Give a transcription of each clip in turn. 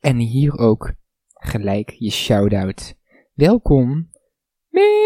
En hier ook gelijk je shout-out. Welkom, Mitch!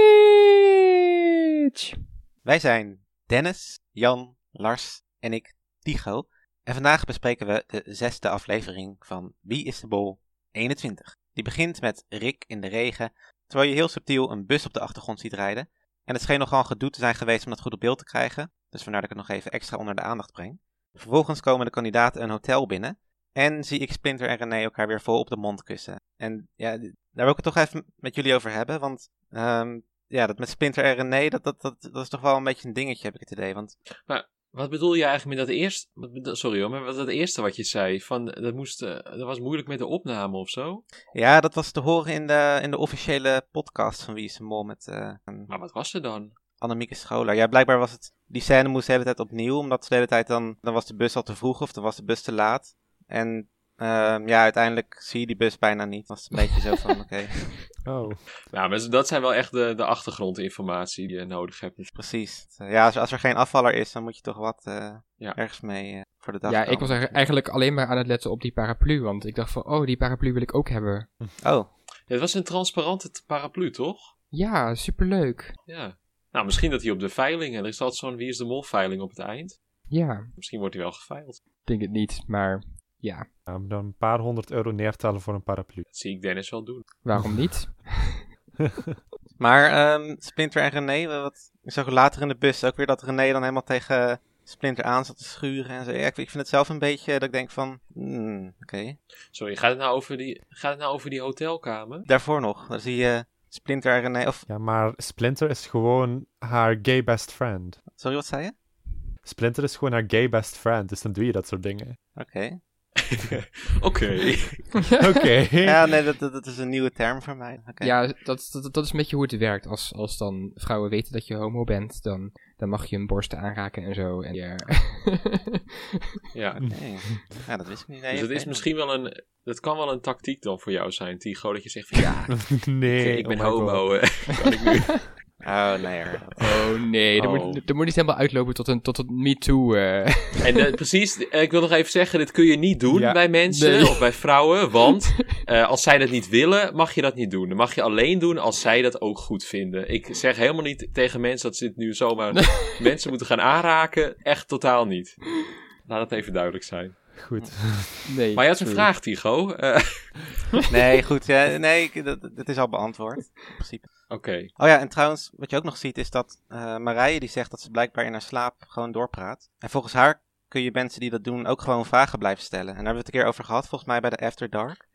Wij zijn Dennis, Jan, Lars en ik, Tigo. En vandaag bespreken we de zesde aflevering van Wie is de Bol 21. Die begint met Rick in de regen, terwijl je heel subtiel een bus op de achtergrond ziet rijden. En het scheen nogal gedoe te zijn geweest om dat goed op beeld te krijgen, dus vandaar dat ik het nog even extra onder de aandacht breng. Vervolgens komen de kandidaten een hotel binnen en zie ik Splinter en René elkaar weer vol op de mond kussen. En ja, daar wil ik het toch even met jullie over hebben, want ehm, ja, dat met Splinter en René, dat, dat, dat, dat is toch wel een beetje een dingetje, heb ik het idee. Want Wat bedoel je eigenlijk met dat eerste... Sorry hoor, maar wat dat eerste wat je zei, van dat, moest, eh, dat was moeilijk met de opname of zo? ja, dat was te horen in de, in de officiële podcast van Wie is de Mol met eh, Maar wat was er dan? Annemieke Scholar. Ja, blijkbaar was het, die scène moest de hele tijd opnieuw, omdat de hele tijd dan, dan was de bus al te vroeg of dan was de bus te laat. En ehm, ja, uiteindelijk zie je die bus bijna niet. Was het een beetje zo van, oké, Oh. Nou, maar dat zijn wel echt de, de achtergrondinformatie die je nodig hebt. precies. Ja, als, als er geen afvaller is, dan moet je toch wat eh, Ja. ergens mee eh, voor de dag Ja, ik was eigenlijk- alleen maar aan het letten op die paraplu. Want ik dacht van, oh, die paraplu wil ik ook hebben. Oh, Het was een transparante paraplu, toch? Ja, superleuk. Ja. Nou, misschien dat hij op de veiling, er is altijd zo'n Wie is de Mol veiling op het eind. Ja, Misschien wordt hij wel geveild. ik denk het niet, maar ja, dan een paar honderd euro neertellen voor een paraplu. Dat zie ik Dennis wel doen. waarom niet? maar ehm, Splinter en René, wat, ik zag later in de bus ook weer dat René dan helemaal tegen Splinter aan zat te schuren en zo. Ja, ik, ik vind het zelf een beetje dat ik denk van, hmm, oké. Sorry, gaat het nou over die, gaat het nou over die hotelkamer? Daarvoor nog, dan zie je Splinter en René, of, Ja, maar Splinter is gewoon haar gay best friend. sorry, wat zei je? Splinter is gewoon haar gay best friend, dus dan doe je dat soort dingen. Oké. Oké. Oké. Ja, nee, dat, dat, dat is een nieuwe term voor mij. Oké. Ja, dat, dat, dat is een beetje hoe het werkt. Als, als dan vrouwen weten dat je homo bent, dan, dan mag je hun borsten aanraken en zo. En ja. Ja. Nee. Ja, dat wist ik niet. Nee, Dus het oké. is misschien wel een. Dat kan wel een tactiek dan voor jou zijn, Tigo. Dat je zegt van ja, nee, ik ben oh homo. eh. Kan ik nu? Oh, nee. Oh nee, dat Oh. moet, dat moet niet helemaal uitlopen tot een, tot een MeToo. eh. En eh, precies, eh, ik wil nog even zeggen: dit kun je niet doen Ja. bij mensen Nee. of bij vrouwen. Want eh, als zij dat niet willen, mag je dat niet doen. Dan mag je alleen doen als zij dat ook goed vinden. Ik zeg helemaal niet tegen mensen dat ze dit nu zomaar mensen moeten gaan aanraken. Echt totaal niet. Laat het even duidelijk zijn. Goed. nee, Maar je had een vraag, Tigo. Eh, Nee, goed. Ja, nee, dat, dat is al beantwoord. In principe. Oké. Oh ja, en trouwens, wat je ook nog ziet is dat eh Marije die zegt dat ze blijkbaar in haar slaap gewoon doorpraat. En volgens haar kun je mensen die dat doen ook gewoon vragen blijven stellen. En daar hebben we het een keer over gehad, volgens mij bij de After Dark.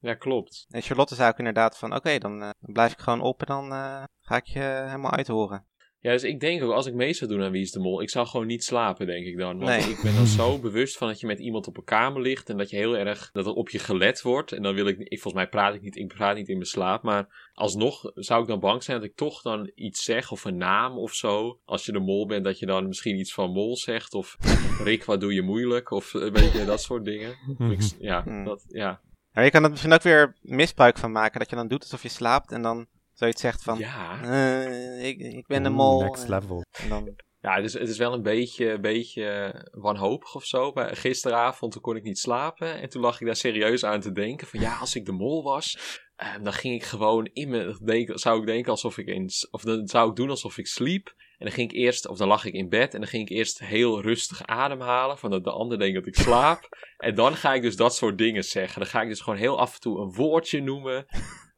Ja, klopt. En Charlotte zei ook inderdaad van, oké, dan, eh, dan blijf ik gewoon op en dan eh, ga ik je helemaal uithoren. Ja, dus ik denk ook, als ik mee zou doen aan Wie is de Mol, ik zou gewoon niet slapen, denk ik dan. Want Nee. ik ben dan zo bewust van dat je met iemand op een kamer ligt en dat je heel erg, dat er op je gelet wordt. En dan wil ik, ik volgens mij praat ik niet, ik praat niet in mijn slaap, maar alsnog zou ik dan bang zijn dat ik toch dan iets zeg of een naam of zo. Als je de mol bent, dat je dan misschien iets van mol zegt of Rick, wat doe je moeilijk of een beetje dat soort dingen. Ik, ja, Hmm. dat, ja. Maar je kan er misschien ook weer misbruik van maken, dat je dan doet alsof je slaapt en dan zoiets zegt van, Ja. eh, ik, ik ben de mol. Next En- level. En dan, Ja, het is, het is wel een beetje, een beetje wanhopig of zo. Maar gisteravond toen kon ik niet slapen. En toen lag ik daar serieus aan te denken. Van ja, als ik de mol was, eh, dan ging ik gewoon in me. Denk, zou ik denken alsof ik in. Of dan zou ik doen alsof ik sliep. En dan ging ik eerst, of dan lag ik in bed. En dan ging ik eerst heel rustig ademhalen. Van dat de ander denkt dat ik slaap. En dan ga ik dus dat soort dingen zeggen. Dan ga ik dus gewoon heel af en toe een woordje noemen.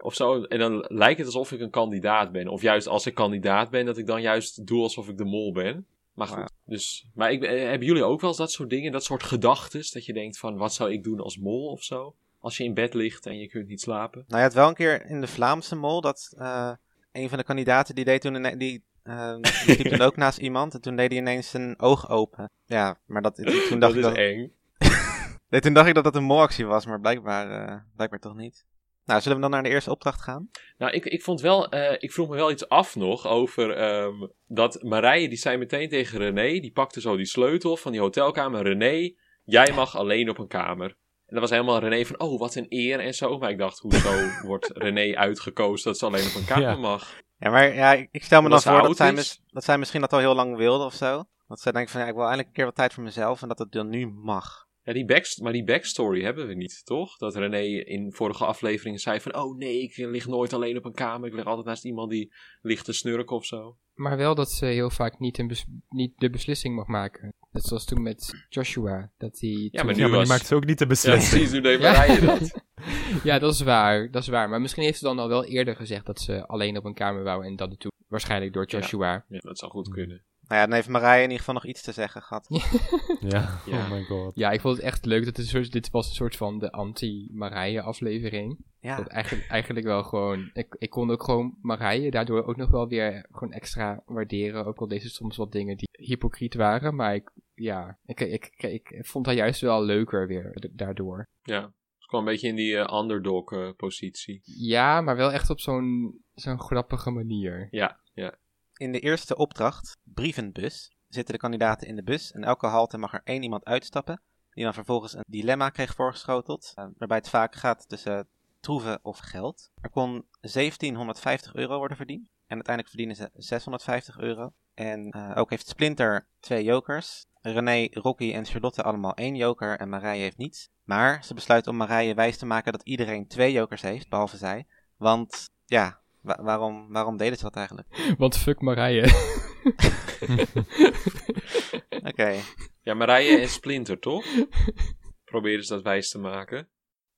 Of zo. En dan lijkt het alsof ik een kandidaat ben. Of juist als ik kandidaat ben, dat ik dan juist doe alsof ik de mol ben. Maar goed, dus. Maar ik, eh, hebben jullie ook wel eens dat soort dingen, dat soort gedachten? Dat je denkt van, wat zou ik doen als mol of zo? Als je in bed ligt en je kunt niet slapen. Nou, je had wel een keer in de Vlaamse mol dat eh, een van de kandidaten die deed toen die, eh, die liep toen ook naast iemand en toen deed hij ineens zijn oog open. Ja, maar dat, toen dacht dat ik is dat, eng. Nee, toen dacht ik dat dat een molactie was, maar blijkbaar, eh, blijkbaar toch niet. Nou, zullen we dan naar de eerste opdracht gaan? Nou, ik, ik vond wel, eh, ik vroeg me wel iets af nog over ehm, dat Marije, die zei meteen tegen René, die pakte zo die sleutel van die hotelkamer. René, jij mag alleen op een kamer. En dat was helemaal René van, oh, wat een eer en zo. Maar ik dacht, hoezo wordt René uitgekozen dat ze alleen op een kamer Ja. mag? Ja, maar ja, ik, ik stel me dan Omdat voor dat zij, mis- dat zij misschien dat al heel lang wilde of zo. Dat zij denkt van, ja, ik wil eindelijk een keer wat tijd voor mezelf en dat het dan nu mag. Ja, die backst maar die backstory hebben we niet, toch? Dat René in vorige afleveringen zei van... Oh nee, ik lig nooit alleen op een kamer. Ik lig altijd naast iemand die ligt te snurken of zo. Maar wel dat ze heel vaak niet, een bes- niet de beslissing mag maken. Net zoals toen met Joshua. Dat hij Ja, maar Ja, nu maar was- die maakt ze ook niet de Ja, beslissing. precies. Deed Ja. Marije dat. Ja, dat is waar. Dat is waar. Maar misschien heeft ze dan al wel eerder gezegd dat ze alleen op een kamer wou en dat het toen. Waarschijnlijk door Joshua. Ja, dat zou goed kunnen. Nou ja, dan heeft Marije in ieder geval nog iets te zeggen gehad. Ja, Ja. oh my god. Ja, ik vond het echt leuk dat het een soort, dit was een soort van de anti-Marije aflevering. Ja, Dat eigenlijk, eigenlijk wel gewoon, ik, ik kon ook gewoon Marije daardoor ook nog wel weer gewoon extra waarderen. Ook al deze soms wat dingen die hypocriet waren. Maar ik, ja, ik, ik, ik, ik vond haar juist wel leuker weer daardoor. Ja. Kwam een beetje in die eh, underdog eh, positie. Ja, maar wel echt op zo'n zo'n grappige manier. Ja, ja. In de eerste opdracht, brievenbus, zitten de kandidaten in de bus en elke halte mag er één iemand uitstappen, die dan vervolgens een dilemma kreeg voorgeschoteld, eh, waarbij het vaak gaat tussen troeven of geld. Er kon 1750 euro worden verdiend en uiteindelijk verdienen ze 650 euro. En eh, ook heeft Splinter twee jokers. René, Rocky en Charlotte allemaal één joker en Marije heeft niets. Maar ze besluit om Marije wijs te maken dat iedereen twee jokers heeft, behalve zij. Want ja, wa- waarom, waarom deden ze dat eigenlijk? Want fuck Marije. Oké. Ja, Marije en Splinter, toch? Probeerden ze dat wijs te maken.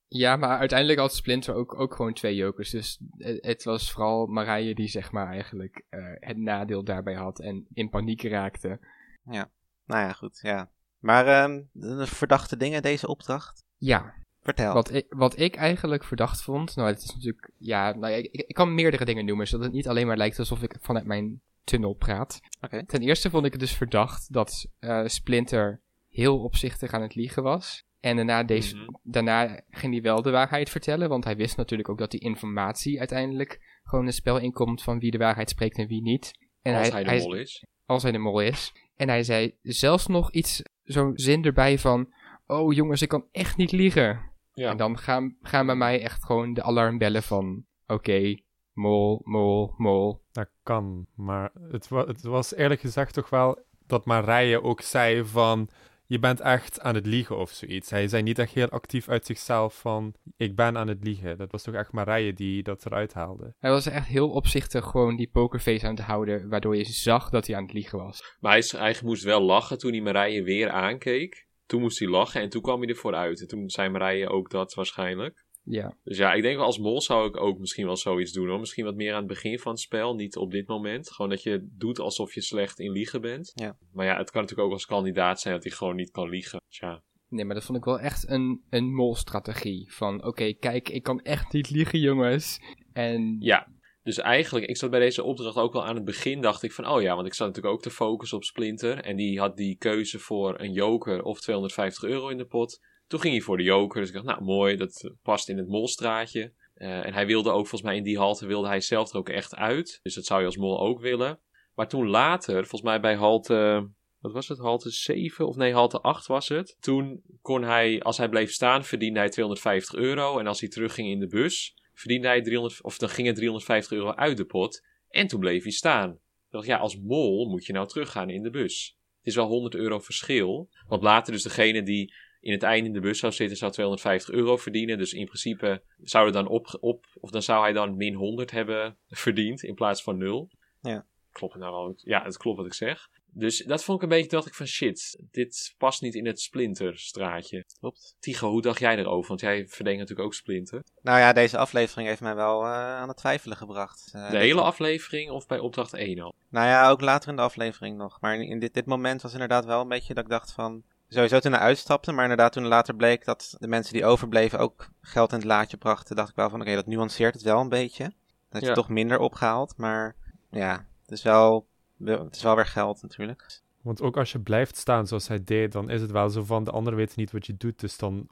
Ja, maar uiteindelijk had Splinter ook, ook gewoon twee jokers. Dus het, het was vooral Marije die zeg maar eigenlijk eh, het nadeel daarbij had en in paniek raakte. Nou ja, goed, ja. Maar ehm, verdachte dingen, deze opdracht? Ja, Vertel. wat ik, wat ik eigenlijk verdacht vond, nou het is natuurlijk, ja, nou, ik, ik kan meerdere dingen noemen, zodat het niet alleen maar lijkt alsof ik vanuit mijn tunnel praat. Ten eerste vond ik het dus verdacht dat eh, Splinter heel opzichtig aan het liegen was. En daarna, deze, Mhm. daarna ging hij wel de waarheid vertellen, want hij wist natuurlijk ook dat die informatie uiteindelijk gewoon een spel inkomt van wie de waarheid spreekt en wie niet. En als hij de mol is. als hij de mol is. En hij zei zelfs nog iets, zo'n zin erbij van, oh jongens, ik kan echt niet liegen. Ja. En dan gaan, gaan bij mij echt gewoon de alarmbellen van, oké, mol, mol, mol. Dat kan, maar het, wa het was eerlijk gezegd toch wel dat Marije ook zei van... Je bent echt aan het liegen of zoiets. Hij zei niet echt heel actief uit zichzelf van... Ik ben aan het liegen. Dat was toch echt Marije die dat eruit haalde. Hij was echt heel opzichtig gewoon die pokerface aan het houden, waardoor je zag dat hij aan het liegen was. Maar hij, hij moest wel lachen toen hij Marije weer aankeek. Toen moest hij lachen en toen kwam hij ervoor uit. En toen zei Marije ook dat waarschijnlijk. Ja, Dus ja, ik denk wel als mol zou ik ook misschien wel zoiets doen hoor. Misschien wat meer aan het begin van het spel, niet op dit moment. Gewoon dat je doet alsof je slecht in liegen bent. Ja. Maar ja, het kan natuurlijk ook als kandidaat zijn dat hij gewoon niet kan liegen. Dus ja, nee, maar dat vond ik wel echt een, een molstrategie. Van, oké, kijk, ik kan echt niet liegen, jongens. En Ja, dus eigenlijk, ik zat bij deze opdracht ook wel aan het begin, dacht ik van, oh ja, want ik zat natuurlijk ook te focussen op Splinter. En die had die keuze voor een joker of 250 euro in de pot. Toen ging hij voor de joker, dus ik dacht, nou mooi, dat past in het molstraatje. Eh, en hij wilde ook, volgens mij in die halte, wilde hij zelf er ook echt uit. Dus dat zou je als mol ook willen. Maar toen later, volgens mij bij halte, wat was het, halte 7 of nee, halte 8 was het. Toen kon hij, als hij bleef staan, verdiende hij 250 euro. En als hij terugging in de bus, verdiende hij 300, of dan ging er 350 euro uit de pot. En toen bleef hij staan. Ik dacht, ja, als mol moet je nou teruggaan in de bus. Het is wel 100 euro verschil. Want later dus degene die in het einde in de bus zou zitten, zou 250 euro verdienen. Dus in principe zou er dan op, op of dan zou hij dan min 100 hebben verdiend in plaats van 0. Ja. Klopt het nou wel? Ja, het klopt wat ik zeg. Dus dat vond ik een beetje, dacht ik van shit, dit past niet in het Splinterstraatje. Klopt. Tigo, hoe dacht jij erover? Want jij verdenkt natuurlijk ook Splinter. Nou ja, deze aflevering heeft mij wel eh, aan het twijfelen gebracht. Eh, De hele aflevering of bij opdracht 1 al? Nou ja, ook later in de aflevering nog. Maar in, dit, dit moment was inderdaad wel een beetje dat ik dacht van... Sowieso toen hij uitstapte, maar inderdaad toen later bleek dat de mensen die overbleven ook geld in het laadje brachten, dacht ik wel van oké, dat nuanceert het wel een beetje. Dat je Ja. toch minder opgehaald, maar ja, het is wel- het is wel weer geld natuurlijk. Want ook als je blijft staan zoals hij deed, dan is het wel zo van de anderen weten niet wat je doet. Dus dan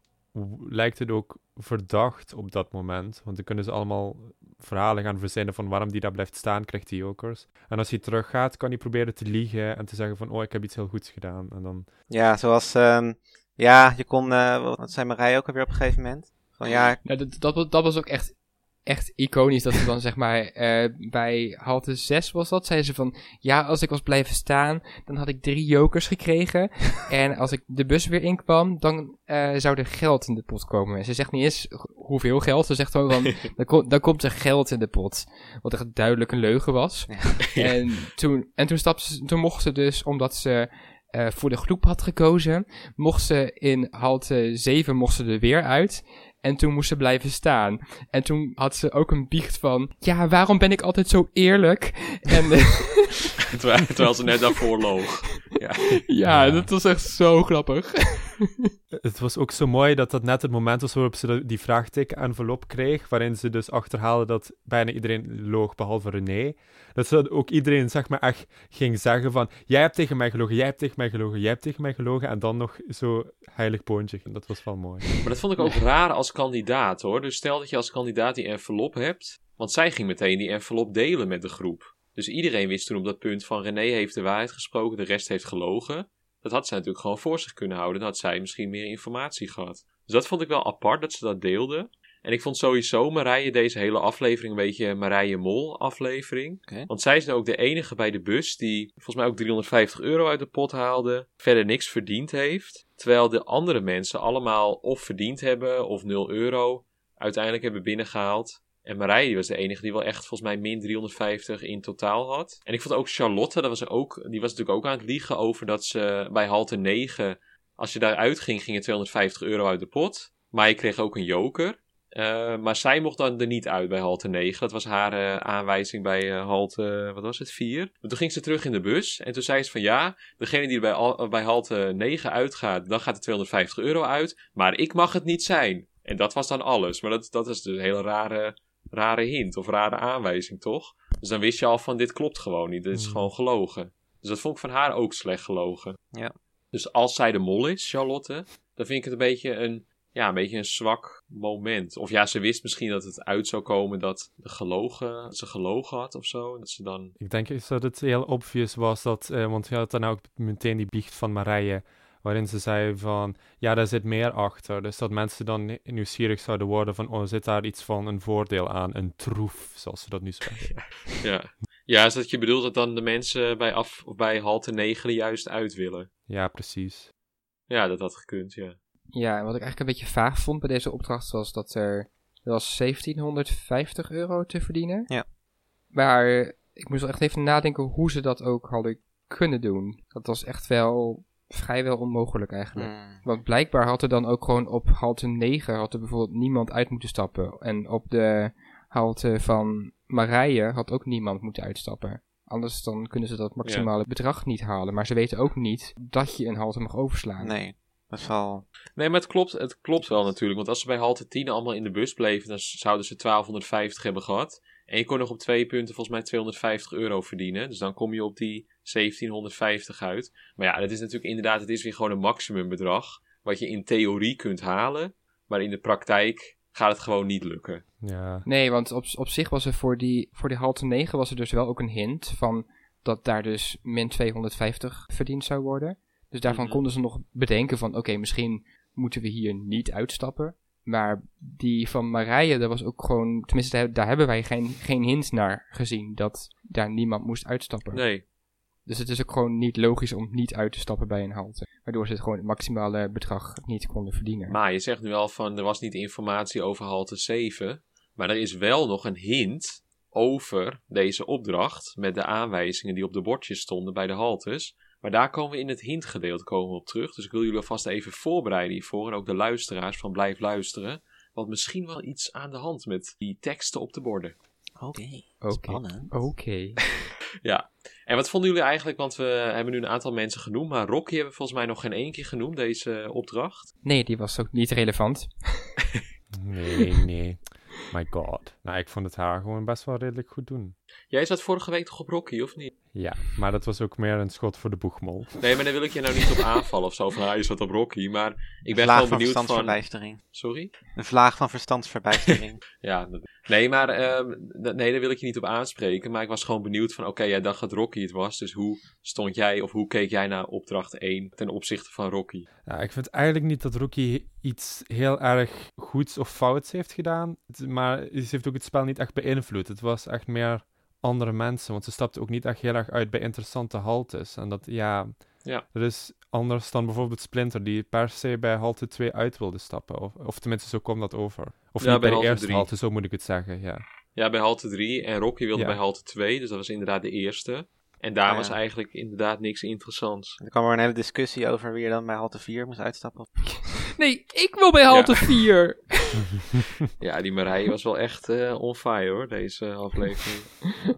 lijkt het ook verdacht op dat moment. Want dan kunnen ze allemaal verhalen gaan verzinnen van waarom die daar blijft staan, krijgt hij jokers. En als hij teruggaat, kan hij proberen te liegen en te zeggen van oh, ik heb iets heel goeds gedaan. En dan, Ja, zoals, ehm, ja, je kon, eh, wat zei Marij ook alweer op een gegeven moment? Van ja, Nou, dat, dat was ook echt, echt iconisch. Dat ze dan zeg maar eh, bij halte 6 was dat. Zeiden ze van ja, als ik was blijven staan, dan had ik drie jokers gekregen. en als ik de bus weer inkwam, dan eh, zou er geld in de pot komen. En ze zegt niet eens hoeveel geld. Ze zegt gewoon van dan, kom- dan komt er geld in de pot. Wat echt duidelijk een leugen was. En, toen, en toen, stapte ze, toen mocht ze dus, omdat ze eh, voor de groep had gekozen, mocht ze in halte 7 mocht ze er weer uit. En toen moest ze blijven staan. En toen had ze ook een biecht van, ja, waarom ben ik altijd zo eerlijk? En eh, terwijl, terwijl ze net daarvoor loog. Ja. ja, Ja. dat was echt zo grappig. Het was ook zo mooi dat dat net het moment was waarop ze die vraagteken-envelop kreeg, waarin ze dus achterhaalde dat bijna iedereen loog, behalve René. Dat ze ook iedereen, zeg maar, echt ging zeggen van, jij hebt tegen mij gelogen, jij hebt tegen mij gelogen, jij hebt tegen mij gelogen, en dan nog zo heilig poontje. Dat was wel mooi. Maar dat vond ik ook raar als kandidaat hoor. Dus stel dat je als kandidaat die envelop hebt. Want zij ging meteen die envelop delen met de groep. Dus iedereen wist toen op dat punt van René heeft de waarheid gesproken, de rest heeft gelogen. Dat had zij natuurlijk gewoon voor zich kunnen houden. Dan had zij misschien meer informatie gehad. Dus dat vond ik wel apart dat ze dat deelde. En ik vond sowieso Marije deze hele aflevering een beetje Marije Mol aflevering. Want zij is nou ook de enige bij de bus die volgens mij ook 350 euro uit de pot haalde. Verder niks verdiend heeft. Terwijl de andere mensen allemaal of verdiend hebben of 0 euro uiteindelijk hebben binnengehaald. En Marije die was de enige die wel echt volgens mij min 350 in totaal had. En ik vond ook Charlotte, dat was ook, die was natuurlijk ook aan het liegen over dat ze bij halte 9, als je daaruit ging, ging er 250 euro uit de pot. Maar je kreeg ook een joker. Eh, maar zij mocht dan er niet uit bij halte 9. Dat was haar eh, aanwijzing bij eh, halte, wat was het, 4. Maar toen ging ze terug in de bus. En toen zei ze van ja, degene die er bij, bij halte 9 uitgaat, dan gaat er 250 euro uit. Maar ik mag het niet zijn. En dat was dan alles. Maar dat, dat is dus een hele rare, rare hint of rare aanwijzing, toch? Dus dan wist je al van dit klopt gewoon niet. Dit is Hmm. gewoon gelogen. Dus dat vond ik van haar ook slecht gelogen. Ja. Dus als zij de mol is, Charlotte, dan vind ik het een beetje een, ja, een beetje een zwak moment. Of ja, ze wist misschien dat het uit zou komen dat de gelogen, dat ze gelogen had of zo. Dat ze dan. Ik denk dat het heel obvious was dat, eh, want je had dan ook meteen die biecht van Marije, waarin ze zei van, ja, daar zit meer achter. Dus dat mensen dan ni- nieuwsgierig zouden worden van, oh, zit daar iets van een voordeel aan, een troef, zoals ze dat nu zeggen. Ja. Ja, is dat je bedoelt dat dan de mensen bij, af, of bij halte 9 er juist uit willen? Ja, precies. Ja, dat had gekund, ja. Ja, en wat ik eigenlijk een beetje vaag vond bij deze opdracht was dat er, er was 1750 euro te verdienen. Ja. Maar ik moest wel echt even nadenken hoe ze dat ook hadden kunnen doen. Dat was echt wel vrijwel onmogelijk eigenlijk. Hmm. Want blijkbaar had er dan ook gewoon op halte 9 had er bijvoorbeeld niemand uit moeten stappen. En op de halte van Marije had ook niemand moeten uitstappen. Anders dan kunnen ze dat maximale bedrag niet halen. Maar ze weten ook niet dat je een halte mag overslaan. Nee, dat wel... Nee, maar het klopt, het klopt wel natuurlijk. Want als ze bij halte 10 allemaal in de bus bleven, dan zouden ze 1250 hebben gehad. En je kon nog op twee punten volgens mij 250 euro verdienen. Dus dan kom je op die 1750 uit. Maar ja, dat is natuurlijk inderdaad, het is weer gewoon een maximumbedrag. Wat je in theorie kunt halen. Maar in de praktijk gaat het gewoon niet lukken. Ja, Nee, want op, op zich was er voor die, voor die halte 9 was er dus wel ook een hint van dat daar dus min 250 verdiend zou worden. Dus daarvan Mhm. konden ze nog bedenken van oké, misschien moeten we hier niet uitstappen. Maar die van Marije, dat was ook gewoon, tenminste daar, daar hebben wij geen, geen hint naar gezien dat daar niemand moest uitstappen. Nee, Dus het is ook gewoon niet logisch om niet uit te stappen bij een halte. Waardoor ze het gewoon het maximale bedrag niet konden verdienen. maar je zegt nu al van er was niet informatie over halte 7. Maar er is wel nog een hint over deze opdracht. Met de aanwijzingen die op de bordjes stonden bij de haltes. Maar daar komen we in het hintgedeelte komen op terug. Dus ik wil jullie alvast even voorbereiden hiervoor. En ook de luisteraars van blijf luisteren. Want misschien wel iets aan de hand met die teksten op de borden. Oké, Oké. spannend. Oké. Ja. En wat vonden jullie eigenlijk? Want we hebben nu een aantal mensen genoemd. Maar Rocky hebben we volgens mij nog geen één keer genoemd, deze opdracht. Nee, die was ook niet relevant. nee, nee. My god. Nou, ik vond het haar gewoon best wel redelijk goed doen. Jij zat vorige week toch op Rocky, of niet? Ja, maar dat was ook meer een schot voor de boegmol. Nee, maar daar wil ik je nou niet op aanvallen of zo. Van, ah, je zat op Rocky. Maar ik ben gewoon van benieuwd van... verstandsverbijstering. Sorry? Een vlaag van verstandsverbijstering. Ja, dat- nee, maar ehm, nee, daar wil ik je niet op aanspreken. Maar ik was gewoon benieuwd van, oké, jij dacht dat Rocky het was. Dus hoe stond jij of hoe keek jij naar opdracht 1 ten opzichte van Rocky? Ja, ik vind eigenlijk niet dat Rookie iets heel erg goeds of fouts heeft gedaan. Maar ze heeft ook het spel niet echt beïnvloed. Het was echt meer andere mensen. Want ze stapte ook niet echt heel erg uit bij interessante haltes. En dat, ja... Ja. Dat is anders dan bijvoorbeeld Splinter, die per se bij halte 2 uit wilde stappen. Of, of tenminste, zo kwam dat over. Of Ja, niet bij bij de halte eerste drie. halte, zo moet ik het zeggen, ja. Ja, bij halte 3 en Rocky wilde Ja. bij halte 2. Dus dat was inderdaad de eerste. En daar Ah, was eigenlijk inderdaad niks interessants. er kwam er een hele discussie over wie er dan bij halte 4 moest uitstappen. Nee, ik wil bij halte 4. Ja, die Marije was wel echt eh on fire hoor, deze aflevering.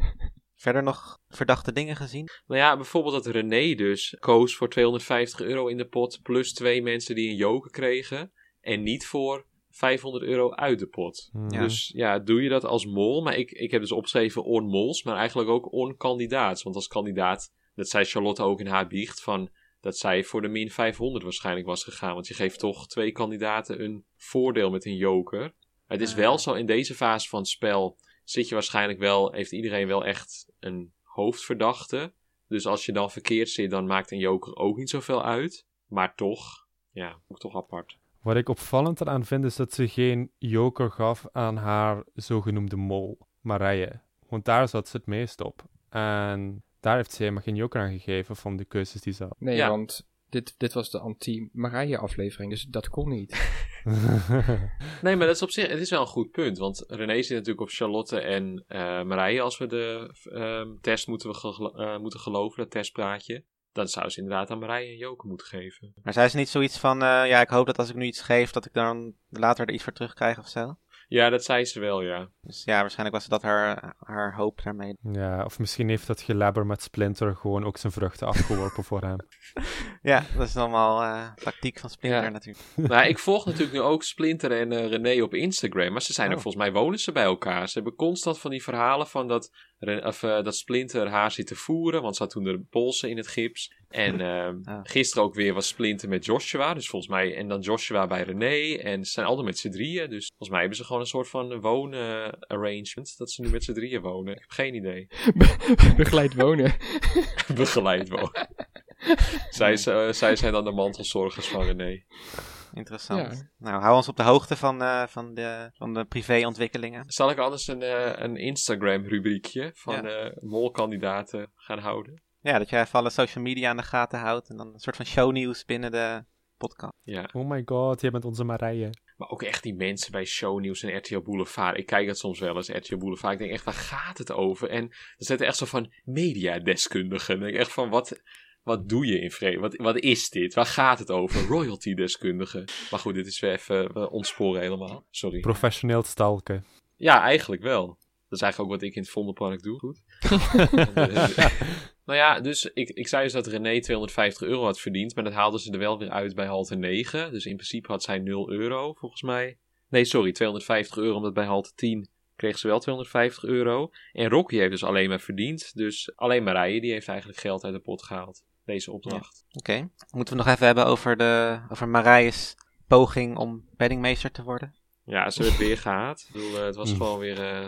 Verder nog verdachte dingen gezien? Nou ja, bijvoorbeeld dat René dus koos voor 250 euro in de pot. Plus twee mensen die een joker kregen. En niet voor 500 euro uit de pot. Hmm. Ja. Dus ja, doe je dat als mol? Maar ik, ik heb dus opgeschreven on mols, maar eigenlijk ook on kandidaats. Want als kandidaat, dat zei Charlotte ook in haar biecht, van dat zij voor de min 500 waarschijnlijk was gegaan. Want je geeft toch twee kandidaten een voordeel met een joker. Het is Ah. wel zo, in deze fase van het spel zit je waarschijnlijk wel, heeft iedereen wel echt een hoofdverdachte. Dus als je dan verkeerd zit, dan maakt een joker ook niet zoveel uit. Maar toch, ja, ook toch apart. Wat ik opvallend eraan vind, is dat ze geen joker gaf aan haar zogenoemde mol, Marije. Want daar zat ze het meest op. En daar heeft ze helemaal geen joker aan gegeven van de keuzes die ze had. Nee, Ja. want dit, dit was de anti-Marije aflevering, dus dat kon niet. Nee, maar dat is op zich, het is wel een goed punt. Want René zit natuurlijk op Charlotte en eh Marije als we de ehm, test moeten, we gelo- eh, moeten geloven, dat testpraatje. Dan zou ze inderdaad aan Marije een joker moeten geven. Maar zei ze niet zoiets van, eh, ja, ik hoop dat als ik nu iets geef, dat ik dan later er iets voor terugkrijg of zo? Ja, dat zei ze wel, ja. Dus ja, waarschijnlijk was dat haar, haar hoop daarmee. ja, of misschien heeft dat gelabber met Splinter gewoon ook zijn vruchten afgeworpen voor hem. Ja, dat is allemaal eh, tactiek van Splinter Ja. natuurlijk. nou, ik volg natuurlijk nu ook Splinter en eh, René op Instagram. Maar ze zijn ook Oh. volgens mij wonen ze bij elkaar. Ze hebben constant van die verhalen van dat, of, eh, dat Splinter haar zit te voeren. Want ze had toen de polsen in het gips. En ehm, Ah. gisteren ook weer was Splinter met Joshua. Dus volgens mij. En dan Joshua bij René. En ze zijn altijd met z'n drieën. Dus volgens mij hebben ze gewoon een soort van woon-arrangement. dat ze nu met z'n drieën wonen. Ik heb geen idee. Begeleid wonen. Begeleid wonen. zij, eh, zij zijn dan de mantelzorgers van René. Interessant. Ja. Nou, hou ons op de hoogte van, eh, van de, van de privéontwikkelingen. Zal ik anders een, eh, een Instagram-rubriekje van Ja. eh molkandidaten gaan houden? Ja, dat jij even alle social media aan de gaten houdt en dan een soort van shownieuws binnen de podcast. Ja. Oh my god, jij bent onze Marije. Maar ook echt die mensen bij Shownieuws en RTL Boulevard. Ik kijk het soms wel eens, RTL Boulevard. Ik denk echt, waar gaat het over? En er zitten echt zo van mediadeskundigen. Dan denk ik echt van, wat, wat doe je in vrede? Wat, wat is dit? Waar gaat het over? Royalty-deskundigen. Maar goed, dit is weer even we ontsporen helemaal. Sorry. Professioneel stalken. Ja, eigenlijk wel. Dat is eigenlijk ook wat ik in het Vondelpark doe. Goed. nou ja, dus ik, ik zei dus dat René 250 euro had verdiend. Maar dat haalden ze er wel weer uit bij halte 9. Dus in principe had zij 0 euro, volgens mij. Nee, sorry, 250 euro. Omdat bij halte 10 kreeg ze wel 250 euro. En Rocky heeft dus alleen maar verdiend. Dus alleen Marije, die heeft eigenlijk geld uit de pot gehaald. Deze opdracht. Oké. Moeten we nog even hebben over, de, over Marije's poging om beddingmeester te worden? Ja, ze werd weer gehaat. Ik bedoel, eh, het was Mm. gewoon weer... eh,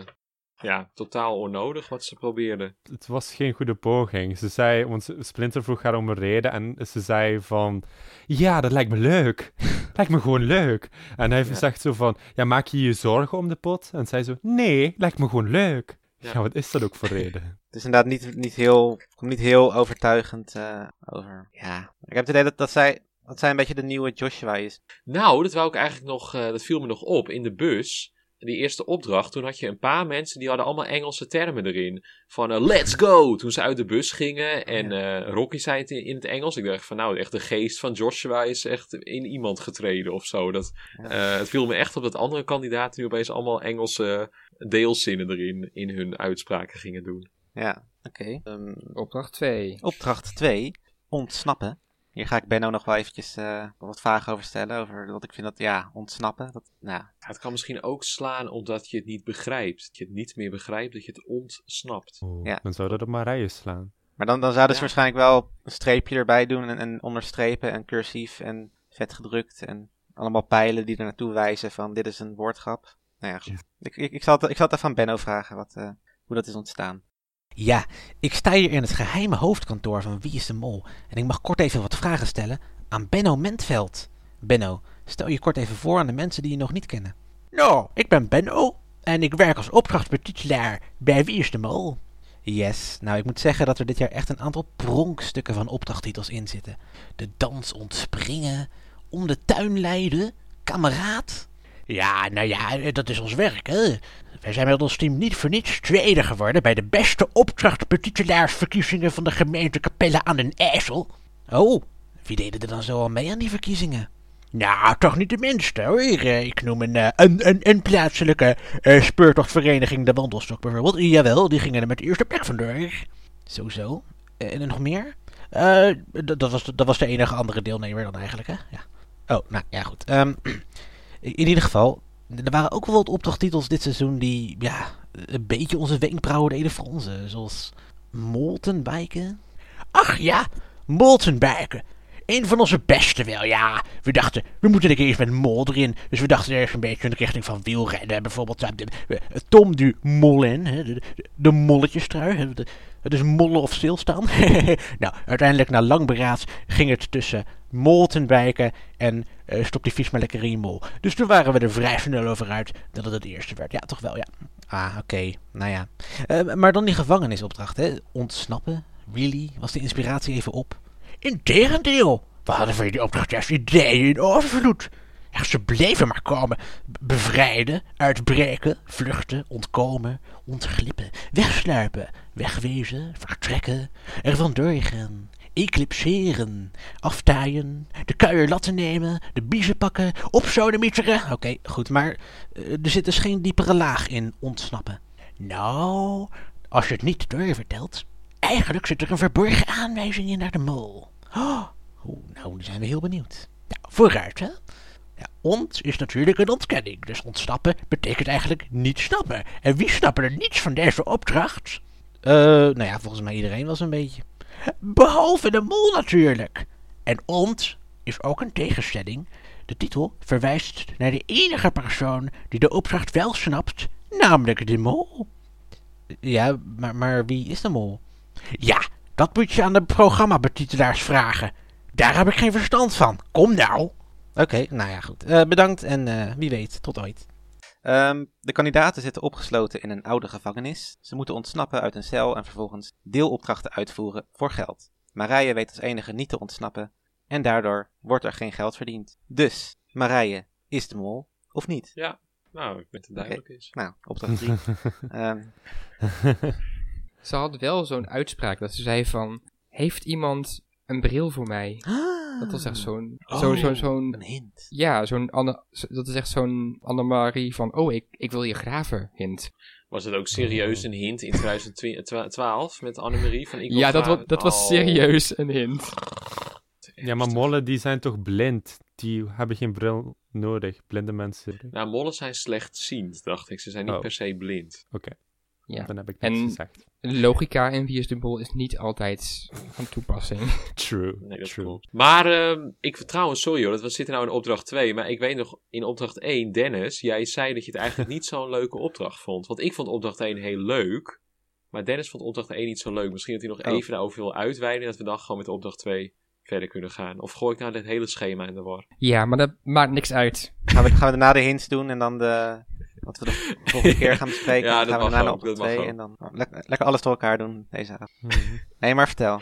ja, totaal onnodig wat ze probeerde. Het was geen goede poging. Ze zei, want Splinter vroeg haar om een reden en ze zei van, ja, dat lijkt me leuk. lijkt me gewoon leuk. En hij Ja. zegt zo van, ja, maak je je zorgen om de pot? En zij zo, nee, lijkt me gewoon leuk. Ja. Ja, wat is dat ook voor reden? Het is inderdaad niet, niet, heel, niet heel overtuigend eh, over. Ja, ik heb het idee dat, dat, zij, dat zij een beetje de nieuwe Joshua is. Nou, dat wou ik eigenlijk nog, eh, dat viel me nog op in de bus. Die eerste opdracht, toen had je een paar mensen die hadden allemaal Engelse termen erin. Van eh, let's go, toen ze uit de bus gingen. En eh, Rocky zei het in, in het Engels. Ik dacht van nou, echt de geest van Joshua is echt in iemand getreden of zo. Dat, eh, het viel me echt op dat andere kandidaten nu opeens allemaal Engelse deelzinnen erin in hun uitspraken gingen doen. Ja, oké. Ehm, Opdracht 2. opdracht 2, ontsnappen. Hier ga ik Benno nog wel eventjes eh, wat vragen over stellen. Over wat ik vind dat, ja, ontsnappen. Dat, nou, Ja, het kan misschien ook slaan omdat je het niet begrijpt. Dat je het niet meer begrijpt, dat je het ontsnapt. Oh, Ja. Dan zou dat op Marije slaan. Maar dan, dan zouden ze Ja. waarschijnlijk wel een streepje erbij doen en, en onderstrepen en cursief en vet gedrukt en allemaal pijlen die er naartoe wijzen van dit is een woordgrap. Nou ja, goed. Ik, ik, ik, zal het, ik zal het even aan Benno vragen wat, eh, hoe dat is ontstaan. Ja, ik sta hier in het geheime hoofdkantoor van Wie is de Mol en ik mag kort even wat vragen stellen aan Benno Mentveld. Benno, stel je kort even voor aan de mensen die je nog niet kennen. Nou, ik ben Benno en ik werk als opdrachtbetitelaar bij Wie is de Mol. Yes, nou ik moet zeggen dat er dit jaar echt een aantal pronkstukken van opdrachttitels in zitten. De dans ontspringen, om de tuin leiden, kameraad. Ja, nou ja, dat is ons werk, hè. Wij zijn met ons team niet voor niets tweede geworden bij de beste opdrachtbetitelaarsverkiezingen van de gemeente Capelle aan den IJssel. Oh, wie deden er dan zo al mee aan die verkiezingen? Nou, toch niet de minste hoor. Eh, Ik noem een, eh, een, een, een plaatselijke eh, speurtochtvereniging De Wandelstok bijvoorbeeld. Jawel, die gingen er met de eerste plek vandoor. Zo zo. Eh, En er nog meer? Eh, d- dat, was, dat was de enige andere deelnemer dan eigenlijk, hè? Ja. Oh, nou ja, goed. Ehm, in ieder geval, er waren ook wel wat opdrachttitels dit seizoen die, ja, een beetje onze wenkbrauwen deden fronsen. Zoals Moltenbijken. Ach ja, Moltenbijken. Een van onze beste wel, ja. We dachten, we moeten er eens met mol erin. Dus we dachten ergens een beetje in de richting van wielrennen. Bijvoorbeeld Tom du Mollin, hè, de, de, de- Het is mollen of stilstaan. nou, uiteindelijk na lang beraad ging het tussen Moltenwijken en eh, Stop die vies maar lekker in je mol. Dus toen waren we er vrij snel over uit dat het het eerste werd. Ja, toch wel, ja. Ah, oké. Nou ja. Eh, maar dan die gevangenisopdracht, hè. Ontsnappen. Really? Was de inspiratie even op? Integendeel. We hadden voor die opdracht juist ideeën in overvloed. Ja, ze bleven maar komen. Bevrijden, uitbreken, vluchten, ontkomen, ontglippen, wegsluipen, wegwezen, vertrekken, er gaan, eclipseren, aftaaien, de kuier latten nemen, de biezen pakken, opsodemieteren. Oké, goed, maar eh, er zit dus geen diepere laag in ontsnappen. Nou, als je het niet doorvertelt, eigenlijk zit er een verborgen aanwijzing in naar de mol. Oh, nou, dan zijn we heel benieuwd. Nou, vooruit, hè? Ja, ont is natuurlijk een ontkenning, dus ontsnappen betekent eigenlijk niet snappen. En wie snappen er niets van deze opdracht? Eh, nou ja, volgens mij iedereen was een beetje. Behalve de mol natuurlijk. En ont is ook een tegenstelling. De titel verwijst naar de enige persoon die de opdracht wel snapt, namelijk de mol. Ja, maar, maar wie is de mol? Ja, dat moet je aan de programmabetitelaars vragen. Daar heb ik geen verstand van. Kom nou. Oké, nou ja, goed. Eh, bedankt en eh, wie weet, tot ooit. Ehm, de kandidaten zitten opgesloten in een oude gevangenis. Ze moeten ontsnappen uit een cel en vervolgens deelopdrachten uitvoeren voor geld. Marije weet als enige niet te ontsnappen en daardoor wordt er geen geld verdiend. Dus, Marije is de mol of niet? Ja, nou, ik ben het duidelijk is. Nou, opdracht 3. Ehm Ze had wel zo'n uitspraak dat ze zei van... Heeft iemand een bril voor mij? Dat was echt zo'n... zo, zo, Oh, zo'n een hint. ja, zo'n... Anne- Dat is echt zo'n Annemarie van... Oh, ik, ik wil je graven, hint. Was het ook serieus een hint in 2012 met Annemarie van ik wil Ja, dat, wa- dat was Oh, serieus een hint. Ja, maar mollen die zijn toch blind? Die hebben geen bril nodig, blinde mensen. Nou, mollen zijn slechtziend, dacht ik. Ze zijn niet Oh. per se blind. Oké, Ja. dan heb ik En- niks gezegd. Logica in Wie is de Bol is niet altijd van toepassing. True, Nee, dat true. klopt. Maar ehm, ik trouwens, sorry hoor, dat was zitten nou in opdracht 2. Maar ik weet nog, in opdracht 1, Dennis, jij zei dat je het eigenlijk niet zo'n leuke opdracht vond. Want ik vond opdracht 1 heel leuk. Maar Dennis vond opdracht 1 niet zo leuk. Misschien dat hij nog Oh. even daarover wil uitweiden. Dat we dan gewoon met opdracht 2 verder kunnen gaan. Of gooi ik nou dit hele schema in de war? Ja, maar dat maakt niks uit. Gaan we, gaan we daarna de hints doen en dan de, wat we de volgende keer gaan bespreken. Ja, gaan we daarna opdracht dat mag 2 ook. en dan oh, lekker, lekker alles door elkaar doen deze avond. Mhm. Nee, maar vertel.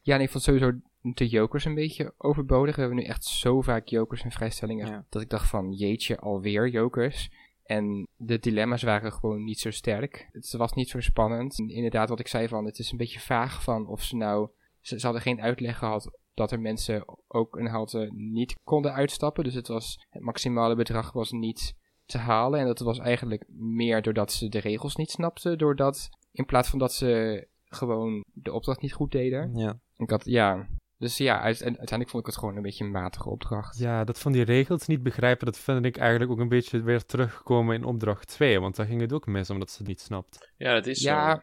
Ja, en ik vond sowieso de jokers een beetje overbodig. We hebben nu echt zo vaak jokers en vrijstellingen. Ja. Dat ik dacht van, jeetje, alweer jokers. En de dilemma's waren gewoon niet zo sterk. Het was niet zo spannend. En inderdaad, wat ik zei van, het is een beetje vaag van of ze nou... Ze, ze hadden geen uitleg gehad dat er mensen ook een halte niet konden uitstappen. Dus het was, het maximale bedrag was niet te halen. En dat was eigenlijk meer doordat ze de regels niet snapten. Doordat, in plaats van dat ze gewoon de opdracht niet goed deden. Ja. Ik had, ja. Dus ja, uiteindelijk vond ik het gewoon een beetje een matige opdracht. Ja, dat van die regels niet begrijpen, dat vind ik eigenlijk ook een beetje weer terugkomen in opdracht 2. Want daar ging het ook mis, omdat ze het niet snapt. Ja, dat is Ja, zo.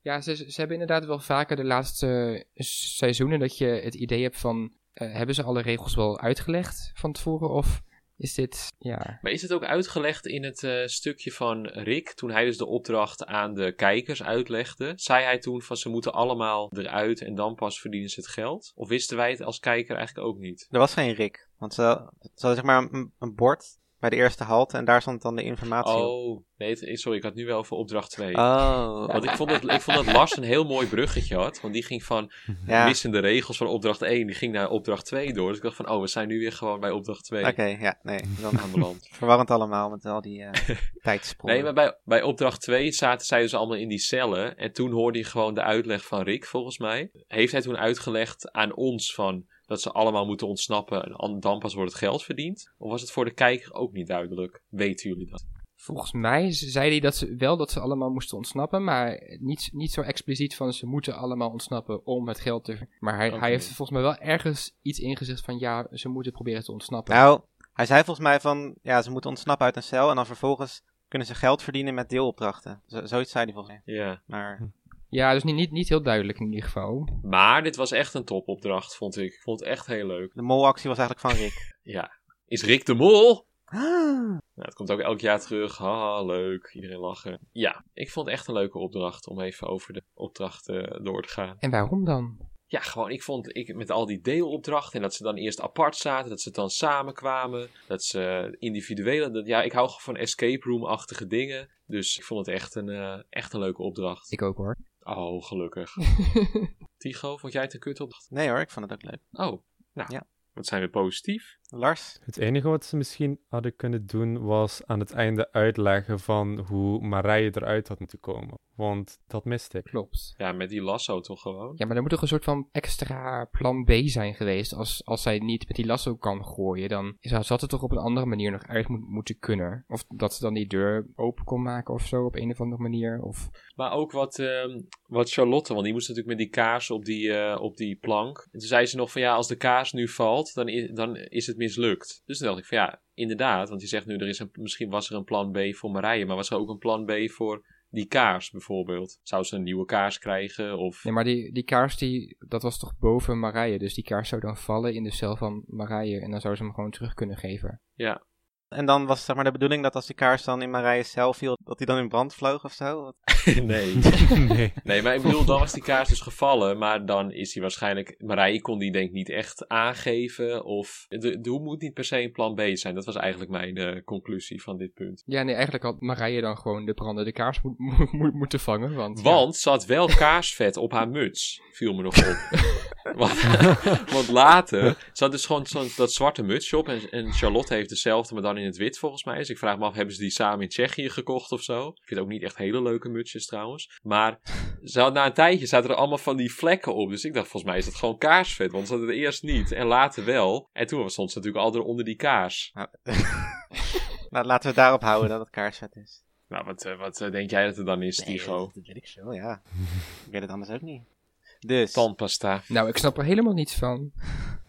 Ja, ze, ze hebben inderdaad wel vaker de laatste seizoenen dat je het idee hebt van... eh, hebben ze alle regels wel uitgelegd van tevoren? Of is dit, ja... Maar is het ook uitgelegd in het eh, stukje van Rick, toen hij dus de opdracht aan de kijkers uitlegde? Zei hij toen van ze moeten allemaal eruit en dan pas verdienen ze het geld? Of wisten wij het als kijker eigenlijk ook niet? Er was geen Rick. Want ze, ze hadden zeg maar een, een bord bij de eerste halte en daar stond dan de informatie op. Oh, nee, sorry, ik had nu wel over opdracht 2. Oh, Want ik vond, dat, ik vond dat Lars een heel mooi bruggetje had. Want die ging van ja. missende regels van opdracht 1, die ging naar opdracht 2 door. Dus ik dacht van, oh, we zijn nu weer gewoon bij opdracht 2 Oké, ja, nee. Dan aanbeland. verwarrend allemaal met al die tijdsprongen. Nee, maar bij, bij opdracht 2 zaten zij dus allemaal in die cellen. En toen hoorde hij gewoon de uitleg van Rick, volgens mij. Heeft hij toen uitgelegd aan ons van dat ze allemaal moeten ontsnappen en an- dan pas wordt het geld verdiend? Of was het voor de kijker ook niet duidelijk? Weten jullie dat? Volgens mij zei hij dat ze wel dat ze allemaal moesten ontsnappen, maar niet, niet zo expliciet van ze moeten allemaal ontsnappen om het geld te... Maar hij, hij heeft volgens mij wel ergens iets ingezegd van ja, ze moeten proberen te ontsnappen. Nou, hij zei volgens mij van, ja, ze moeten ontsnappen uit een cel en dan vervolgens kunnen ze geld verdienen met deelopdrachten. Zo, zoiets zei hij volgens mij. Ja. Maar Ja, dus niet, niet, niet heel duidelijk in ieder geval. Maar dit was echt een topopdracht, vond ik. Ik vond het echt heel leuk. de molactie was eigenlijk van Rick. Ja. Is Rick de Mol? Nou, het komt ook elk jaar terug. Haha, leuk. Iedereen lachen. Ja, ik vond het echt een leuke opdracht om even over de opdrachten door te gaan. En waarom dan? Ja, gewoon, ik vond ik, met al die deelopdrachten en dat ze dan eerst apart zaten, dat ze dan samenkwamen, dat ze individuele, dat, ja, ik hou gewoon van escape room-achtige dingen. Dus ik vond het echt een, eh, echt een leuke opdracht. Ik ook hoor. Oh, gelukkig. Tigo, vond jij het een kutopdracht? Nee hoor, ik vond het ook leuk. Oh, nou, Ja. wat zijn we positief? Lars? Het enige wat ze misschien hadden kunnen doen was aan het einde uitleggen van hoe Marije eruit had moeten komen. Want dat miste ik. Klopt. Ja, met die lasso toch gewoon? Ja, maar er moet toch een soort van extra plan B zijn geweest. Als, als zij niet met die lasso kan gooien, dan zou het toch op een andere manier nog uit moet, moeten kunnen. Of dat ze dan die deur open kon maken of zo op een of andere manier. Of... Maar ook wat, ehm, wat Charlotte, want die moest natuurlijk met die kaars op die, eh, op die plank. En toen zei ze nog van ja, als de kaars nu valt, dan is, dan is het mislukt. Dus toen dacht ik van ja, inderdaad, want je zegt nu, er is een, misschien was er een plan B voor Marije, maar was er ook een plan B voor die kaars bijvoorbeeld? Zou ze een nieuwe kaars krijgen? Of... Nee, maar die, die kaars, die, dat was toch boven Marije. Dus die kaars zou dan vallen in de cel van Marije. En dan zou ze hem gewoon terug kunnen geven. Ja, En dan was zeg maar de bedoeling dat als die kaars dan in Marije's cel viel, dat hij dan in brand vloog of zo? Nee. nee. Nee, maar ik bedoel, dan was die kaars dus gevallen, maar dan is hij waarschijnlijk... Marije kon die denk ik niet echt aangeven, of... De, de, hoe moet niet per se een plan B zijn? Dat was eigenlijk mijn eh, conclusie van dit punt. Ja, nee, eigenlijk had Marije dan gewoon de brandende kaars moet, moet, moet- moeten vangen. Want, ja. Want ze had wel kaarsvet op haar muts, viel me nog op. want, want later, ze had dus gewoon zo'n dat zwarte mutsje op. En, en Charlotte heeft dezelfde, maar dan in het wit volgens mij. Dus ik vraag me af, hebben ze die samen in Tsjechië gekocht of zo? Ik vind ook niet echt hele leuke mutsjes trouwens. Maar ze had, na een tijdje zaten er allemaal van die vlekken op. Dus ik dacht, volgens mij is het gewoon kaarsvet. Want ze hadden het eerst niet en later wel. En toen stond ze natuurlijk al eronder die kaars. Nou, Nou, laten we het daarop houden dat het kaarsvet is. Nou, wat, eh, wat eh, denk jij dat er dan is, Tigo? dat, dat weet ik veel, ja. ik weet het anders ook niet. Dus, Tandpasta. Nou, ik snap er helemaal niets van.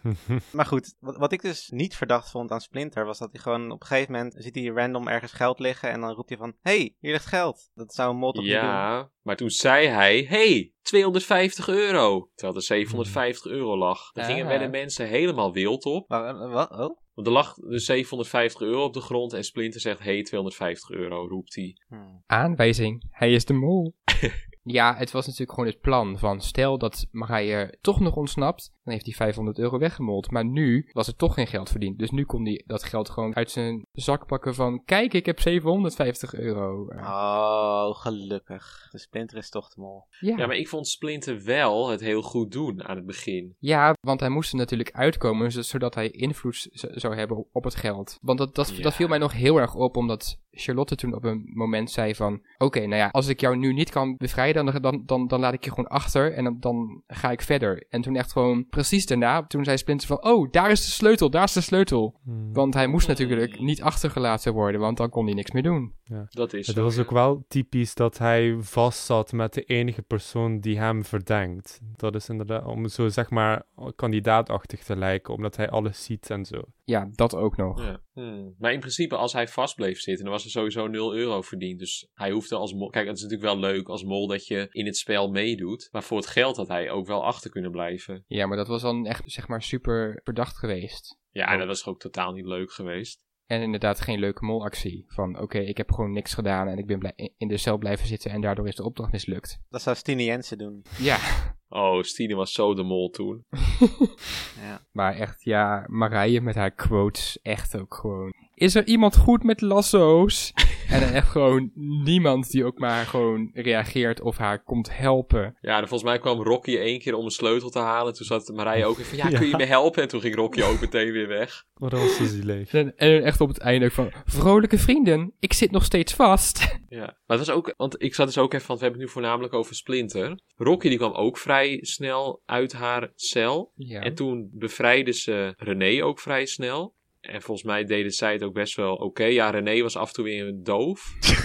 maar goed, wat, wat ik dus niet verdacht vond aan Splinter was dat hij gewoon op een gegeven moment ziet hij random ergens geld liggen en dan roept hij van, hey, hier ligt geld. Dat zou een mol toch niet doen? Ja, maar toen zei hij: hey, 250 euro. Terwijl er 750 euro lag. Daar gingen Ah. werden mensen helemaal wild op. Maar, eh, wat? Oh? Want er lag dus 750 euro op de grond. En Splinter zegt: hey, 250 euro, roept hij. Hmm. Aanwijzing, hij is de mol. ja, het was natuurlijk gewoon het plan van stel dat Marije toch nog ontsnapt, dan heeft hij 500 euro weggemold. Maar nu was er toch geen geld verdiend. Dus nu kon hij dat geld gewoon uit zijn zak pakken van kijk, ik heb 750 euro. Oh, gelukkig. De Splinter is toch de mol. ja. Ja, maar ik vond Splinter wel het heel goed doen aan het begin. Ja, want hij moest er natuurlijk uitkomen, zodat hij invloed zou hebben op- het geld. Want dat, dat, Ja. dat viel mij nog heel erg op, omdat Charlotte toen op een moment zei van... Oké, nou ja, als ik jou nu niet kan bevrijden, dan, dan, dan, dan laat ik je gewoon achter en dan, dan ga ik verder. En toen echt gewoon precies daarna, toen zei Splinter van... Oh, daar is de sleutel, daar is de sleutel. Hmm. Want hij moest natuurlijk niet achtergelaten worden, want dan kon hij niks meer doen. Dat is Het was ja. ook wel typisch dat hij vast zat met de enige persoon die hem verdenkt. Dat is inderdaad om zo zeg maar kandidaatachtig te lijken, omdat hij alles ziet en zo. Ja, dat ook nog. Ja. Hmm. Maar in principe, als hij vast bleef zitten, dan was er sowieso 0 euro verdiend. Dus hij hoefde als mol... Kijk, het is natuurlijk wel leuk als mol dat je in het spel meedoet. Maar voor het geld had hij ook wel achter kunnen blijven. Ja, maar dat was dan echt, zeg maar, super verdacht geweest. Ja, en dat was ook totaal niet leuk geweest. En inderdaad geen leuke molactie. Van, oké, ik heb gewoon niks gedaan en ik ben blij- in de cel blijven zitten en daardoor is de opdracht mislukt. Dat zou Stine Jensen doen. Ja, Oh, Stine was zo de mol toen. Ja. maar echt, ja, Marije met haar quotes, echt ook gewoon. Is er iemand goed met lasso's? En dan echt gewoon niemand die ook maar gewoon reageert of haar komt helpen. Ja, en volgens mij kwam Rocky één keer om een sleutel te halen. Toen zat Marije ook weer van, ja, Ja. kun je me helpen? En toen ging Rocky ook meteen weer weg. Dat was zo zielig. En, en echt op het einde ook van, vrolijke vrienden, ik zit nog steeds vast. Ja, maar het was ook, want ik zat dus ook even, want we hebben het nu voornamelijk over Splinter. Rocky die kwam ook vrij snel uit haar cel. Ja. En toen bevrijdde ze René ook vrij snel. En volgens mij deden zij het ook best wel oké. Ja, René was af en toe weer doof.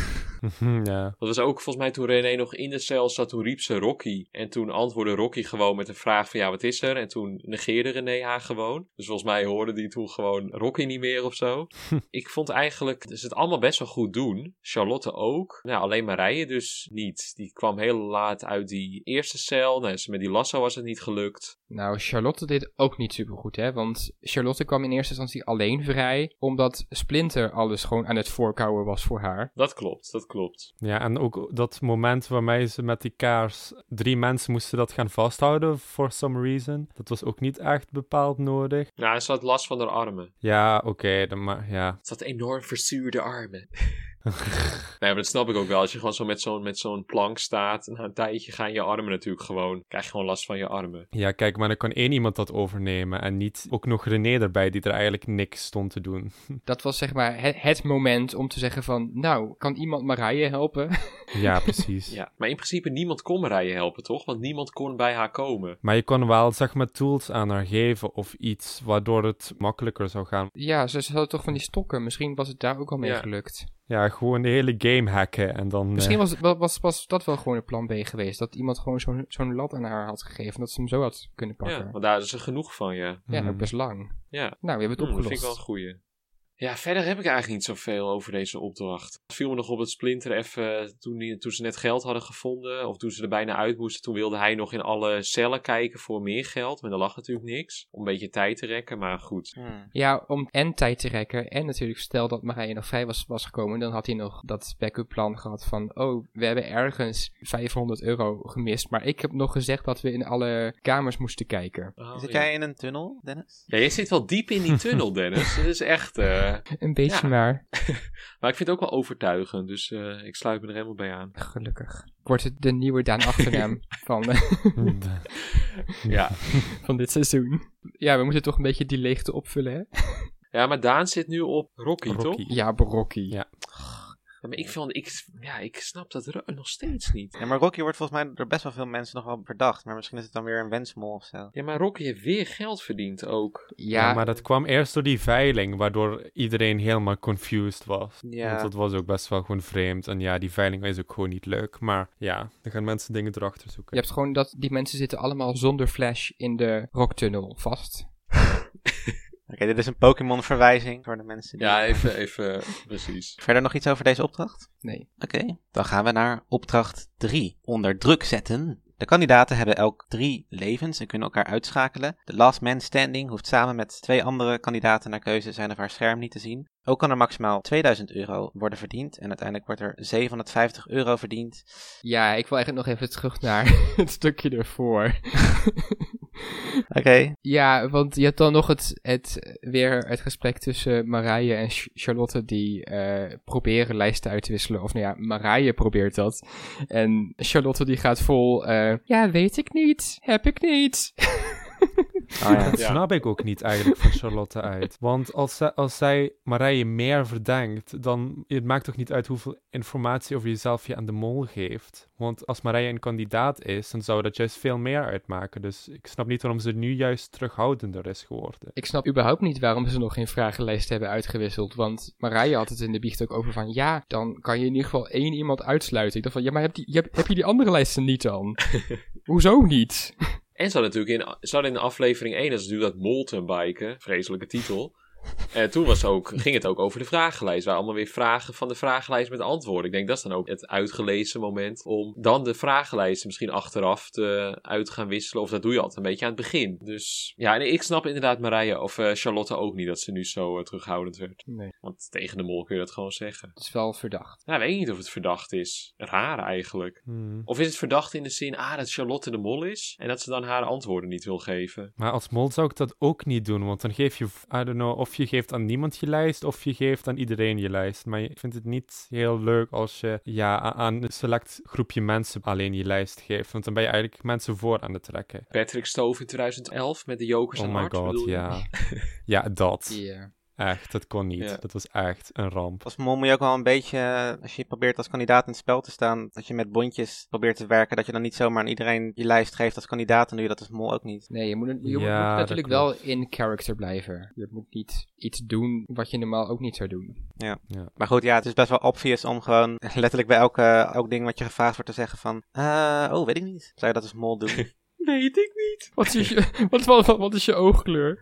ja. Dat was ook volgens mij toen René nog in de cel zat, toen riep ze Rocky. En toen antwoordde Rocky gewoon met een vraag van ja, wat is er? En toen negeerde René haar gewoon. Dus volgens mij hoorde die toen gewoon Rocky niet meer of zo. ik vond eigenlijk ze het allemaal best wel goed doen. Charlotte ook. Nou, alleen Marije dus niet. Die kwam heel laat uit die eerste cel. Nou, met die lasso was het niet gelukt. Nou, Charlotte deed ook niet supergoed, hè. Want Charlotte kwam in eerste instantie alleen vrij, omdat Splinter alles gewoon aan het voorkouwen was voor haar. Dat klopt, dat klopt. Ja, en ook dat moment waarmee ze met die kaars... Drie mensen moesten dat gaan vasthouden, for some reason. Dat was ook niet echt bepaald nodig. Nou, ze had last van haar armen. Ja, oké, dan maar ja. Ze had enorm verzuurde armen. nee, maar dat snap ik ook wel. Als je gewoon zo met zo'n met zo'n plank staat, na een tijdje gaan je armen natuurlijk gewoon, krijg je gewoon last van je armen. Ja, kijk, maar dan kan één iemand dat overnemen en niet ook nog René erbij die er eigenlijk niks stond te doen. Dat was zeg maar het, het moment om te zeggen van, nou, kan iemand Marije helpen? ja, precies. Ja, maar in principe niemand kon Marije helpen, toch? Want niemand kon bij haar komen. Maar je kon wel, zeg maar, tools aan haar geven of iets waardoor het makkelijker zou gaan. ja, ze, ze hadden toch van die stokken. Misschien was het daar ook al mee Ja. gelukt. Ja, gewoon de hele game hacken en dan... Misschien eh, was, was, was dat wel gewoon een plan B geweest. Dat iemand gewoon zo'n zo'n lat aan haar had gegeven. Dat ze hem zo had kunnen pakken. Ja, Ja, want daar is er genoeg van, ja. hmm. ook best lang. Ja, Nou, we hebben het Hm, dat opgelost. vind ik wel een goeie. Ja, verder heb ik eigenlijk niet zoveel over deze opdracht. Het viel me nog op het Splinter even, toen, die, toen ze net geld hadden gevonden, of toen ze er bijna uit moesten, toen wilde hij nog in alle cellen kijken voor meer geld. Maar daar lag natuurlijk niks. Om een beetje tijd te rekken, maar goed. Hmm. Ja, om en tijd te rekken. En natuurlijk, stel dat Marije nog vrij was, was gekomen. Dan had hij nog dat backup plan gehad van... Oh, we hebben ergens 500 euro gemist. Maar ik heb nog gezegd dat we in alle kamers moesten kijken. Oh, Zit ja. jij in een tunnel, Dennis? Ja, jij zit wel diep in die tunnel, Dennis. Dat is echt... eh, Een beetje Ja. maar. Maar ik vind het ook wel overtuigend, dus eh, ik sluit me er helemaal bij aan. Gelukkig. Ik word het de nieuwe Daan Achternaam van, eh, Ja. van dit seizoen. Ja, we moeten toch een beetje die leegte opvullen, hè? ja, maar Daan zit nu op Rocky, Rocky. toch? Ja, Brokkie. Ja. Ja, maar ik, vond, ik, ja, ik snap dat nog steeds niet. Ja, maar Rocky wordt volgens mij door best wel veel mensen nog wel verdacht. Maar misschien is het dan weer een wensmol of zo. Ja, maar Rocky heeft weer geld verdiend ook. Ja, Ja, maar dat kwam eerst door die veiling, waardoor iedereen helemaal confused was. Ja. Want dat was ook best wel gewoon vreemd. En ja, die veiling is ook gewoon niet leuk. Maar ja, dan gaan mensen dingen erachter zoeken. je hebt gewoon dat die mensen zitten allemaal zonder flash in de rocktunnel vast. Oké, dit is een Pokémon-verwijzing voor de mensen die... Ja, even, even, precies. Verder nog iets over deze opdracht? Nee. Oké, dan gaan we naar opdracht 3. Onder druk zetten. De kandidaten hebben elk drie levens en kunnen elkaar uitschakelen. De last man standing hoeft samen met twee andere kandidaten naar keuze zijn of haar scherm niet te zien. Ook kan er maximaal 2000 euro worden verdiend en uiteindelijk wordt er 750 euro verdiend. Ja, ik wil eigenlijk nog even terug naar het stukje ervoor. Oké, Ja, want je hebt dan nog het, het, weer het gesprek tussen Marije en Ch- Charlotte die eh, proberen lijsten uit te wisselen. Of nou ja, Marije probeert dat. En Charlotte die gaat vol, eh, ja, weet ik niet, heb ik niet. ja. Dat snap ik ook niet eigenlijk van Charlotte uit. Want als zij, als zij Marije meer verdenkt, dan het maakt toch niet uit hoeveel informatie over jezelf je aan de mol geeft. Want als Marije een kandidaat is, dan zou dat juist veel meer uitmaken. Dus ik snap niet waarom ze nu juist terughoudender is geworden. Ik snap überhaupt niet waarom ze nog geen vragenlijst hebben uitgewisseld. Want Marije had het in de biecht ook over van, ja, dan kan je in ieder geval één iemand uitsluiten. Ik dacht van, ja, maar heb, die, heb, heb je die andere lijsten niet dan? Hoezo niet? En ze natuurlijk in, ze hadden in aflevering 1, dat is natuurlijk dat mountainbiken, vreselijke titel. En toen was ook, ging het ook over de vragenlijst. Waar allemaal weer vragen van de vragenlijst met antwoorden. Ik denk dat is dan ook het uitgelezen moment om dan de vragenlijsten misschien achteraf te, uit te gaan wisselen. Of dat doe je altijd een beetje aan het begin. Dus ja, en ik snap inderdaad Marije of eh, Charlotte ook niet dat ze nu zo eh, terughoudend werd. Nee, Want tegen de mol kun je dat gewoon zeggen. het is wel verdacht. Ja, ik weet niet of het verdacht is. Raar eigenlijk. Hmm. Of is het verdacht in de zin, ah, dat Charlotte de mol is en dat ze dan haar antwoorden niet wil geven? Maar als mol zou ik dat ook niet doen, want dan geef je, I don't know, of je geeft aan niemand je lijst, of je geeft aan iedereen je lijst. Maar ik vind het niet heel leuk als je ja, aan een select groepje mensen alleen je lijst geeft, want dan ben je eigenlijk mensen voor aan het trekken. Patrick Stove in 2011 met de Jokers Oh en my Hart, god, ja. Ja, dat. Echt, dat kon niet. Ja. Dat was echt een ramp. Als mol moet je ook wel een beetje, eh, als je probeert als kandidaat in het spel te staan, dat je met bondjes probeert te werken, dat je dan niet zomaar aan iedereen je lijst geeft als kandidaat, dan doe je dat als mol ook niet. nee, je moet, je moet- Ja, natuurlijk wel in character blijven. Je moet niet iets doen wat je normaal ook niet zou doen. Maar goed, ja, het is best wel obvious om gewoon letterlijk bij elke, elk ding wat je gevraagd wordt te zeggen van, eh, oh, weet ik niet. Zou je dat als mol doen? Weet ik niet. Wat is je, wat, wat, wat, wat is je oogkleur?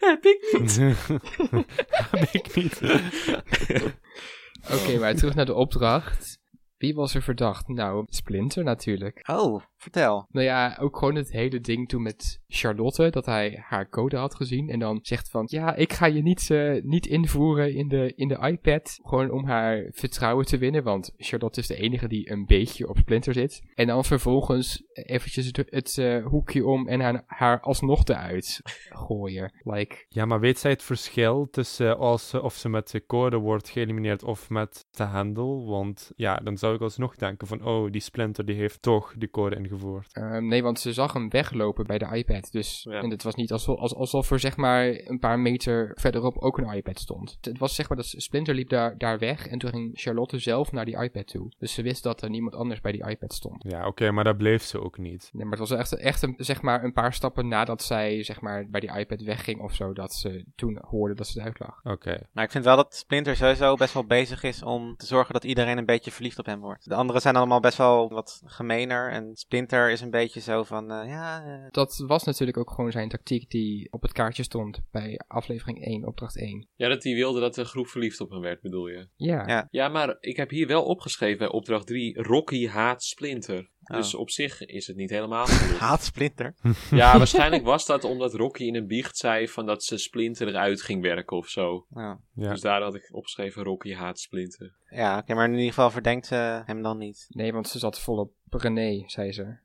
Heb ik niet. Heb ik niet. Oké, maar terug naar de opdracht. Wie was er verdacht? Nou, Splinter natuurlijk. oh, vertel. Nou ja, ook gewoon het hele ding toen met Charlotte, dat hij haar code had gezien en dan zegt van, ja, ik ga je niet, eh, niet invoeren in de, in de iPad, gewoon om haar vertrouwen te winnen, want Charlotte is de enige die een beetje op Splinter zit. En dan vervolgens eventjes het, het eh, hoekje om en haar, haar alsnog eruit gooien. Like, Ja, maar weet zij het verschil tussen als ze, of ze met de code wordt geëlimineerd of met de handle? Want ja, dan zou ik alsnog denken van, oh, die Splinter die heeft toch de code ingevoerd. Ehm, nee, want ze zag hem weglopen bij de iPad. Dus Ja. en het was niet alsof, als- alsof er zeg maar een paar meter verderop ook een iPad stond. Het was zeg maar dat Splinter liep daar, daar weg en toen ging Charlotte zelf naar die iPad toe. Dus ze wist dat er niemand anders bij die iPad stond. Ja, oké, maar daar bleef ze ook niet. Nee, maar het was echt, echt een, zeg maar een paar stappen nadat zij zeg maar bij die iPad wegging of zo, dat ze toen hoorde dat ze eruit lag. Oké. Maar ik vind wel dat Splinter sowieso best wel bezig is om te zorgen dat iedereen een beetje verliefd op hem wordt. De anderen zijn allemaal best wel wat gemener en Splinter is een beetje zo van, eh, ja, eh, Dat was natuurlijk ook gewoon zijn tactiek die op het kaartje stond bij aflevering 1, opdracht 1. Ja, dat hij wilde dat de groep verliefd op hem werd, bedoel je? Ja, Ja. Ja, maar ik heb hier wel opgeschreven bij opdracht 3, Rocky haat Splinter. Oh. Dus op zich is het niet helemaal haat Splinter. Ja, waarschijnlijk was dat omdat Rocky in een biecht zei van dat ze Splinter eruit ging werken of zo. Ja, Ja. Dus daar had ik opgeschreven Rocky haat Splinter. ja oké, maar in ieder geval verdenkt ze hem dan niet. nee, want ze zat volop René, zei ze.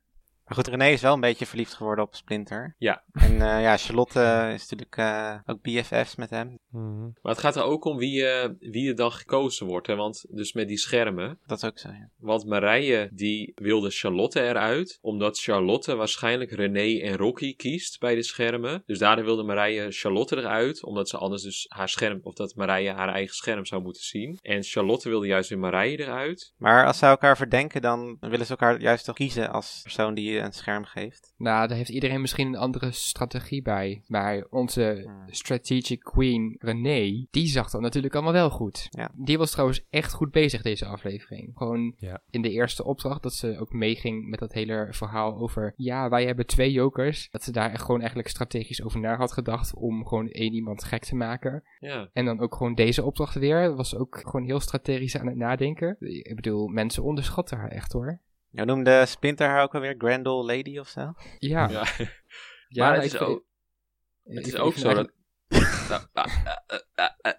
Maar goed, René is wel een beetje verliefd geworden op Splinter. Ja. En eh, ja, Charlotte is natuurlijk eh, ook BFF's met hem. Mhm. Maar het gaat er ook om wie, eh, wie er dan gekozen wordt. Hè? Want dus met die schermen. Dat is ook zo, ja. Want Marije die wilde Charlotte eruit. Omdat Charlotte waarschijnlijk René en Rocky kiest bij de schermen. Dus daardoor wilde Marije Charlotte eruit. Omdat ze anders dus haar scherm. Of dat Marije haar eigen scherm zou moeten zien. En Charlotte wilde juist weer Marije eruit. Maar als ze elkaar verdenken, dan willen ze elkaar juist toch kiezen als persoon die je een scherm geeft. Nou, daar heeft iedereen misschien een andere strategie bij. Maar onze Hmm. strategic queen René, die zag dat natuurlijk allemaal wel goed. Ja. Die was trouwens echt goed bezig deze aflevering. Gewoon Ja. in de eerste opdracht dat ze ook meeging met dat hele verhaal over... Ja, wij hebben twee jokers. Dat ze daar echt gewoon eigenlijk strategisch over na had gedacht om gewoon één iemand gek te maken. Ja. En dan ook gewoon deze opdracht weer. Was ook gewoon heel strategisch aan het nadenken. Ik bedoel, mensen onderschatten haar echt hoor. Nou noemde Splinter haar ook alweer Grendel Lady of zo. Ja, ja. ja maar het ik is ook, het is ook zo dat... Nou, ah, ah, ah.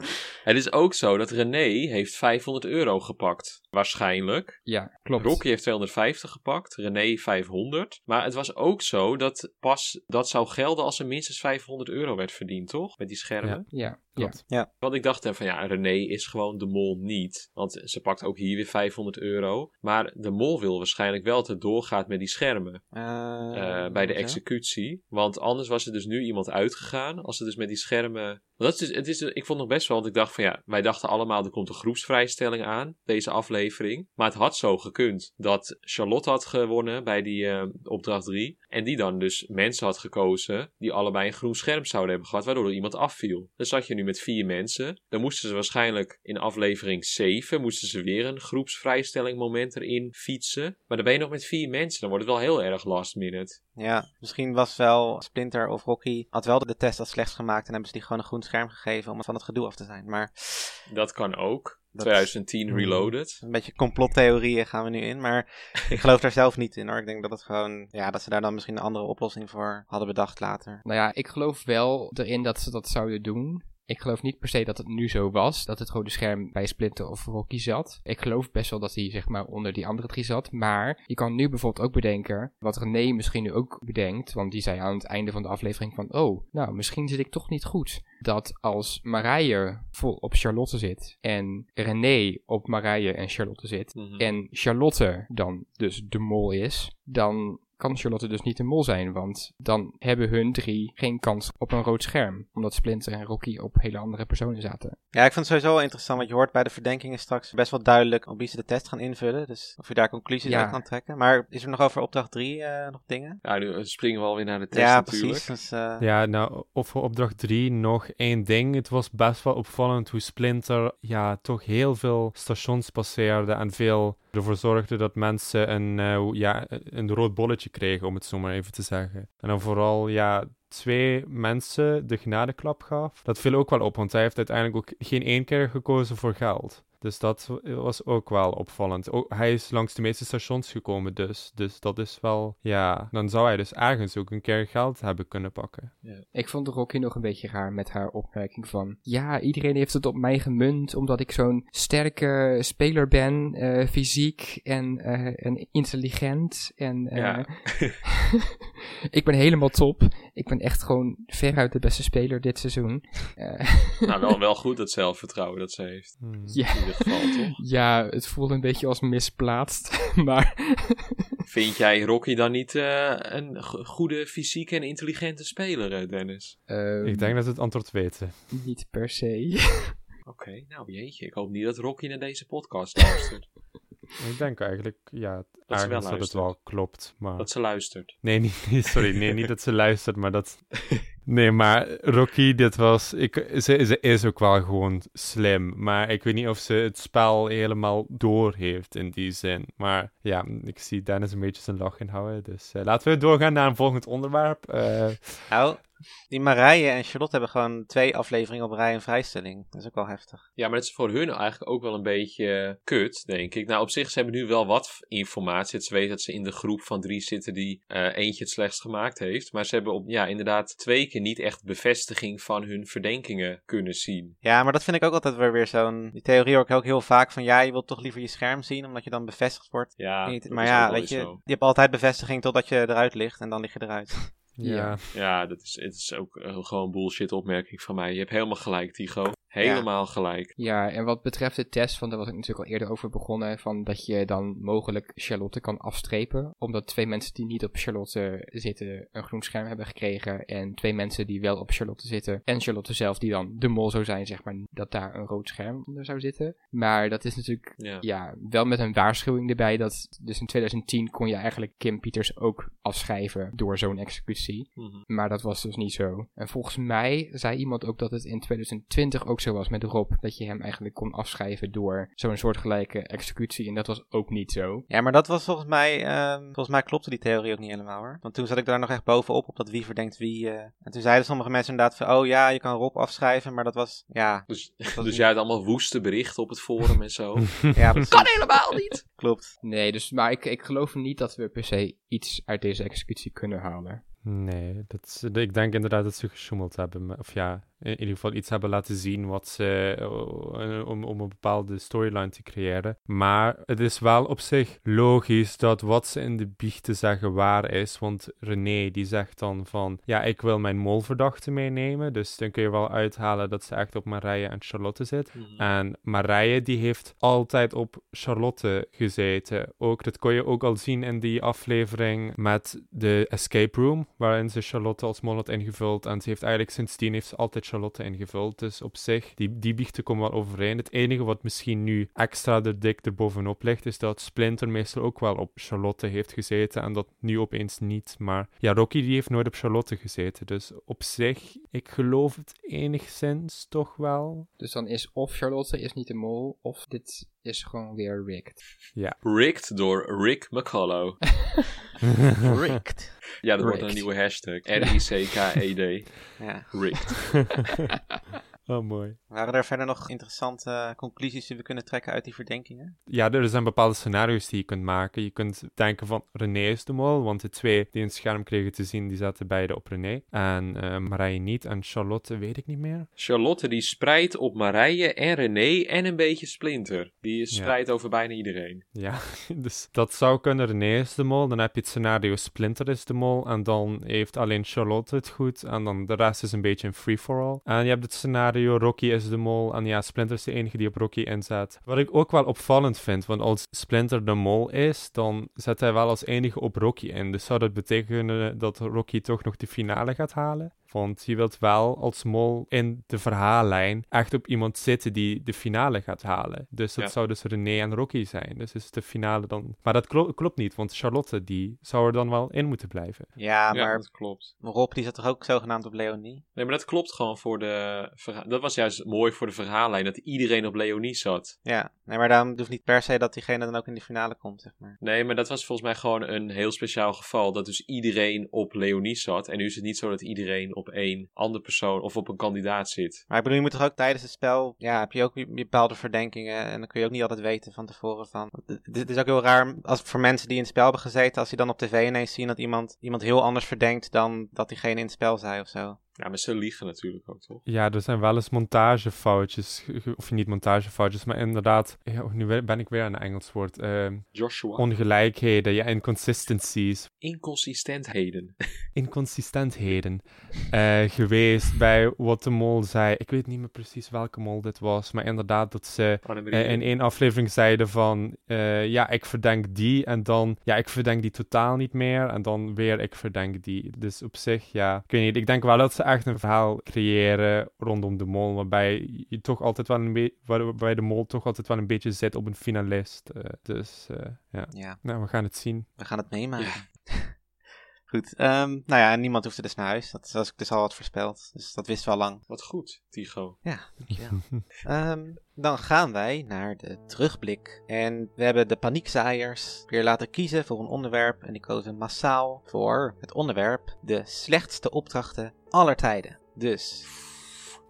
Het is ook zo dat René heeft 500 euro gepakt. Waarschijnlijk. Ja, klopt. Rocky heeft 250 gepakt, René 500. Maar het was ook zo dat pas dat zou gelden als er minstens 500 euro werd verdiend, toch? Met die schermen. Ja, ja. Klopt. Want ik dacht van ja, René is gewoon de mol niet. Want ze pakt ook hier weer 500 euro. Maar de mol wil waarschijnlijk wel dat het doorgaat met die schermen. Eh, eh, bij de executie. Want anders was er dus nu iemand uitgegaan. Als het dus met die schermen. Dat is, dus- het is, ik vond nog best wel, want ik dacht van ja, wij dachten allemaal er komt een groepsvrijstelling aan, deze aflevering. Maar het had zo gekund dat Charlotte had gewonnen bij die eh, opdracht 3. En die dan dus mensen had gekozen die allebei een groen scherm zouden hebben gehad, waardoor er iemand afviel. Dan zat je nu met vier mensen. Dan moesten ze waarschijnlijk in aflevering 7, moesten ze weer een groepsvrijstelling moment erin fietsen. Maar dan ben je nog met vier mensen, dan wordt het wel heel erg last minute. Ja, misschien was wel Splinter of Rocky had wel de test als slechts gemaakt en hebben ze die gewoon een groen scherm gegeven om van het gedoe af te zijn. Maar Dat kan ook. Dat- 2010 Hmm. Reloaded. een beetje complottheorieën gaan we nu in. Maar ik geloof daar zelf niet in hoor. Ik denk dat het gewoon, ja, dat ze daar dan misschien een andere oplossing voor hadden bedacht later. Nou ja, ik geloof wel erin dat ze dat zouden doen. Ik geloof niet per se dat het nu zo was, dat het rode scherm bij Splinter of Rocky zat. Ik geloof best wel dat hij zeg maar onder die andere drie zat. Maar je kan nu bijvoorbeeld ook bedenken, wat René misschien nu ook bedenkt, want die zei aan het einde van de aflevering van, oh, nou, misschien zit ik toch niet goed. Dat als Marije vol op Charlotte zit en René op Marije en Charlotte zit, Mhm. en Charlotte dan dus de mol is, dan kan Charlotte dus niet de mol zijn, want dan hebben hun drie geen kans op een rood scherm, omdat Splinter en Rocky op hele andere personen zaten. Ja, ik vind het sowieso wel interessant, want je hoort bij de verdenkingen straks best wel duidelijk op wie ze de test gaan invullen. Dus of je daar conclusies Ja. uit kan trekken. Maar is er nog over opdracht 3 nog dingen? Ja, nu springen we alweer naar de test ja, natuurlijk. precies. Dus, eh, Ja, nou, op voor opdracht 3 nog één ding. Het was best wel opvallend hoe Splinter ja, toch heel veel stations passeerde en veel ervoor zorgde dat mensen een, eh, ja, een rood bolletje kregen, om het zo maar even te zeggen. En dan vooral, ja, twee mensen de genadeklap gaf. Dat viel ook wel op, want hij heeft uiteindelijk ook geen één keer gekozen voor geld. Dus dat was ook wel opvallend. Ook, hij is langs de meeste stations gekomen, dus. Dus dat is wel, ja, dan zou hij dus ergens ook een keer geld hebben kunnen pakken. Ik vond Rocky nog een beetje raar met haar opmerking van, ja, iedereen heeft het op mij gemunt, omdat ik zo'n sterke speler ben, eh, fysiek en, eh, en intelligent en... eh, Ja. ik ben helemaal top. Ik ben echt gewoon veruit de beste speler dit seizoen. Eh, nou, wel, wel goed dat zelfvertrouwen dat ze heeft. Hmm. ja. In ieder geval, toch? Ja, het voelde een beetje als misplaatst, maar Vind jij Rocky dan niet eh, een go- goede, fysieke en intelligente speler, eh, Dennis? ehm, Ik denk dat we het antwoord weten. niet per se. Oké, nou jeetje. Ik hoop niet dat Rocky naar deze podcast luistert. Ik denk eigenlijk, ja, Dat ze wel dat het luistert. wel klopt. Maar... dat ze luistert. Nee, niet- sorry, nee, niet dat ze luistert, maar dat... Nee, maar Rocky, dit was... Ik, ze, is ook wel gewoon slim, maar ik weet niet of ze het spel helemaal door heeft in die zin. Maar ja, ik zie Dennis een beetje zijn lach inhouden, dus eh, laten we doorgaan naar een volgend onderwerp. Nou, die Marije en Charlotte hebben gewoon twee afleveringen op rij een vrijstelling. Dat is ook wel heftig. Ja, maar dat is voor hun eigenlijk ook wel een beetje eh, kut, denk ik. Nou, op zich, ze hebben nu wel wat informatie. Ze weten dat ze in de groep van drie zitten die eh, eentje het slechtst gemaakt heeft. Maar ze hebben op, ja, inderdaad twee keer niet echt bevestiging van hun verdenkingen kunnen zien. Ja, maar dat vind ik ook altijd weer, weer zo'n... Die theorie hoor ik ook heel vaak van... Ja, je wilt toch liever je scherm zien, omdat je dan bevestigd wordt. Ja, Niet- maar ja, weet je, zo. je hebt altijd bevestiging totdat je eruit ligt en dan lig je eruit. Ja. Ja, dat is, het is ook gewoon bullshit opmerking van mij. Je hebt helemaal gelijk, Tigo. Helemaal gelijk. Ja, en wat betreft de test, van daar was ik natuurlijk al eerder over begonnen, van dat je dan mogelijk Charlotte kan afstrepen, omdat twee mensen die niet op Charlotte zitten een groen scherm hebben gekregen en twee mensen die wel op Charlotte zitten en Charlotte zelf die dan de mol zou zijn, zeg maar, dat daar een rood scherm onder zou zitten. Maar dat is natuurlijk, Ja. ja, wel met een waarschuwing erbij dat, dus in 2010 kon je eigenlijk Kim Peters ook afschrijven door zo'n executie. Mhm. Maar dat was dus niet zo. En volgens mij zei iemand ook dat het in 2020 ook zo was met Rob. Dat je hem eigenlijk kon afschrijven door zo'n soortgelijke executie. En dat was ook niet zo. Ja, maar dat was volgens mij... ehm, volgens mij klopte die theorie ook niet helemaal hoor. Want toen zat ik daar nog echt bovenop op dat wie verdenkt wie. eh. En toen zeiden sommige mensen inderdaad van... Oh ja, je kan Rob afschrijven, maar dat was... Ja, Dus, was dus niet- jij had allemaal woeste berichten op het forum en zo. ja precies. kan helemaal niet! Klopt. Nee, dus, maar ik, ik geloof niet dat we per se iets uit deze executie kunnen halen. Nee, dat ik denk inderdaad dat ze gesjoemeld hebben. Of ja, in ieder geval iets hebben laten zien wat ze, eh, om, om een bepaalde storyline te creëren. Maar het is wel op zich logisch dat wat ze in de biechten zeggen waar is. Want René die zegt dan van, ja, ik wil mijn molverdachte meenemen. Dus dan kun je wel uithalen dat ze echt op Marije en Charlotte zit. Mhm. En Marije die heeft altijd op Charlotte gezeten. Ook, dat kon je ook al zien in die aflevering met de escape room, waarin ze Charlotte als mol had ingevuld. En ze heeft eigenlijk sindsdien heeft ze altijd Charlotte ingevuld. Dus op zich, die, die biechten komen wel overeen. Het enige wat misschien nu extra er dik erbovenop ligt, is dat Splinter meestal ook wel op Charlotte heeft gezeten. En dat nu opeens niet. Maar ja, Rocky die heeft nooit op Charlotte gezeten. Dus op zich, ik geloof het enigszins toch wel. Dus dan is of Charlotte is niet de mol, of dit is gewoon weer rigged. Rigged door Rick McCullough. Rigged. Ja, dat wordt een nieuwe hashtag. R-I-C-K-E-D. Ja. Rigged. oh, mooi. Waren er verder nog interessante eh, conclusies die we kunnen trekken uit die verdenkingen? Ja, er zijn bepaalde scenario's die je kunt maken. Je kunt denken van René is de mol, want de twee die een scherm kregen te zien, die zaten beide op René. En eh Marije niet. En Charlotte weet ik niet meer. Charlotte die spreidt op Marije en René en een beetje Splinter. Die Ja. spreidt over bijna iedereen. Ja, dus dat zou kunnen. René is de mol. Dan heb je het scenario Splinter is de mol. En dan heeft alleen Charlotte het goed. En dan de rest is een beetje een free-for-all. En je hebt het scenario Rocky is de mol. En ja, Splinter is de enige die op Rocky inzet. Wat ik ook wel opvallend vind. Want als Splinter de mol is, dan zet hij wel als enige op Rocky in. Dus zou dat betekenen dat Rocky toch nog de finale gaat halen? Want je wilt wel als mol in de verhaallijn echt op iemand zitten die de finale gaat halen. Dus dat Ja. zou dus René en Rocky zijn. Dus is de finale dan... Maar dat klo- klopt niet, want Charlotte die zou er dan wel in moeten blijven. Ja, ja, maar dat klopt. Rob die zat toch ook zogenaamd op Leonie? Nee, maar dat klopt gewoon voor de... Dat was juist mooi voor de verhaallijn, dat iedereen op Leonie zat. Ja, nee, maar daarom hoeft niet per se dat diegene dan ook in de finale komt, zeg maar. Nee, maar dat was volgens mij gewoon een heel speciaal geval. Dat dus iedereen op Leonie zat. En nu is het niet zo dat iedereen op één andere persoon of op een kandidaat zit. Maar ik bedoel, je moet toch ook tijdens het spel, ja, heb je ook je, je bepaalde verdenkingen en dan kun je ook niet altijd weten van tevoren van. Het- is ook heel raar als voor mensen die in het spel hebben gezeten, als die dan op tv ineens zien dat iemand, iemand heel anders verdenkt dan dat diegene in het spel zei of zo. Ja, maar ze liegen natuurlijk ook, toch? Ja, er zijn wel eens montagefoutjes. ge- ge- Of niet montagefoutjes, maar inderdaad... Ja, nu ben ik weer aan een Engels woord. ehm, Joshua. ongelijkheden, ja, inconsistencies. Inconsistentheden. inconsistentheden eh, geweest bij wat de mol zei. Ik weet niet meer precies welke mol dit was, maar inderdaad dat ze Annemarie. eh, in één aflevering zeiden van eh, ja, ik verdenk die en dan ja, ik verdenk die totaal niet meer en dan weer ik verdenk die. Dus op zich, ja, ik weet niet. Ik denk wel dat ze echt een verhaal creëren rondom de mol, waarbij je toch altijd wel een beetje, waarbij de mol toch altijd wel een beetje zit op een finalist. Eh, dus eh, ja, Ja, nou, we gaan het zien. we gaan het meemaken. Goed, ehm, nou ja, en niemand hoefde dus naar huis. Dat was ik dus al wat voorspeld. Dus dat wisten we al lang. Wat goed, Tycho. Ja, dankjewel. Ehm, dan gaan wij naar de terugblik. En we hebben de paniekzaaiers weer laten kiezen voor een onderwerp. En die kozen massaal voor het onderwerp de slechtste opdrachten aller tijden. Dus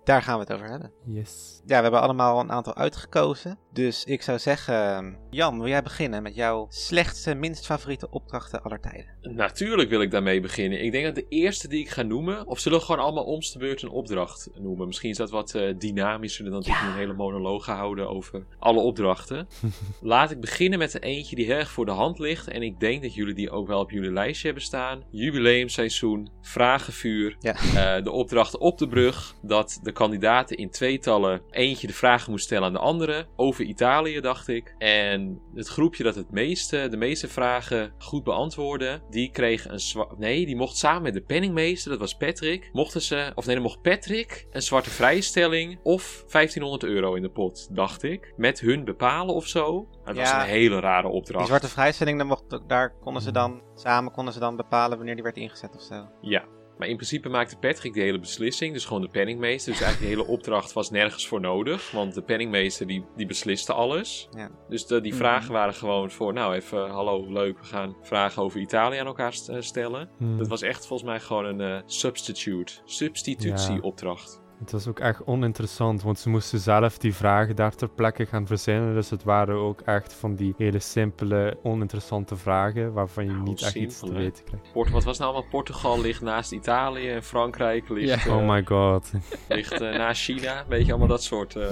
daar gaan we het over hebben. Yes. Ja, we hebben allemaal een aantal uitgekozen. Dus ik zou zeggen, Jan, wil jij beginnen met jouw slechtste, minst favoriete opdrachten aller tijden? Natuurlijk wil ik daarmee beginnen. Ik denk dat de eerste die ik ga noemen, of zullen we gewoon allemaal om de beurt een opdracht noemen? Misschien is dat wat eh, dynamischer dan dat ik een hele monoloog ga houden over alle opdrachten. Laat ik beginnen met de eentje die heel erg voor de hand ligt. En ik denk dat jullie die ook wel op jullie lijstje hebben staan. Jubileumseizoen, vragenvuur, Ja. eh, de opdracht op de brug. Dat de kandidaten in tweetallen eentje de vragen moest stellen aan de andere. Over Italië, dacht ik. En het groepje dat het meeste, de meeste vragen goed beantwoordde, die kreeg een zwa- Nee, die mocht samen met de penningmeester, dat was Patrick. Mochten ze, of nee, dan mocht Patrick een zwarte vrijstelling of 1500 euro in de pot, dacht ik. Met hun bepalen of zo. Het was een hele rare opdracht. Die zwarte vrijstelling, dan mocht, daar konden ze dan samen konden ze dan bepalen wanneer die werd ingezet of zo. Ja. Maar in principe maakte Patrick de hele beslissing, dus gewoon de penningmeester. Dus eigenlijk de hele opdracht was nergens voor nodig, want de penningmeester die, die besliste alles. Ja. Dus de, die Mhm. vragen waren gewoon voor, nou even, hallo, leuk, we gaan vragen over Italië aan elkaar eh, stellen. Hmm. Dat was echt volgens mij gewoon een eh, substitute, substitutieopdracht. Het was ook echt oninteressant, want ze moesten zelf die vragen daar ter plekke gaan verzinnen. Dus het waren ook echt van die hele simpele, oninteressante vragen, waarvan je Nou, niet echt iets te weten krijgt. Port, wat was nou allemaal? Portugal ligt naast Italië en Frankrijk ligt, Ja. eh, Oh my god, ligt eh, naast China. Weet je, allemaal dat soort... eh,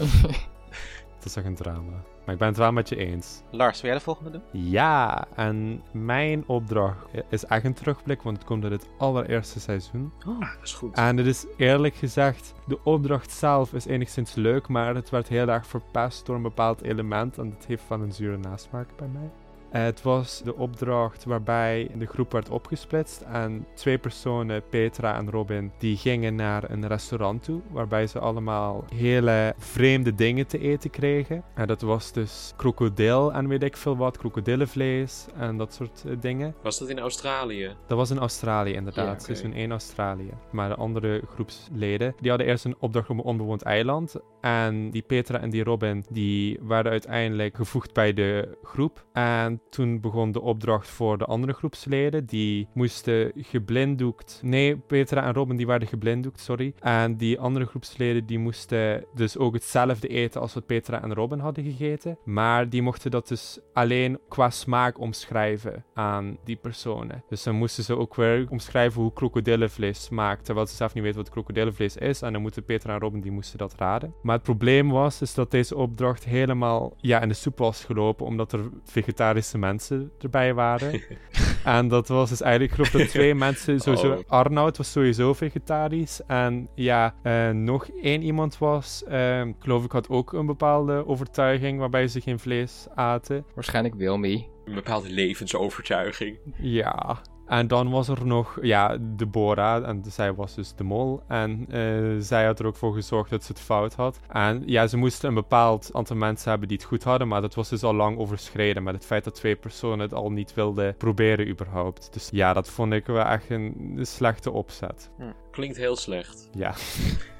het is echt een drama. Maar ik ben het wel met je eens. Lars, wil jij de volgende doen? Ja, en mijn opdracht is echt een terugblik, want het komt uit het allereerste seizoen. Oh. dat is goed. En het is eerlijk gezegd, de opdracht zelf is enigszins leuk, maar het werd heel erg verpest door een bepaald element en dat heeft wel een zure nasmaak bij mij. Eh, het was de opdracht waarbij de groep werd opgesplitst en twee personen, Petra en Robin, die gingen naar een restaurant toe waarbij ze allemaal hele vreemde dingen te eten kregen. En dat was dus krokodil en weet ik veel wat, krokodillenvlees en dat soort eh, dingen. Was dat in Australië? Dat was in Australië inderdaad, Ja, oké. seizoen 1 Australië. Maar de andere groepsleden, die hadden eerst een opdracht op een onbewoond eiland. En die Petra en die Robin, die werden uiteindelijk gevoegd bij de groep. En toen begon de opdracht voor de andere groepsleden. Die moesten geblinddoekt... Nee, Petra en Robin die werden geblinddoekt, sorry. En die andere groepsleden die moesten dus ook hetzelfde eten als wat Petra en Robin hadden gegeten. Maar die mochten dat dus alleen qua smaak omschrijven aan die personen. Dus dan moesten ze ook weer omschrijven hoe krokodillenvlees smaakt. Terwijl ze zelf niet weten wat krokodillenvlees is. En dan moeten Petra en Robin die moesten dat raden. Maar het probleem was is dat deze opdracht helemaal ja, in de soep was gelopen. Omdat er vegetarische mensen erbij waren. en dat was dus eigenlijk, ik geloof dat twee mensen, sowieso Oh. Arnoud was sowieso vegetarisch. En ja, eh, nog één iemand was, eh, ik geloof ik, had ook een bepaalde overtuiging waarbij ze geen vlees aten. Waarschijnlijk Wilmy. Een bepaalde levensovertuiging. Ja. En dan was er nog, ja, Deborah. En zij was dus de mol. En eh, zij had er ook voor gezorgd dat ze het fout had. En ja, ze moesten een bepaald aantal mensen hebben die het goed hadden. Maar dat was dus al lang overschreden. Met het feit dat twee personen het al niet wilden proberen überhaupt. Dus ja, dat vond ik wel echt een slechte opzet. Klinkt heel slecht. Ja.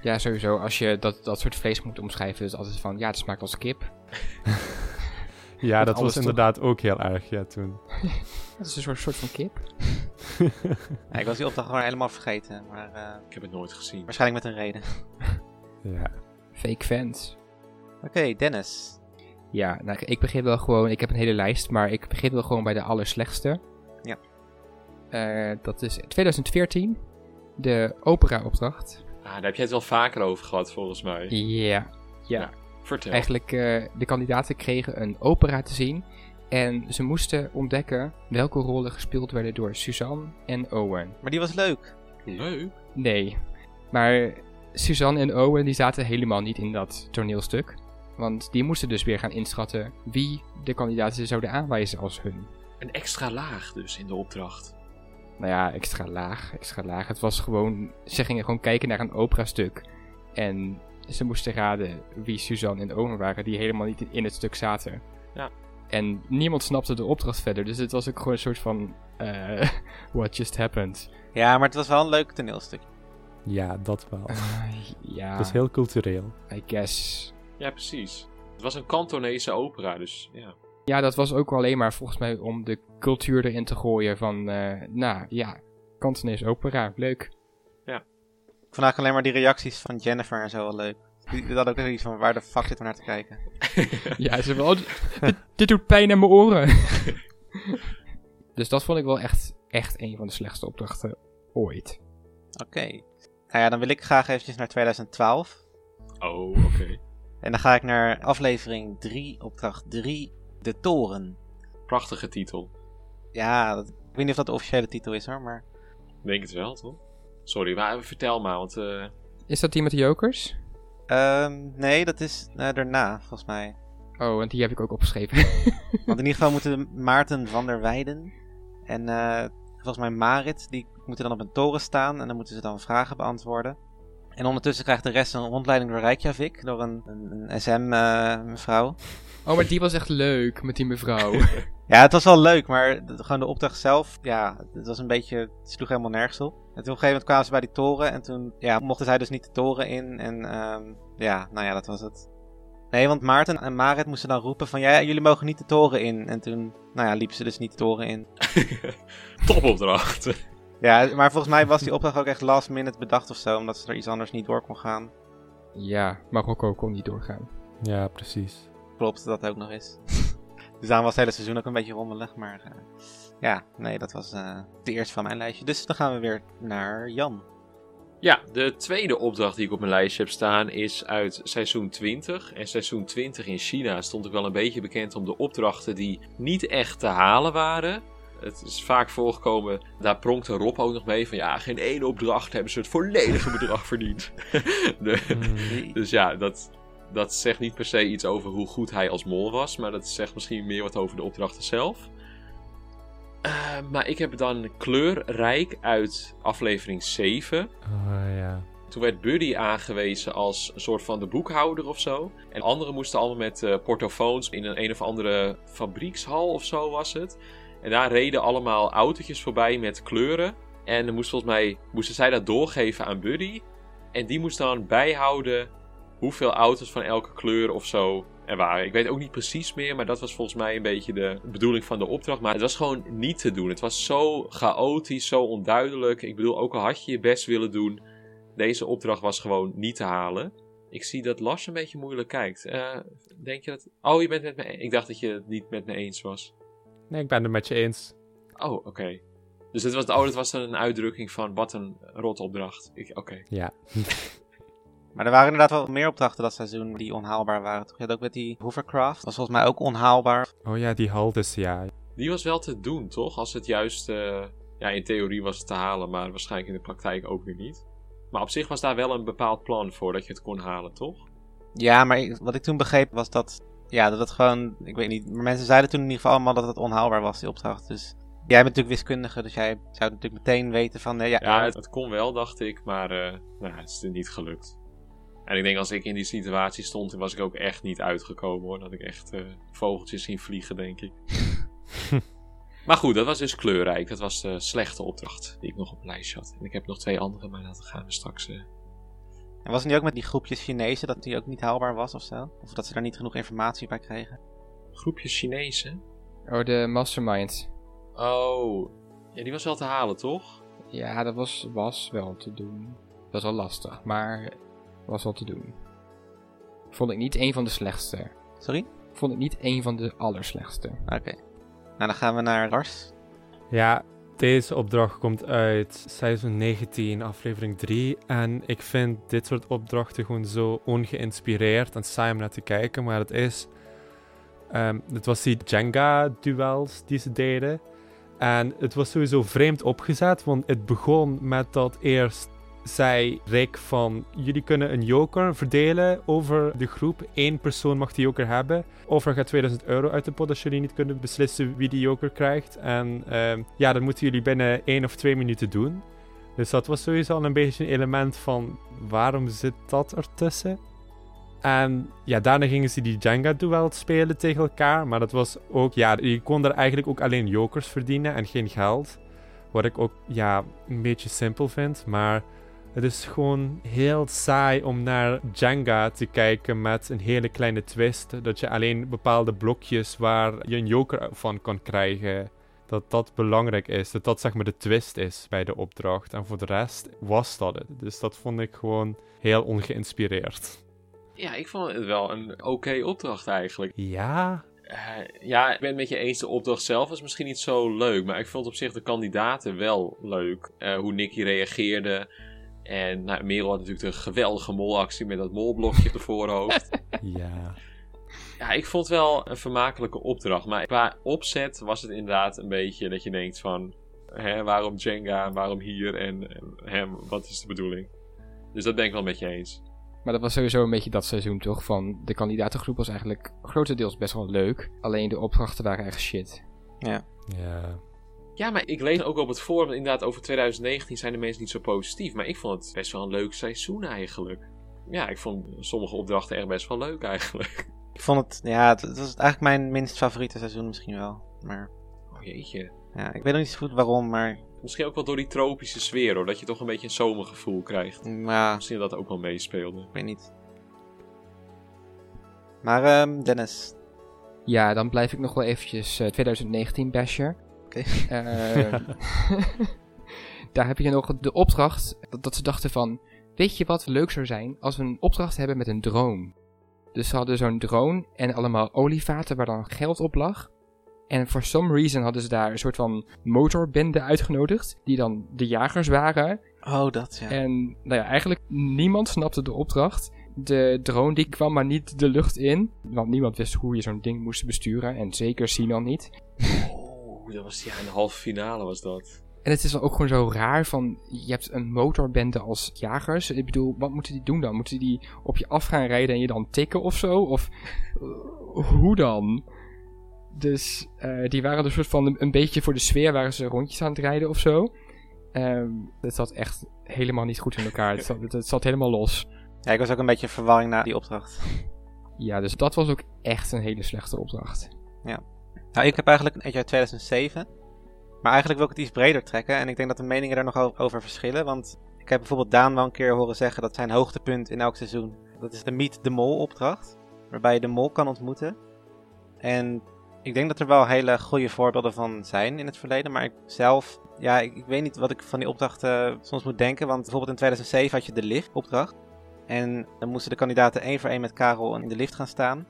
Ja, sowieso. Als je dat, dat soort vlees moet omschrijven, is het altijd van, ja, het smaakt als kip. Ja, dat was toch? inderdaad ook heel erg, ja, toen. Het is een soort, soort van kip. Ja, ik was die opdracht gewoon helemaal vergeten, maar eh, Ik heb het nooit gezien. waarschijnlijk met een reden. Ja. Fake fans. Oké, Dennis. Ja, nou, ik begin wel gewoon, ik heb een hele lijst, maar ik begin wel gewoon bij de allerslechtste. Ja. Eh, dat is 2014, de opera-opdracht. Ah, daar heb jij het wel vaker over gehad, volgens mij. Ja, ja. Vertel. Eigenlijk, eh, de kandidaten kregen een opera te zien. En ze moesten ontdekken welke rollen gespeeld werden door Suzanne en Owen. Maar die was leuk. Leuk. Nee, maar Suzanne en Owen die zaten helemaal niet in dat toneelstuk. Want die moesten dus weer gaan inschatten wie de kandidaten zouden aanwijzen als hun. Een extra laag dus in de opdracht. Nou ja, extra laag, extra laag. Het was gewoon, ze gingen gewoon kijken naar een operastuk. En ze moesten raden wie Suzanne en Owen waren die helemaal niet in- het stuk zaten. Ja. En niemand snapte de opdracht verder. Dus het was ook gewoon een soort van, eh, what just happened. Ja, maar het was wel een leuk toneelstuk. ja, dat wel. Eh, ja, Het is heel cultureel. I guess. Ja, precies. Het was een Kantonese opera, dus ja. Ja, dat was ook alleen maar volgens mij om de cultuur erin te gooien van, eh, nou ja, Kantonees opera, leuk. Eigenlijk alleen maar die reacties van Jennifer en zo wel leuk. Die, had ook iets van, waar de fuck zitten we naar te kijken? Ja, ze wel, dit, dit doet pijn aan mijn oren. dus dat vond ik wel echt, echt een van de slechtste opdrachten ooit. Oké. Nou ja, dan wil ik graag eventjes naar 2012. Oh, oké. En dan ga ik naar aflevering 3, opdracht 3, De Toren. Prachtige titel. Ja, dat- ik weet niet of dat de officiële titel is hoor, maar... Ik Denk het wel, toch? Sorry, maar vertel maar, want eh, Is dat die met de jokers? Ehm, nee, dat is eh, daarna, volgens mij. Oh, en die heb ik ook opgeschreven. Want in ieder geval moeten Maarten van der Weijden en eh, volgens mij Marit, die moeten dan op een toren staan en dan moeten ze dan vragen beantwoorden. En ondertussen krijgt de rest een rondleiding door Reykjavik, door een, een, een SM-mevrouw. Oh, maar die was echt leuk met die mevrouw. ja, het was wel leuk, maar gewoon de opdracht zelf, ja, het was een beetje, het sloeg helemaal nergens op. En toen op een gegeven moment kwamen ze bij die toren en toen, ja, mochten zij dus niet de toren in en ehm, ja, nou ja, dat was het. Nee, want Maarten en Marit moesten dan roepen van, ja, jullie mogen niet de toren in. En toen, nou ja, liepen ze dus niet de toren in. topopdracht. Ja, maar volgens mij was die opdracht ook echt last minute bedacht of zo, omdat ze er iets anders niet door kon gaan. ja, Marokko kon niet doorgaan. Ja, precies. Klopt, dat ook nog eens. dus daarom was het hele seizoen ook een beetje rommelig, maar eh, ja, nee, dat was eh, de eerste van mijn lijstje. Dus dan gaan we weer naar Jan. Ja, de tweede opdracht die ik op mijn lijstje heb staan is uit seizoen 20. En seizoen 20 in China stond ik wel een beetje bekend om de opdrachten die niet echt te halen waren. Het is vaak voorgekomen, daar pronkte Rob ook nog mee van ja, geen één opdracht hebben ze het volledige bedrag verdiend. De- Mm, dus ja, dat, dat zegt niet per se iets over hoe goed hij als mol was, maar dat zegt misschien meer wat over de opdrachten zelf. Eh, maar ik heb dan kleurrijk uit aflevering 7. Oh ja. Toen werd Buddy aangewezen als een soort van de boekhouder of zo. En anderen moesten allemaal met eh, portofoons in een een of andere fabriekshal of zo was het. En daar reden allemaal autootjes voorbij met kleuren. En dan moest volgens mij, moesten zij dat doorgeven aan Buddy. En die moest dan bijhouden hoeveel auto's van elke kleur of zo er waren. Ik weet ook niet precies meer, maar dat was volgens mij een beetje de bedoeling van de opdracht. Maar het was gewoon niet te doen. Het was zo chaotisch, zo onduidelijk. Ik bedoel, ook al had je je best willen doen, deze opdracht was gewoon niet te halen. Ik zie dat Lars een beetje moeilijk kijkt. Eh, denk je dat... Oh, je bent met me... Ik dacht dat je het niet met me eens was. Nee, ik ben het met je eens. Oh, oké. Dus dit was, oh, dit was dan een uitdrukking van wat een rotopdracht. Oké. Ja. Maar er waren inderdaad wel meer opdrachten dat seizoen die onhaalbaar waren. Toch? Je had ook met die hovercraft. Dat was volgens mij ook onhaalbaar. Oh ja, die haltes, ja. Die was wel te doen, toch? Als het juist... eh, ja, in theorie was het te halen, maar waarschijnlijk in de praktijk ook weer niet. Maar op zich was daar wel een bepaald plan voor dat je het kon halen, toch? Ja, maar ik- wat ik toen begreep was dat... Ja, dat het gewoon... Ik weet niet. Maar mensen zeiden toen in ieder geval allemaal dat het onhaalbaar was, die opdracht. Dus jij bent natuurlijk wiskundige, dus jij zou natuurlijk meteen weten van... eh, ja, Ja, het, het kon wel, dacht ik, maar eh, nou, het is er niet gelukt. En ik denk als ik in die situatie stond, dan was ik ook echt niet uitgekomen hoor. Dan had ik echt eh, vogeltjes zien vliegen, denk ik. maar goed, dat was dus kleurrijk. Dat was de slechte opdracht die ik nog op een lijstje had. En ik heb nog twee andere, maar dat gaan we straks... eh, En was het niet ook met die groepjes Chinezen dat die ook niet haalbaar was of zo? Of dat ze daar niet genoeg informatie bij kregen? groepjes Chinezen. Oh, de Mastermind. Oh, ja, die was wel te halen, toch? Ja, dat was, was wel te doen. Dat was wel lastig, maar was wel te doen. Vond ik niet een van de slechtste. Sorry? Vond ik niet een van de allerslechtste. Oké. Nou, dan gaan we naar Lars. Ja, deze opdracht komt uit seizoen 19, aflevering 3. En ik vind dit soort opdrachten gewoon zo ongeïnspireerd en saai om naar te kijken. Maar het is... ehm, het was die Jenga-duels die ze deden. En het was sowieso vreemd opgezet, want het begon met dat eerst zei Rick van... Jullie kunnen een joker verdelen over de groep. Eén persoon mag die joker hebben. Of er gaat 2000 euro uit de pot als jullie niet kunnen beslissen wie die joker krijgt. En ehm, ja, dat moeten jullie binnen één of twee minuten doen. Dus dat was sowieso al een beetje een element van waarom zit dat ertussen? En ja, daarna gingen ze die Jenga-duel spelen tegen elkaar. Maar dat was ook, ja, je kon daar eigenlijk ook alleen jokers verdienen en geen geld. Wat ik ook, ja, een beetje simpel vind. Maar het is gewoon heel saai om naar Jenga te kijken met een hele kleine twist. Dat je alleen bepaalde blokjes waar je een joker van kan krijgen, dat dat belangrijk is. Dat dat zeg maar de twist is bij de opdracht. En voor de rest was dat het. Dus dat vond ik gewoon heel ongeïnspireerd. Ja, ik vond het wel een oké opdracht eigenlijk. Ja, Eh, ja, ik ben het met je eens. De opdracht zelf was misschien niet zo leuk. Maar ik vond op zich de kandidaten wel leuk. Eh, hoe Nicky reageerde. En nou, Merel had natuurlijk de geweldige molactie met dat molblokje op de voorhoofd. ja. ja, ik vond het wel een vermakelijke opdracht. Maar qua opzet was het inderdaad een beetje dat je denkt van... Hè, waarom Jenga, waarom hier en, en hè, wat is de bedoeling? Dus dat ben ik wel met je eens. Maar dat was sowieso een beetje dat seizoen toch? Van de kandidatengroep was eigenlijk grotendeels best wel leuk. Alleen de opdrachten waren echt shit. Ja. Ja, maar ik lees ook op het forum inderdaad over 2019 zijn de mensen niet zo positief. Maar ik vond het best wel een leuk seizoen eigenlijk. Ja, ik vond sommige opdrachten echt best wel leuk eigenlijk. Ik vond het, ja, het, het was eigenlijk mijn minst favoriete seizoen misschien wel. Maar Oh jeetje. ja, ik weet nog niet zo goed waarom, maar Misschien ook wel door die tropische sfeer hoor. Dat je toch een beetje een zomergevoel krijgt. ja, Misschien dat dat ook wel meespeelde. ik weet niet. Maar ehm, Dennis, Ja, dan blijf ik nog wel eventjes eh, 2019 basher. Oké. Eh, daar heb je nog de opdracht dat, dat ze dachten van... Weet je wat leuk zou zijn als we een opdracht hebben met een drone? Dus ze hadden zo'n drone en allemaal olievaten waar dan geld op lag. En for some reason hadden ze daar een soort van motorbende uitgenodigd. Die dan de jagers waren. oh dat ja. En nou ja, eigenlijk niemand snapte de opdracht. De drone die kwam maar niet de lucht in. Want niemand wist hoe je zo'n ding moest besturen. En zeker Sinan niet. Oeh, dat was ja, in de halve finale was dat. En het is dan ook gewoon zo raar van... Je hebt een motorbende als jagers. Ik bedoel, wat moeten die doen dan? Moeten die op je af gaan rijden en je dan tikken of zo? Of eh, hoe dan? Dus eh, die waren er soort van een beetje voor de sfeer, waren ze rondjes aan het rijden of zo. Ehm het zat echt helemaal niet goed in elkaar. het, zat, het, het zat helemaal los. Ja, ik was ook een beetje in verwarring na die opdracht. Ja, dus dat was ook echt een hele slechte opdracht. Nou, ik heb eigenlijk een eentje uit 2007. Maar eigenlijk wil ik het iets breder trekken. En ik denk dat de meningen daar nog o- over verschillen. Want ik heb bijvoorbeeld Daan wel een keer horen zeggen dat zijn hoogtepunt in elk seizoen. Dat is de Meet the Mol opdracht. Waarbij je de mol kan ontmoeten. En ik denk dat er wel hele goede voorbeelden van zijn in het verleden. Maar ik zelf, ja, ik, ik weet niet wat ik van die opdrachten soms moet denken. Want bijvoorbeeld in 2007 had je de lift opdracht. En dan moesten de kandidaten één voor één met Karel in de lift gaan staan.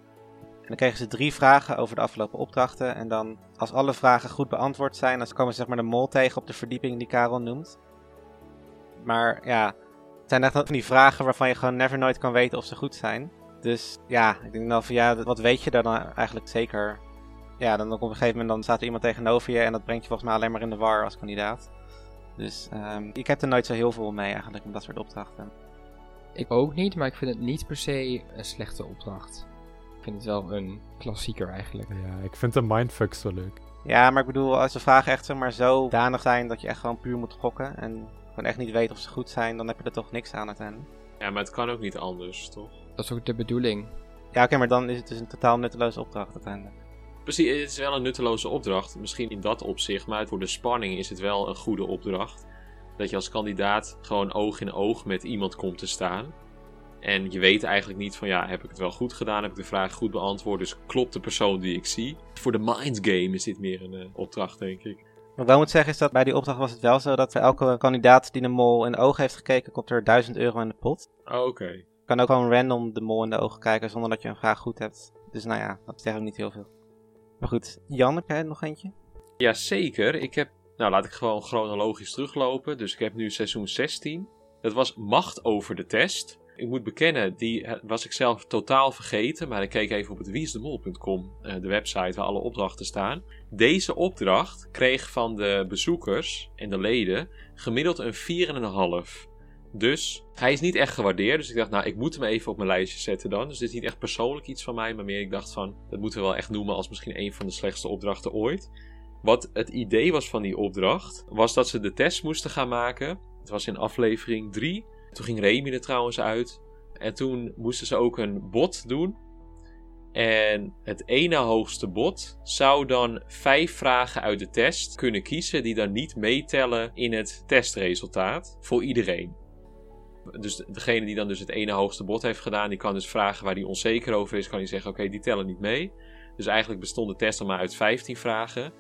En dan kregen ze drie vragen over de afgelopen opdrachten. En dan, als alle vragen goed beantwoord zijn, dan komen ze zeg maar de mol tegen op de verdieping die Karel noemt. Maar ja, het zijn echt van die vragen waarvan je gewoon never nooit kan weten of ze goed zijn. Dus ja, ik denk dan van ja, wat weet je daar dan eigenlijk zeker? Ja, dan op een gegeven moment dan staat er iemand tegenover je en dat brengt je volgens mij alleen maar in de war als kandidaat. Dus ehm, ik heb er nooit zo heel veel mee eigenlijk met dat soort opdrachten. Ik ook niet, maar ik vind het niet per se een slechte opdracht. Ik vind het wel een klassieker eigenlijk. Ja, ik vind de mindfuck zo leuk. Ja, maar ik bedoel, als de vragen echt zeg maar zo danig zijn dat je echt gewoon puur moet gokken en gewoon echt niet weet of ze goed zijn, dan heb je er toch niks aan uiteindelijk. Ja, maar het kan ook niet anders, toch? Dat is ook de bedoeling. Ja, oké, maar dan is het dus een totaal nutteloze opdracht uiteindelijk. Precies, het is wel een nutteloze opdracht. Misschien in dat opzicht, maar voor de spanning is het wel een goede opdracht. Dat je als kandidaat gewoon oog in oog met iemand komt te staan. En je weet eigenlijk niet van ja, heb ik het wel goed gedaan? Heb ik de vraag goed beantwoord? Dus klopt de persoon die ik zie? Voor de mind game is dit meer een eh, opdracht, denk ik. Wat ik wel moet zeggen is dat bij die opdracht was het wel zo dat voor elke kandidaat die de mol in de ogen heeft gekeken, komt er 1000 euro in de pot. Oh, Oké. Je kan ook gewoon random de mol in de ogen kijken zonder dat je een vraag goed hebt. Dus nou ja, dat zegt ook niet heel veel. Maar goed, Jan, heb jij nog eentje? Jazeker. Ik heb, nou laat ik gewoon chronologisch teruglopen. Dus ik heb nu seizoen 16. Dat was Macht over de test. Ik moet bekennen, die was ik zelf totaal vergeten. Maar ik keek even op het wieisdemol.com, eh, de website waar alle opdrachten staan. Deze opdracht kreeg van de bezoekers en de leden gemiddeld een 4,5. Dus hij is niet echt gewaardeerd. Dus ik dacht, nou, ik moet hem even op mijn lijstje zetten dan. Dus dit is niet echt persoonlijk iets van mij. Maar meer, ik dacht van, dat moeten we wel echt noemen als misschien een van de slechtste opdrachten ooit. Wat het idee was van die opdracht, was dat ze de test moesten gaan maken. Het was in aflevering 3. Toen ging Remy er trouwens uit. En toen moesten ze ook een bot doen. En het ene hoogste bot zou dan vijf vragen uit de test kunnen kiezen die dan niet meetellen in het testresultaat voor iedereen. Dus de- degene die dan dus het ene hoogste bot heeft gedaan, die kan dus vragen waar hij onzeker over is, kan hij zeggen oké, die tellen niet mee. Dus eigenlijk bestond de test dan maar uit 15 vragen.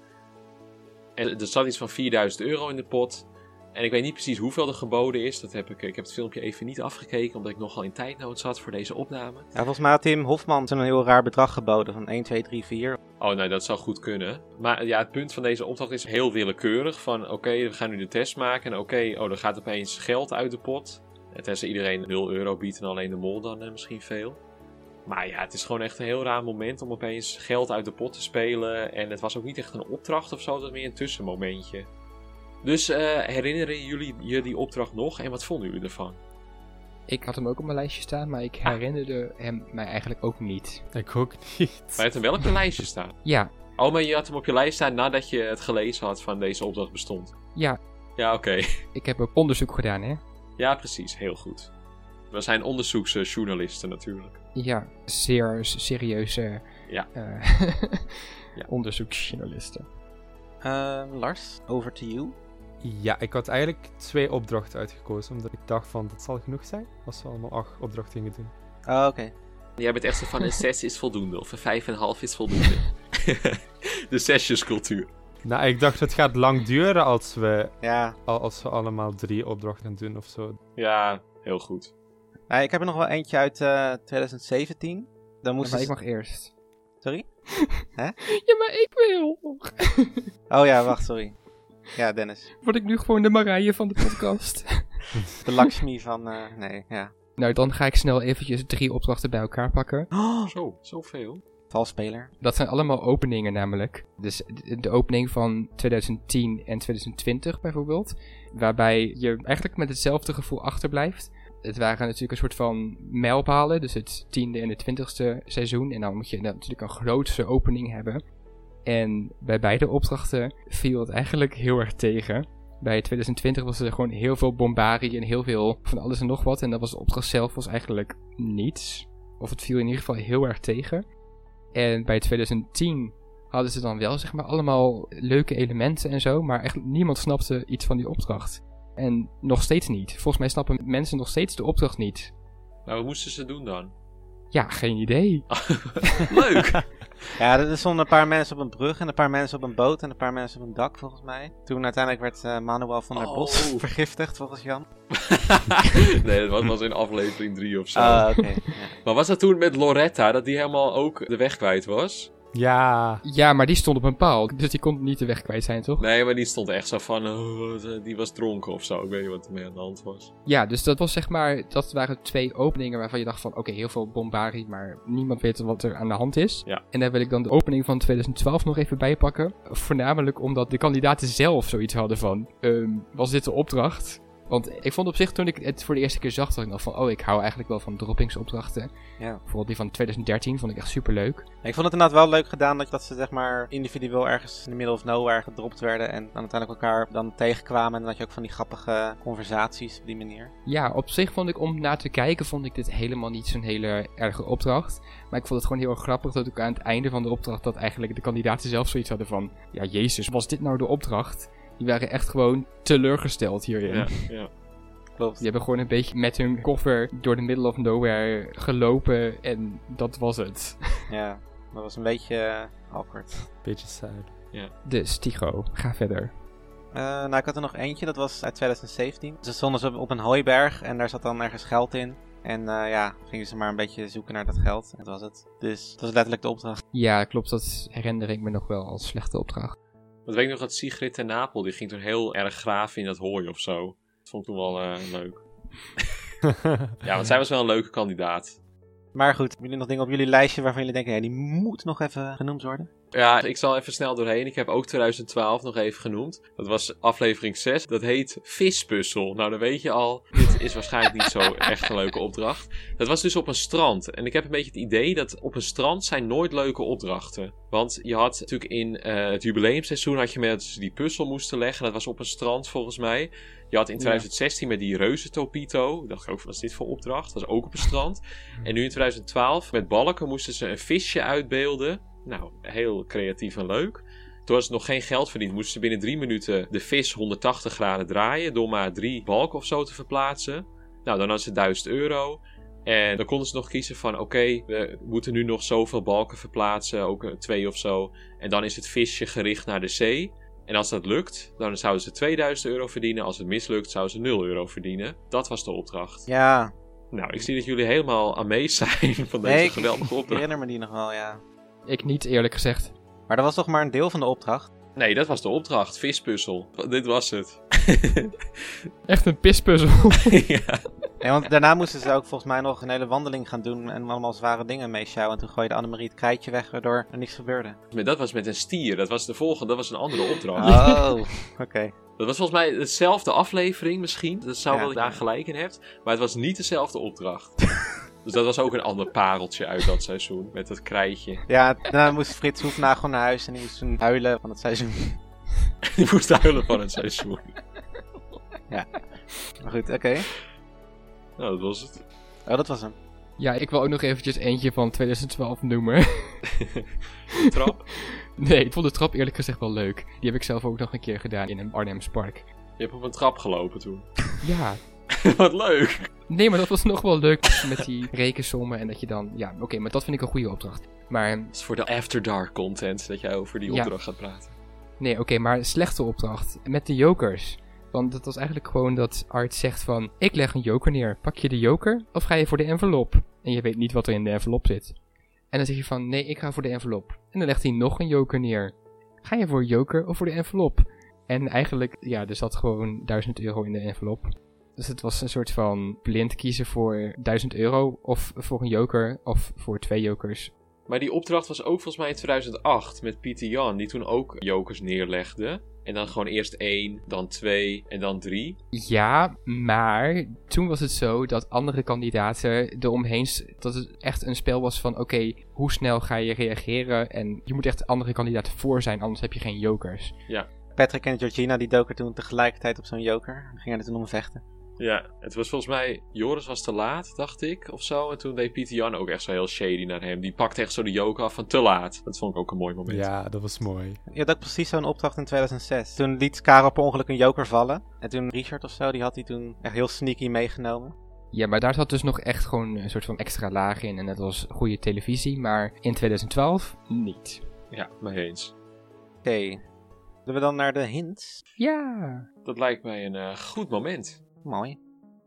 En er zat iets van 4000 euro in de pot. En ik weet niet precies hoeveel er geboden is. Dat heb ik, ik heb het filmpje even niet afgekeken, omdat ik nogal in tijdnood zat voor deze opname. Ja, volgens mij had Tim Hofman zo'n heel raar bedrag geboden van 1, 2, 3, 4. Oh, nee, dat zou goed kunnen. Maar ja, het punt van deze opdracht is heel willekeurig. Van oké, we gaan nu de test maken. En oké, oh, er gaat opeens geld uit de pot. En tenzij iedereen 0 euro biedt en alleen de mol dan eh, misschien veel. Maar ja, het is gewoon echt een heel raar moment om opeens geld uit de pot te spelen. En het was ook niet echt een opdracht of zo, het was meer een tussenmomentje. Dus eh, herinneren jullie je die opdracht nog en wat vonden jullie ervan? Ik had hem ook op mijn lijstje staan, maar ik herinnerde hem mij eigenlijk ook niet. Ik ook niet. Maar je hebt hem wel op je lijstje staan. Ja, Oh, maar je had hem op je lijst staan nadat je het gelezen had van deze opdracht bestond. ja, Ja, oké. ik heb ook onderzoek gedaan, hè. Ja, precies. Heel goed. We zijn onderzoeksjournalisten natuurlijk. Ja, zeer serieuze Ja. eh, Ja. onderzoeksjournalisten. Eh, Lars, over to you. Ja, ik had eigenlijk twee opdrachten uitgekozen, omdat ik dacht van, dat zal genoeg zijn, als we allemaal acht opdrachten gingen doen. Oh, oké. Jij bent echt zo van een 6 is voldoende of een 5,5 is voldoende. De zesjescultuur. Nou, ik dacht, het gaat lang duren als we, Ja, al- als we allemaal drie opdrachten doen of zo. Ja, heel goed. Nou, ik heb er nog wel eentje uit eh, 2017. Dan moest maar ik mag eerst. Sorry? Ja, maar ik wil. Oh ja, wacht, sorry. Ja, Dennis. Word ik nu gewoon de Marije van de podcast? De Lakshmi van... eh, nee, ja. nou, dan ga ik snel eventjes drie opdrachten bij elkaar pakken. Oh, Zo, zoveel. valspeler. Dat zijn allemaal openingen namelijk. Dus de opening van 2010 en 2020 bijvoorbeeld. Waarbij je eigenlijk met hetzelfde gevoel achterblijft. Het waren natuurlijk een soort van mijlpalen. Dus het tiende en het twintigste seizoen. En dan moet je dan natuurlijk een grootste opening hebben. En bij beide opdrachten viel het eigenlijk heel erg tegen. Bij 2020 was er gewoon heel veel bombarie en heel veel van alles en nog wat. En dat was de opdracht zelf was eigenlijk niets. Of het viel in ieder geval heel erg tegen. En bij 2010 hadden ze dan wel zeg maar allemaal leuke elementen en zo. Maar echt niemand snapte iets van die opdracht. En nog steeds niet. Volgens mij snappen mensen nog steeds de opdracht niet. Nou, wat moesten ze doen dan? Ja, geen idee. Leuk! Ja, er stonden een paar mensen op een brug en een paar mensen op een boot en een paar mensen op een dak volgens mij. Toen uiteindelijk werd eh, Manuel van der Bos Oh. vergiftigd volgens Jan. nee, dat was, was in aflevering 3 of zo. Ah, oké. ja. Maar was dat toen met Loretta, dat die helemaal ook de weg kwijt was? Ja. Ja, maar die stond op een paal. Dus die kon niet de weg kwijt zijn, toch? Nee, maar die stond echt zo van, oh, die was dronken of zo. Ik weet niet wat er mee aan de hand was. Ja, dus dat was zeg maar, dat waren twee openingen waarvan je dacht van, oké, heel veel bombarie, maar niemand weet wat er aan de hand is. Ja. En daar wil ik dan de opening van 2012 nog even bij pakken. Voornamelijk omdat de kandidaten zelf zoiets hadden van, ehm, was dit de opdracht? Want ik vond op zich, toen ik het voor de eerste keer zag, dat ik dacht van, oh, ik hou eigenlijk wel van droppingsopdrachten. Ja. Bijvoorbeeld die van 2013 vond ik echt super leuk. Ik vond het inderdaad wel leuk gedaan dat, dat ze zeg maar individueel ergens in de middle of nowhere gedropt werden en dan uiteindelijk elkaar dan tegenkwamen. En dan had je ook van die grappige conversaties op die manier. Ja, op zich vond ik om naar te kijken, vond ik dit helemaal niet zo'n hele erge opdracht. Maar ik vond het gewoon heel erg grappig dat ook aan het einde van de opdracht dat eigenlijk de kandidaten zelf zoiets hadden van... Ja, jezus, was dit nou de opdracht? Die waren echt gewoon teleurgesteld hierin. Ja, ja. Klopt. Die hebben gewoon een beetje met hun koffer door de middle of nowhere gelopen en dat was het. Ja, dat was een beetje eh, awkward. Beetje sad. Dus Tigo, ga verder. Eh, nou, ik had er nog eentje, dat was uit 2017. Ze stonden ze op een hooiberg en daar zat dan ergens geld in. En eh, ja, gingen ze maar een beetje zoeken naar dat geld. En dat was het. Dus dat was letterlijk de opdracht. Ja, klopt, dat herinner ik me nog wel als slechte opdracht. Want weet ik nog dat Sigrid ten Napel, die ging toen heel erg graven in dat hooi of zo. Dat vond ik toen wel eh, leuk. Ja, want zij was wel een leuke kandidaat. Maar goed, hebben jullie nog dingen op jullie lijstje waarvan jullie denken, ja, die moet nog even genoemd worden? Ja, ik zal even snel doorheen. Ik heb ook 2012 nog even genoemd. Dat was aflevering 6. Dat heet Vispuzzel. Nou, dan weet je al, dit is waarschijnlijk niet zo echt een leuke opdracht. Dat was dus op een strand. En ik heb een beetje het idee dat op een strand zijn nooit leuke opdrachten. Want je had natuurlijk in eh, het jubileumseizoen had je met ze die puzzel moesten leggen. Dat was op een strand volgens mij. Je had in 2016 met die reuzentopito. Ik dacht ook, wat is dit voor opdracht? Dat was ook op een strand. En nu in 2012 met balken moesten ze een visje uitbeelden. Nou, heel creatief en leuk. Toen was het nog geen geld verdiend. Moesten ze binnen drie minuten de vis 180 graden draaien. Door maar drie balken of zo te verplaatsen. Nou, dan hadden ze 1000 euro. En dan konden ze nog kiezen van: oké, we moeten nu nog zoveel balken verplaatsen. Ook twee of zo. En dan is het visje gericht naar de zee. En als dat lukt, dan zouden ze 2000 euro verdienen. Als het mislukt, zouden ze 0 euro verdienen. Dat was de opdracht. Ja, Nou, ik zie dat jullie helemaal amazed zijn van deze nee, ik, geweldige ik opdracht. herinner me die nog wel, ja. Ik niet, eerlijk gezegd. Maar dat was toch maar een deel van de opdracht? Nee, dat was de opdracht. Vispuzzel. Dit was het. Echt een pispuzzel. ja. Nee, want daarna moesten ze ook volgens mij nog een hele wandeling gaan doen en allemaal zware dingen meesjouwen. En toen gooide Annemarie het krijtje weg, waardoor er niks gebeurde. Maar dat was met een stier. Dat was de volgende. Dat was een andere opdracht. Oh, oké. Dat was volgens mij dezelfde aflevering misschien. Dat zou Ja. wel dat je daar gelijk in hebt. Maar het was niet dezelfde opdracht. Dus dat was ook een ander pareltje uit dat seizoen. Met dat krijtje. Ja, daarna moest Frits Hoefnagel naar huis en die moest toen huilen van het seizoen. Die moest huilen van het seizoen. Maar goed, oké. Nou, dat was het. Oh, dat was hem. Ja, ik wil ook nog eventjes eentje van 2012 noemen. De trap. nee, ik vond de trap eerlijk gezegd wel leuk. Die heb ik zelf ook nog een keer gedaan in een Arnhems park. Je hebt op een trap gelopen toen. Ja, Wat leuk. nee, maar dat was nog wel leuk met die rekensommen en dat je dan... Ja, oké, maar dat vind ik een goede opdracht. Maar Dat is voor de After Dark content dat jij over die Ja. opdracht gaat praten. Nee, oké, maar slechte opdracht. Met de jokers. Want dat was eigenlijk gewoon dat Art zegt van... Ik leg een joker neer. Pak je de joker of ga je voor de envelop? En je weet niet wat er in de envelop zit. En dan zeg je van... Nee, ik ga voor de envelop. En dan legt hij nog een joker neer. Ga je voor joker of voor de envelop? En eigenlijk, ja, er zat gewoon 1000 euro in de envelop. Dus het was een soort van blind kiezen voor 1000 euro. Of voor een joker. Of voor twee jokers. Maar die opdracht was ook volgens mij in 2008 met Pieter Jan, die toen ook jokers neerlegde. En dan gewoon eerst één, dan twee en dan drie. Ja, maar toen was het zo dat andere kandidaten eromheen... dat het echt een spel was van... Oké, hoe snel ga je reageren? En je moet echt andere kandidaten voor zijn, anders heb je geen jokers. Patrick en Georgina die doken toen tegelijkertijd op zo'n joker. En gingen er toen om vechten. Ja, het was volgens mij, Joris was te laat, dacht ik, of zo. En toen deed Pieter Jan ook echt zo heel shady naar hem. Die pakte echt zo de joker af van te laat. Dat vond ik ook een mooi moment. Ja, dat was mooi. Je had ook precies zo'n opdracht in 2006. Toen liet Karel per ongeluk een joker vallen. En toen Richard of zo, die had hij toen echt heel sneaky meegenomen. Ja, maar daar zat dus nog echt gewoon een soort van extra laag in. En dat was goede televisie, maar in 2012 niet. Ja, mee eens. Oké. Zullen we dan naar de hints? Ja. Dat lijkt mij een eh, goed moment. Mooi.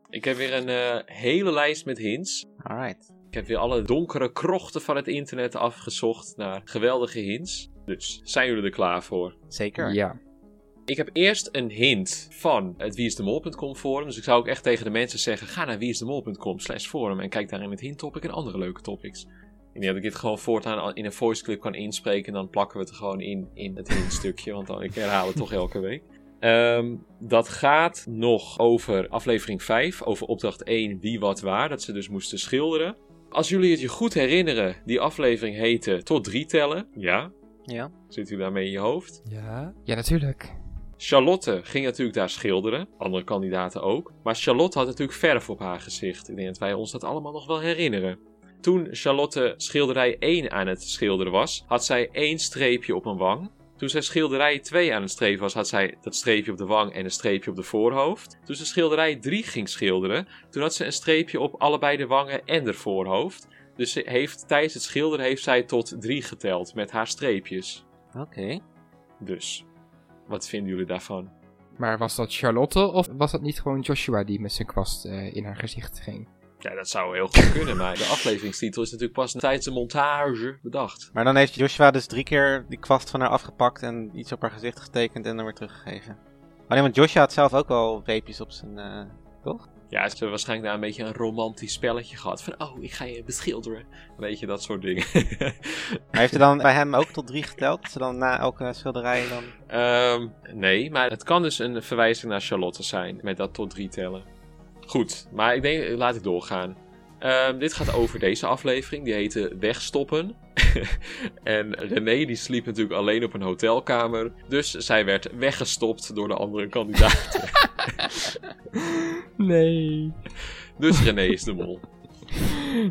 Ik heb weer een eh, hele lijst met hints. Alright. Ik heb weer alle donkere krochten van het internet afgezocht naar geweldige hints. Dus zijn jullie er klaar voor? Zeker. Ja. Ik heb eerst een hint van het wieisdemol.com forum. Dus ik zou ook echt tegen de mensen zeggen: ga naar wieisdemol.com slash forum en kijk daar in het hint topic en andere leuke topics. Ik denk dat ik dit gewoon voortaan in een voice clip kan inspreken. En dan plakken we het er gewoon in, in het hintstukje. Want dan, ik herhaal het toch elke week. Ehm, dat gaat nog over aflevering 5. Over opdracht 1, wie wat waar. Dat ze dus moesten schilderen. Als jullie het je goed herinneren, die aflevering heette Tot 3 tellen. Ja, Ja. zit u daarmee in je hoofd? Ja? Ja, natuurlijk. Charlotte ging natuurlijk daar schilderen, andere kandidaten ook. Maar Charlotte had natuurlijk verf op haar gezicht. Ik denk dat wij ons dat allemaal nog wel herinneren. Toen Charlotte schilderij 1 aan het schilderen was, had zij één streepje op een wang. Toen zij schilderij 2 aan het strepen was, had zij dat streepje op de wang en een streepje op de voorhoofd. Toen ze schilderij 3 ging schilderen, toen had ze een streepje op allebei de wangen en de voorhoofd. Dus ze heeft, tijdens het schilderen heeft zij tot 3 geteld met haar streepjes. Oké. Dus, wat vinden jullie daarvan? Maar was dat Charlotte of was dat niet gewoon Joshua die met zijn kwast eh, in haar gezicht ging? Ja, dat zou heel goed kunnen, maar de afleveringstitel is natuurlijk pas tijdens de montage bedacht. Maar dan heeft Joshua dus drie keer die kwast van haar afgepakt en iets op haar gezicht getekend en dan weer teruggegeven. Oh nee, want Joshua had zelf ook wel reepjes op zijn... eh, Ja, ze hebben waarschijnlijk daar een beetje een romantisch spelletje gehad. Van, oh, ik ga je beschilderen. Weet je, dat soort dingen. Maar heeft hij dan bij hem ook tot drie geteld? Dat ze dan na elke schilderij dan... Ehm, nee, maar het kan dus een verwijzing naar Charlotte zijn. Met dat tot drie tellen. Goed, maar ik denk, laat ik doorgaan. Ehm, dit gaat over deze aflevering. Die heette Wegstoppen. en René die sliep natuurlijk alleen op een hotelkamer. Dus zij werd weggestopt door de andere kandidaten. Nee. dus René is de mol.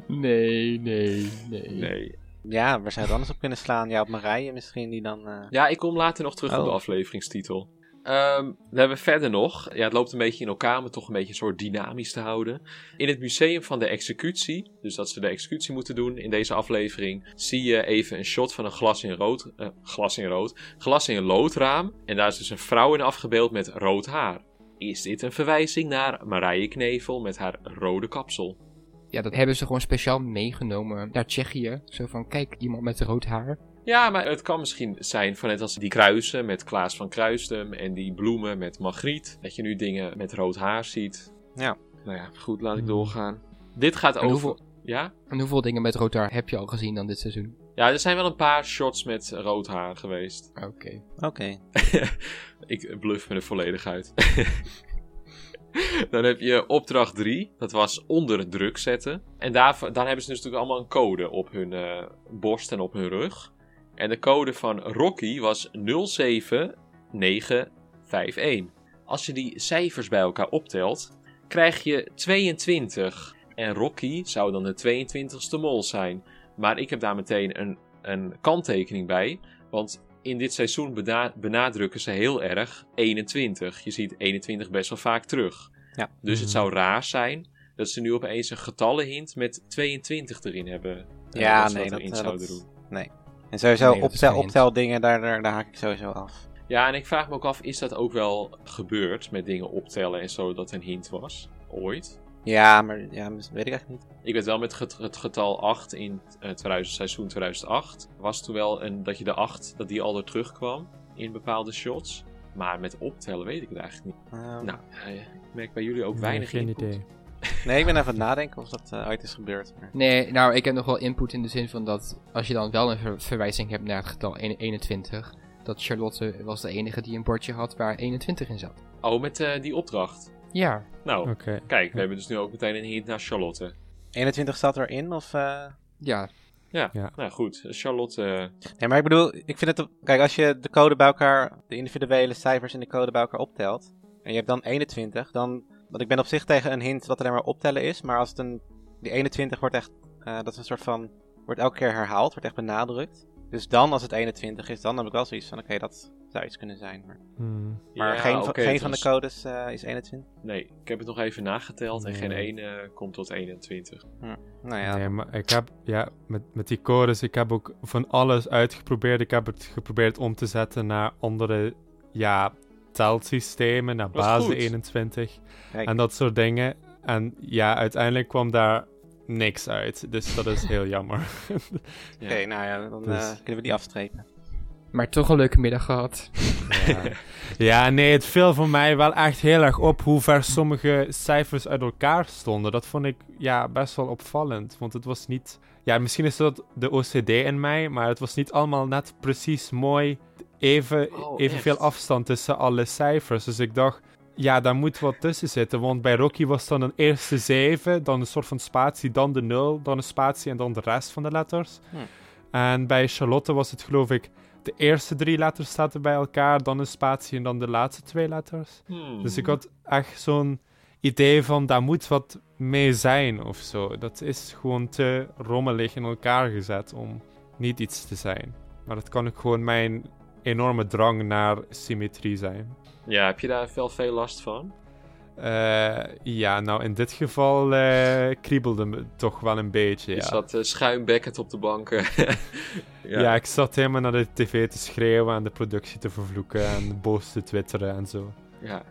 Nee, nee, nee. Nee. Ja, waar zou je het anders op kunnen slaan? Ja, op Marije misschien, die dan... eh, Ja, ik kom later nog terug op Oh. de afleveringstitel. Ehm, we hebben verder nog, ja, het loopt een beetje in elkaar, maar toch een beetje een soort dynamisch te houden. In het museum van de executie, dus dat ze de executie moeten doen in deze aflevering, zie je even een shot van een glas in rood, eh, glas in rood, glas in loodraam. En daar is dus een vrouw in afgebeeld met rood haar. Is dit een verwijzing naar Marije Knevel met haar rode kapsel? Ja, dat hebben ze gewoon speciaal meegenomen naar Tsjechië. Zo van, kijk, iemand met rood haar. Ja, maar het kan misschien zijn van net als die kruisen met Klaas van Kruistum en die bloemen met Margriet. Dat je nu dingen met rood haar ziet. Ja. Nou ja, goed, laat ik doorgaan. Dit gaat En over... hoeveel- Ja? En hoeveel dingen met rood haar heb je al gezien dan dit seizoen? Ja, er zijn wel een paar shots met rood haar geweest. Oké. Oké. ik bluff me er volledig uit. Dan heb je opdracht 3. Dat was onder druk zetten. En daar, daar hebben ze dus natuurlijk allemaal een code op hun eh, borst en op hun rug. En de code van Rocky was 07951. Als je die cijfers bij elkaar optelt, krijg je 22. En Rocky zou dan de 22ste mol zijn. Maar ik heb daar meteen een, een kanttekening bij. Want in dit seizoen bena- benadrukken ze heel erg 21. Je ziet 21 best wel vaak terug. Ja. Dus het Mhm. zou raar zijn dat ze nu opeens een getallenhint met 22 erin hebben. eh, Ja, dat nee, dat eh, dat- doen. Nee. En sowieso Nee, optel, opteldingen, daar, daar, daar haak ik sowieso af. Ja, en ik vraag me ook af, is dat ook wel gebeurd met dingen optellen en zo, dat een hint was? Ooit? Ja, maar ja, weet ik eigenlijk niet. Ik weet wel met het, het getal 8 in het 2000, seizoen 2008. Was toen wel een, dat je de 8, dat die al er terugkwam in bepaalde shots. Maar met optellen weet ik het eigenlijk niet. Ehm, Nou, eh, ik merk bij jullie ook weinig geen input. idee. Nee, ik ben even aan het nadenken of dat uh, ooit is gebeurd. Maar... Nee, nou, ik heb nog wel input in de zin van dat als je dan wel een ver verwijzing hebt naar het getal 21, dat Charlotte was de enige die een bordje had waar 21 in zat. Oh, met uh, die opdracht? Ja. Nou, kijk, we hebben dus nu ook meteen een hint naar Charlotte. 21 zat erin, of... Uh... Ja. Ja, Ja. nou goed. Charlotte... Nee, maar ik bedoel, ik vind het... Kijk, als je de code bij elkaar, de individuele cijfers in de code bij elkaar optelt, en je hebt dan 21, dan... Want ik ben op zich tegen een hint dat alleen maar optellen is, maar als het een... Die 21 wordt echt... Uh, dat is een soort van... Wordt elke keer herhaald, wordt echt benadrukt. Dus dan, als het 21 is, dan heb ik wel zoiets van, oké, dat zou iets kunnen zijn. Maar, Hmm. maar Ja, geen, geen van de codes uh, is 21. Nee, ik heb het nog even nageteld en Nee. geen ene komt tot 21. Nou ja, Nee, maar ik heb, ja, met, met die codes, ik heb ook van alles uitgeprobeerd. Ik heb het geprobeerd om te zetten naar andere, ja, telsystemen, naar basis goed. 21 kijk. en dat soort dingen. En ja, uiteindelijk kwam daar niks uit. Dus dat is heel jammer. Oké, nou ja, dan Dus- eh, kunnen we die afstrepen. Maar toch een leuke middag gehad. Ja. ja, nee, het viel voor mij wel echt heel erg op hoe ver sommige cijfers uit elkaar stonden. Dat vond ik ja, best wel opvallend. Want het was niet. Ja, misschien is dat de OCD in mij, maar het was niet allemaal net precies mooi. Even, Oh, evenveel afstand tussen alle cijfers. Dus ik dacht, ja, daar moet wat tussen zitten. Want bij Rocky was dan een eerste 7, dan een soort van spatie, dan de 0, dan een spatie en dan de rest van de letters. Hm. En bij Charlotte was het geloof ik de eerste drie letters zaten bij elkaar, dan een spatie en dan de laatste twee letters. Hmm. Dus ik had echt zo'n idee van, daar moet wat mee zijn of zo. Dat is gewoon te rommelig in elkaar gezet om niet iets te zijn. Maar het kan ook gewoon mijn enorme drang naar symmetrie zijn. Ja, heb je daar wel veel last van? Eh, ja, nou in dit geval eh, kriebelde me toch wel een beetje. Je Ja. zat uh, schuimbekkend op de banken. Ja. ik zat helemaal naar de tv te schreeuwen en de productie te vervloeken en boos te twitteren en zo. Ja.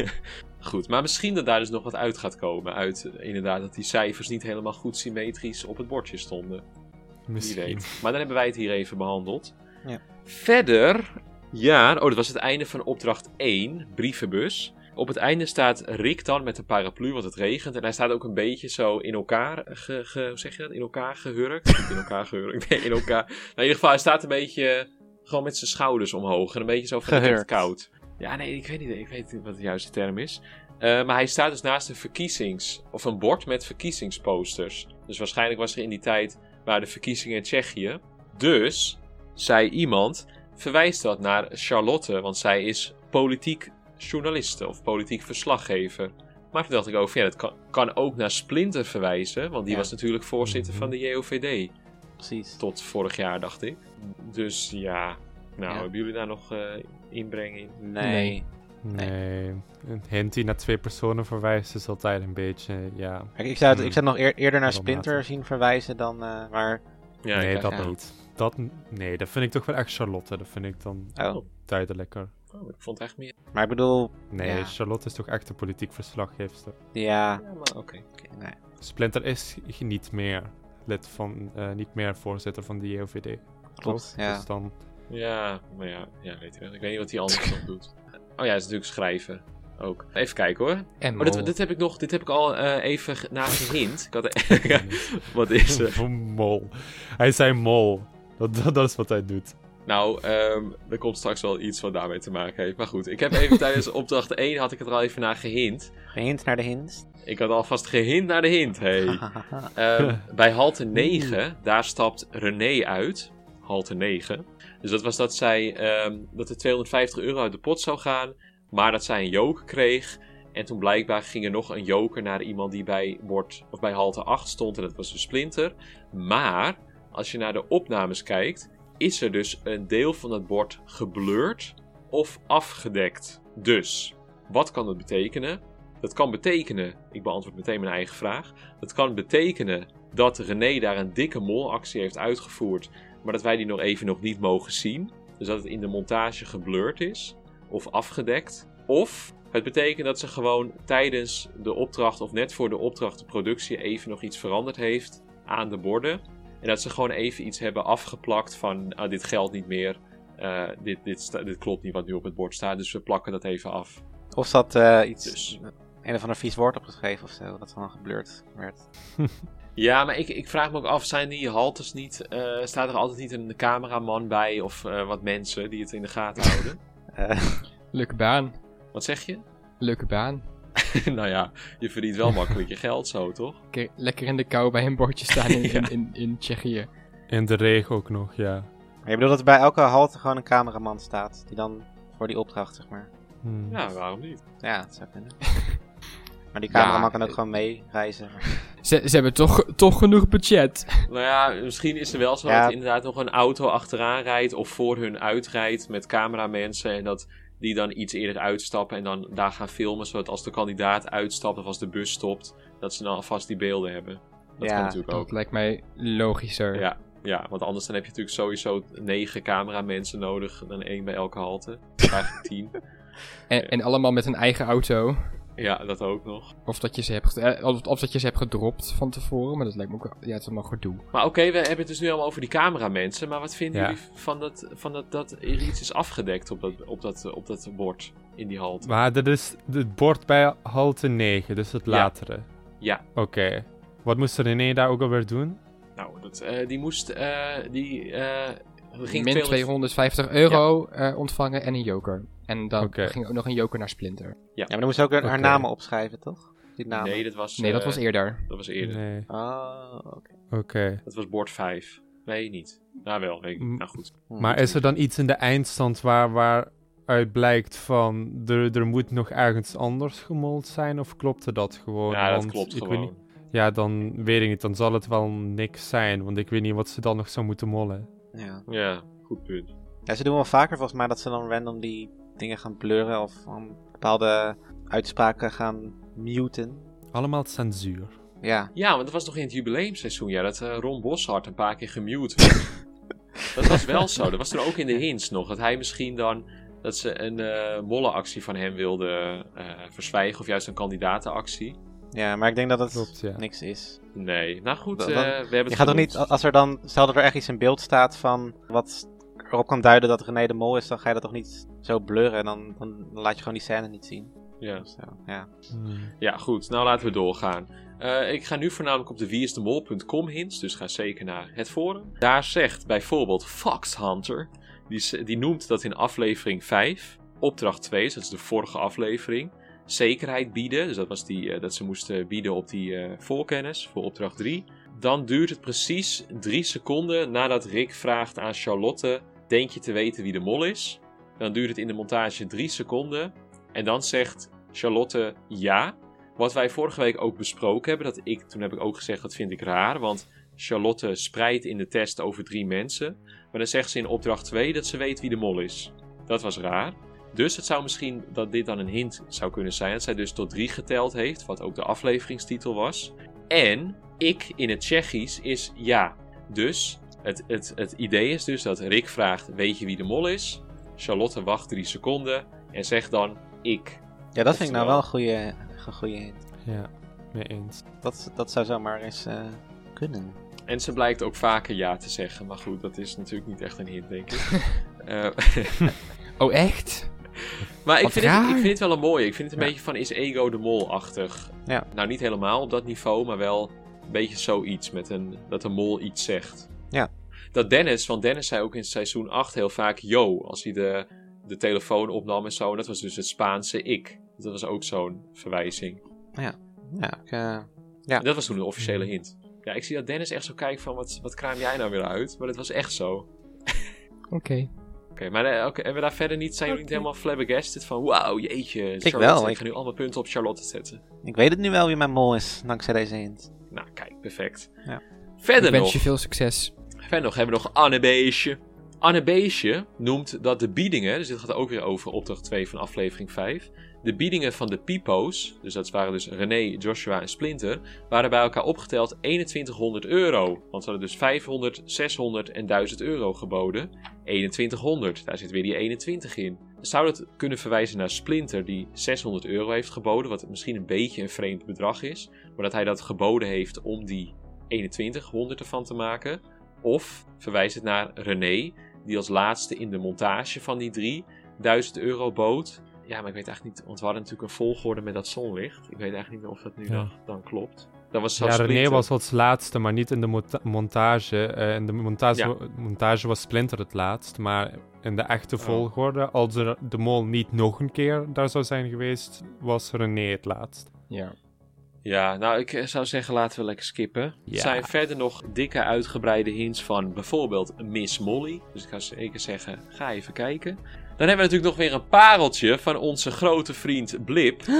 goed, maar misschien dat daar dus nog wat uit gaat komen. Uit eh, inderdaad dat die cijfers niet helemaal goed symmetrisch op het bordje stonden. Wie Misschien. weet. Maar dan hebben wij het hier even behandeld. Ja. Verder, ja, oh, dat was het einde van opdracht 1, brievenbus. Op het einde staat Rick dan met een paraplu, want het regent. En hij staat ook een beetje zo in elkaar, ge, ge- hoe zeg je dat? In elkaar gehurkt. In elkaar gehurkt, nee, in elkaar. Nou, in ieder geval, hij staat een beetje gewoon met zijn schouders omhoog. En een beetje zo van, het koud. Ja, nee, ik weet niet, ik weet niet wat de juiste term is. Eh, maar hij staat dus naast een verkiezings... Of een bord met verkiezingsposters. Dus waarschijnlijk was er in die tijd... waren de verkiezingen in Tsjechië. Dus, zei iemand... verwijst dat naar Charlotte. Want zij is politiek journaliste of politiek verslaggever. Maar toen dacht ik over... Ja, dat kan, kan ook naar Splinter verwijzen. Want die Ja. was natuurlijk voorzitter van de JOVD. Precies. Tot vorig jaar, dacht ik. Dus ja... Nou, Ja. hebben jullie daar nog eh, inbreng in? Nee. Nee. Nee, een hint die naar twee personen verwijst is altijd een beetje, ja... Kijk, ik zou het, Hmm. ik zou het nog eer- eerder naar Splinter zien verwijzen dan... eh, maar... Ja, nee, dat ja. niet. Dat, nee, dat vind ik toch wel echt Charlotte. Dat vind ik dan Oh. duidelijker. Oh, ik vond het echt meer. Maar ik bedoel... Nee, Ja. Charlotte is toch echt een politiek verslaggeefster. Ja... Ja, maar oké. oké, nee. Splinter is niet meer lid van, eh, niet meer voorzitter van de JOVD. Klopt, ja. Dus dan, Ja, maar ja, ja, weet je wel. Ik weet niet wat die andere nog doet. Oh ja, hij is natuurlijk schrijven. Ook. Even kijken hoor. En Oh, dit, mol. dit heb ik nog, dit heb ik al eh, even ge- nagehint. Ik had, wat is er? Mol. Hij zei mol. Dat, dat, dat is wat hij doet. Nou, ehm, er komt straks wel iets wat daarmee te maken heeft. Maar goed, ik heb even tijdens opdracht 1 had ik het er al even naar gehint. Een hint naar de hint. Ik had alvast gehint naar de hint, hey. Ehm, bij halte 9, daar stapt René uit. Halte 9. Dus dat was dat zij ehm, dat er 250 euro uit de pot zou gaan. Maar dat zij een joker kreeg. En toen blijkbaar ging er nog een joker naar iemand die bij, bord, of bij halte 8 stond. En dat was de Splinter. Maar als je naar de opnames kijkt, is er dus een deel van het bord geblurred of afgedekt. Dus, wat kan dat betekenen? Dat kan betekenen, ik beantwoord meteen mijn eigen vraag. Dat kan betekenen dat René daar een dikke molactie heeft uitgevoerd, maar dat wij die nog even nog niet mogen zien. Dus dat het in de montage geblurred is of afgedekt. Of het betekent dat ze gewoon tijdens de opdracht of net voor de opdracht de productie even nog iets veranderd heeft aan de borden. En dat ze gewoon even iets hebben afgeplakt van ah, dit geldt niet meer. eh, dit, dit, dit klopt niet wat nu op het bord staat, dus we plakken dat even af. Of zat eh, iets... Dus. een of ander vies woord opgeschreven of zo, dat dan geblurred werd. Ja, maar ik, ik vraag me ook af, zijn die haltes niet, eh, staat er altijd niet een cameraman bij of eh, wat mensen die het in de gaten houden? Eh, Leuke baan. Wat zeg je? Leuke baan. nou ja, je verdient wel makkelijk je geld zo, toch? Lekker, in de kou bij een bordje staan in, Ja. in, in, in Tsjechië. In de regen ook nog, ja. maar je bedoelt dat er bij elke halte gewoon een cameraman staat, die dan voor die opdracht, zeg maar. Hmm. Ja, waarom niet? Ja, dat zou kunnen. maar die cameraman Ja, kan ook eh, gewoon meereizen. Ze, ze hebben toch, toch genoeg budget. Nou ja, misschien is er wel zo Ja. dat inderdaad nog een auto achteraan rijdt of voor hun uitrijdt met cameramensen en dat die dan iets eerder uitstappen en dan daar gaan filmen, zodat als de kandidaat uitstapt of als de bus stopt, dat ze dan alvast die beelden hebben. Dat Ja, kan natuurlijk ook. Dat lijkt mij logischer. Ja, ja, want anders dan heb je natuurlijk sowieso negen cameramensen nodig, dan één bij elke halte. Eigenlijk tien. En, en allemaal met een eigen auto. Ja, dat ook nog. Of dat je ze hebt, eh, of, of dat je ze hebt gedropt van tevoren. Maar dat lijkt me ook. Ja, het is allemaal gedoe. Maar oké, we hebben het dus nu allemaal over die cameramensen. Maar wat vinden Ja. jullie van, dat, van dat, dat er iets is afgedekt op dat, op dat, op dat bord in die halte? Maar dit is het bord bij halte 9, dus het latere. Ja. Oké. Wat moest René daar ook alweer doen? Nou, dat, eh, die moest... eh, die, ging Min 200 250 euro eh, ontvangen en een joker. En dan ging ook nog een joker naar Splinter. Ja, maar dan moest ze ook haar Oké. namen opschrijven, toch? Die namen. Nee, dat was... Nee, dat eh, was eerder. Dat was eerder. Nee. Oh, oké. Oké. Dat was bord 5. Nee, niet. Nou wel, weet ik. Mm. Nou goed. Hm. Maar is er dan iets in de eindstand waar, waaruit blijkt van er, er moet nog ergens anders gemold zijn? Of klopte dat gewoon? ja, dat Want klopt ik weet gewoon. niet- ja, dan weet ik niet. Dan zal het wel niks zijn. Want ik weet niet wat ze dan nog zou moeten mollen. Ja. Ja, goed punt. ja, ze doen wel vaker volgens mij dat ze dan random die dingen gaan blurren of van bepaalde uitspraken gaan muten. Allemaal censuur. Ja, Ja, want dat was nog in het jubileumseizoen, ja, dat eh, Ron Boshart een paar keer gemute werd. dat was wel zo. Dat was toen ook in de hints nog. Dat hij misschien dan, dat ze een eh mollenactie van hem wilde eh, verzwijgen, of juist een kandidatenactie. ja, maar ik denk dat het Klopt, ja. niks is. Nee, nou goed, Dan- eh, we hebben het Je gaat toch niet, als er dan, stel dat er echt iets in beeld staat van wat erop kan duiden dat René de Mol is, dan ga je dat toch niet zo blurren, dan, dan, dan laat je gewoon die scène niet zien. Ja. Zo, ja. Ja, goed, nou laten we doorgaan. Eh, ik ga nu voornamelijk op de wieisdemol.com hints, dus ga zeker naar het forum. Daar zegt bijvoorbeeld Fox Hunter, die, die noemt dat in aflevering 5, opdracht 2, dus dat is de vorige aflevering, zekerheid bieden. Dus dat was die, eh, dat ze moesten bieden op die eh, voorkennis voor opdracht 3. Dan duurt het precies 3 seconden nadat Rick vraagt aan Charlotte: Denk je te weten wie de mol is? Dan duurt het in de montage 3 seconden. En dan zegt Charlotte ja. Wat wij vorige week ook besproken hebben, dat ik, toen heb ik ook gezegd dat vind ik raar. Want Charlotte spreidt in de test over drie mensen. Maar dan zegt ze in opdracht 2 dat ze weet wie de mol is. Dat was raar. Dus het zou misschien dat dit dan een hint zou kunnen zijn. Dat zij dus tot drie geteld heeft, wat ook de afleveringstitel was. En ik in het Tsjechisch is ja. Dus het, het, het idee is dus dat Rick vraagt: Weet je wie de mol is? Charlotte wacht drie seconden en zegt dan: Ik. ja, dat vind ik nou wel een goede, een goede hint. Ja, mee eens. Dat, dat zou zomaar eens eh, kunnen. En ze blijkt ook vaker ja te zeggen. Maar goed, dat is natuurlijk niet echt een hint, denk ik. Eh, Oh, echt? maar ik vind, het, ik vind het wel een mooie. Ik vind het een Ja. beetje van is ego de mol-achtig. Ja. Nou, niet helemaal op dat niveau, maar wel een beetje zoiets. Met een, dat de mol iets zegt. Ja. Dat Dennis, want Dennis zei ook in seizoen 8 heel vaak yo. Als hij de, de telefoon opnam en zo. En dat was dus het Spaanse ik. Dat was ook zo'n verwijzing. Ja, ik, eh, Ja. En dat was toen de officiële hint. Ja, ik zie dat Dennis echt zo kijkt van wat, wat kraam jij nou weer uit? Maar dat was echt zo. Oké. Oké, maar eh, oké, hebben we daar verder niet, zijn jullie niet helemaal flabbergasted van wauw, jeetje, Charlotte, wel, ik ik- ga nu allemaal punten op Charlotte zetten. ik weet het nu wel wie mijn mol is, dankzij deze hint. Nou, kijk, perfect. Ja. Ik Verder wens nog, je veel succes. Verder nog hebben we nog Anne Beesje. Anne Beesje noemt dat de biedingen, dus dit gaat ook weer over opdracht 2 van aflevering 5, de biedingen van de Pipo's, dus dat waren dus René, Joshua en Splinter, waren bij elkaar opgeteld 2100 euro. Want ze hadden dus 500, 600 en 1000 euro geboden. 2100, daar zit weer die 21 in. Zou dat kunnen verwijzen naar Splinter die 600 euro heeft geboden, wat misschien een beetje een vreemd bedrag is, maar dat hij dat geboden heeft om die 2100 ervan te maken? Of verwijst het naar René, die als laatste in de montage van die drie 1000 euro bood? ja, maar ik weet eigenlijk niet, want we hadden natuurlijk een volgorde met dat zonlicht. Ik weet eigenlijk niet meer of dat nu Ja. dan, dan klopt. Dat was Ja, René Splinter. was als laatste, maar niet in de montage. Eh, in de montage, Ja. montage was Splinter het laatst, maar in de echte Oh. volgorde, als er de mol niet nog een keer daar zou zijn geweest, was René het laatst. Ja. Ja, nou, ik eh, zou zeggen, laten we lekker skippen. Er zijn verder nog dikke uitgebreide hints van bijvoorbeeld Miss Molly. Dus ik ga zeker zeggen, ga even kijken. Dan hebben we natuurlijk nog weer een pareltje van onze grote vriend Blip.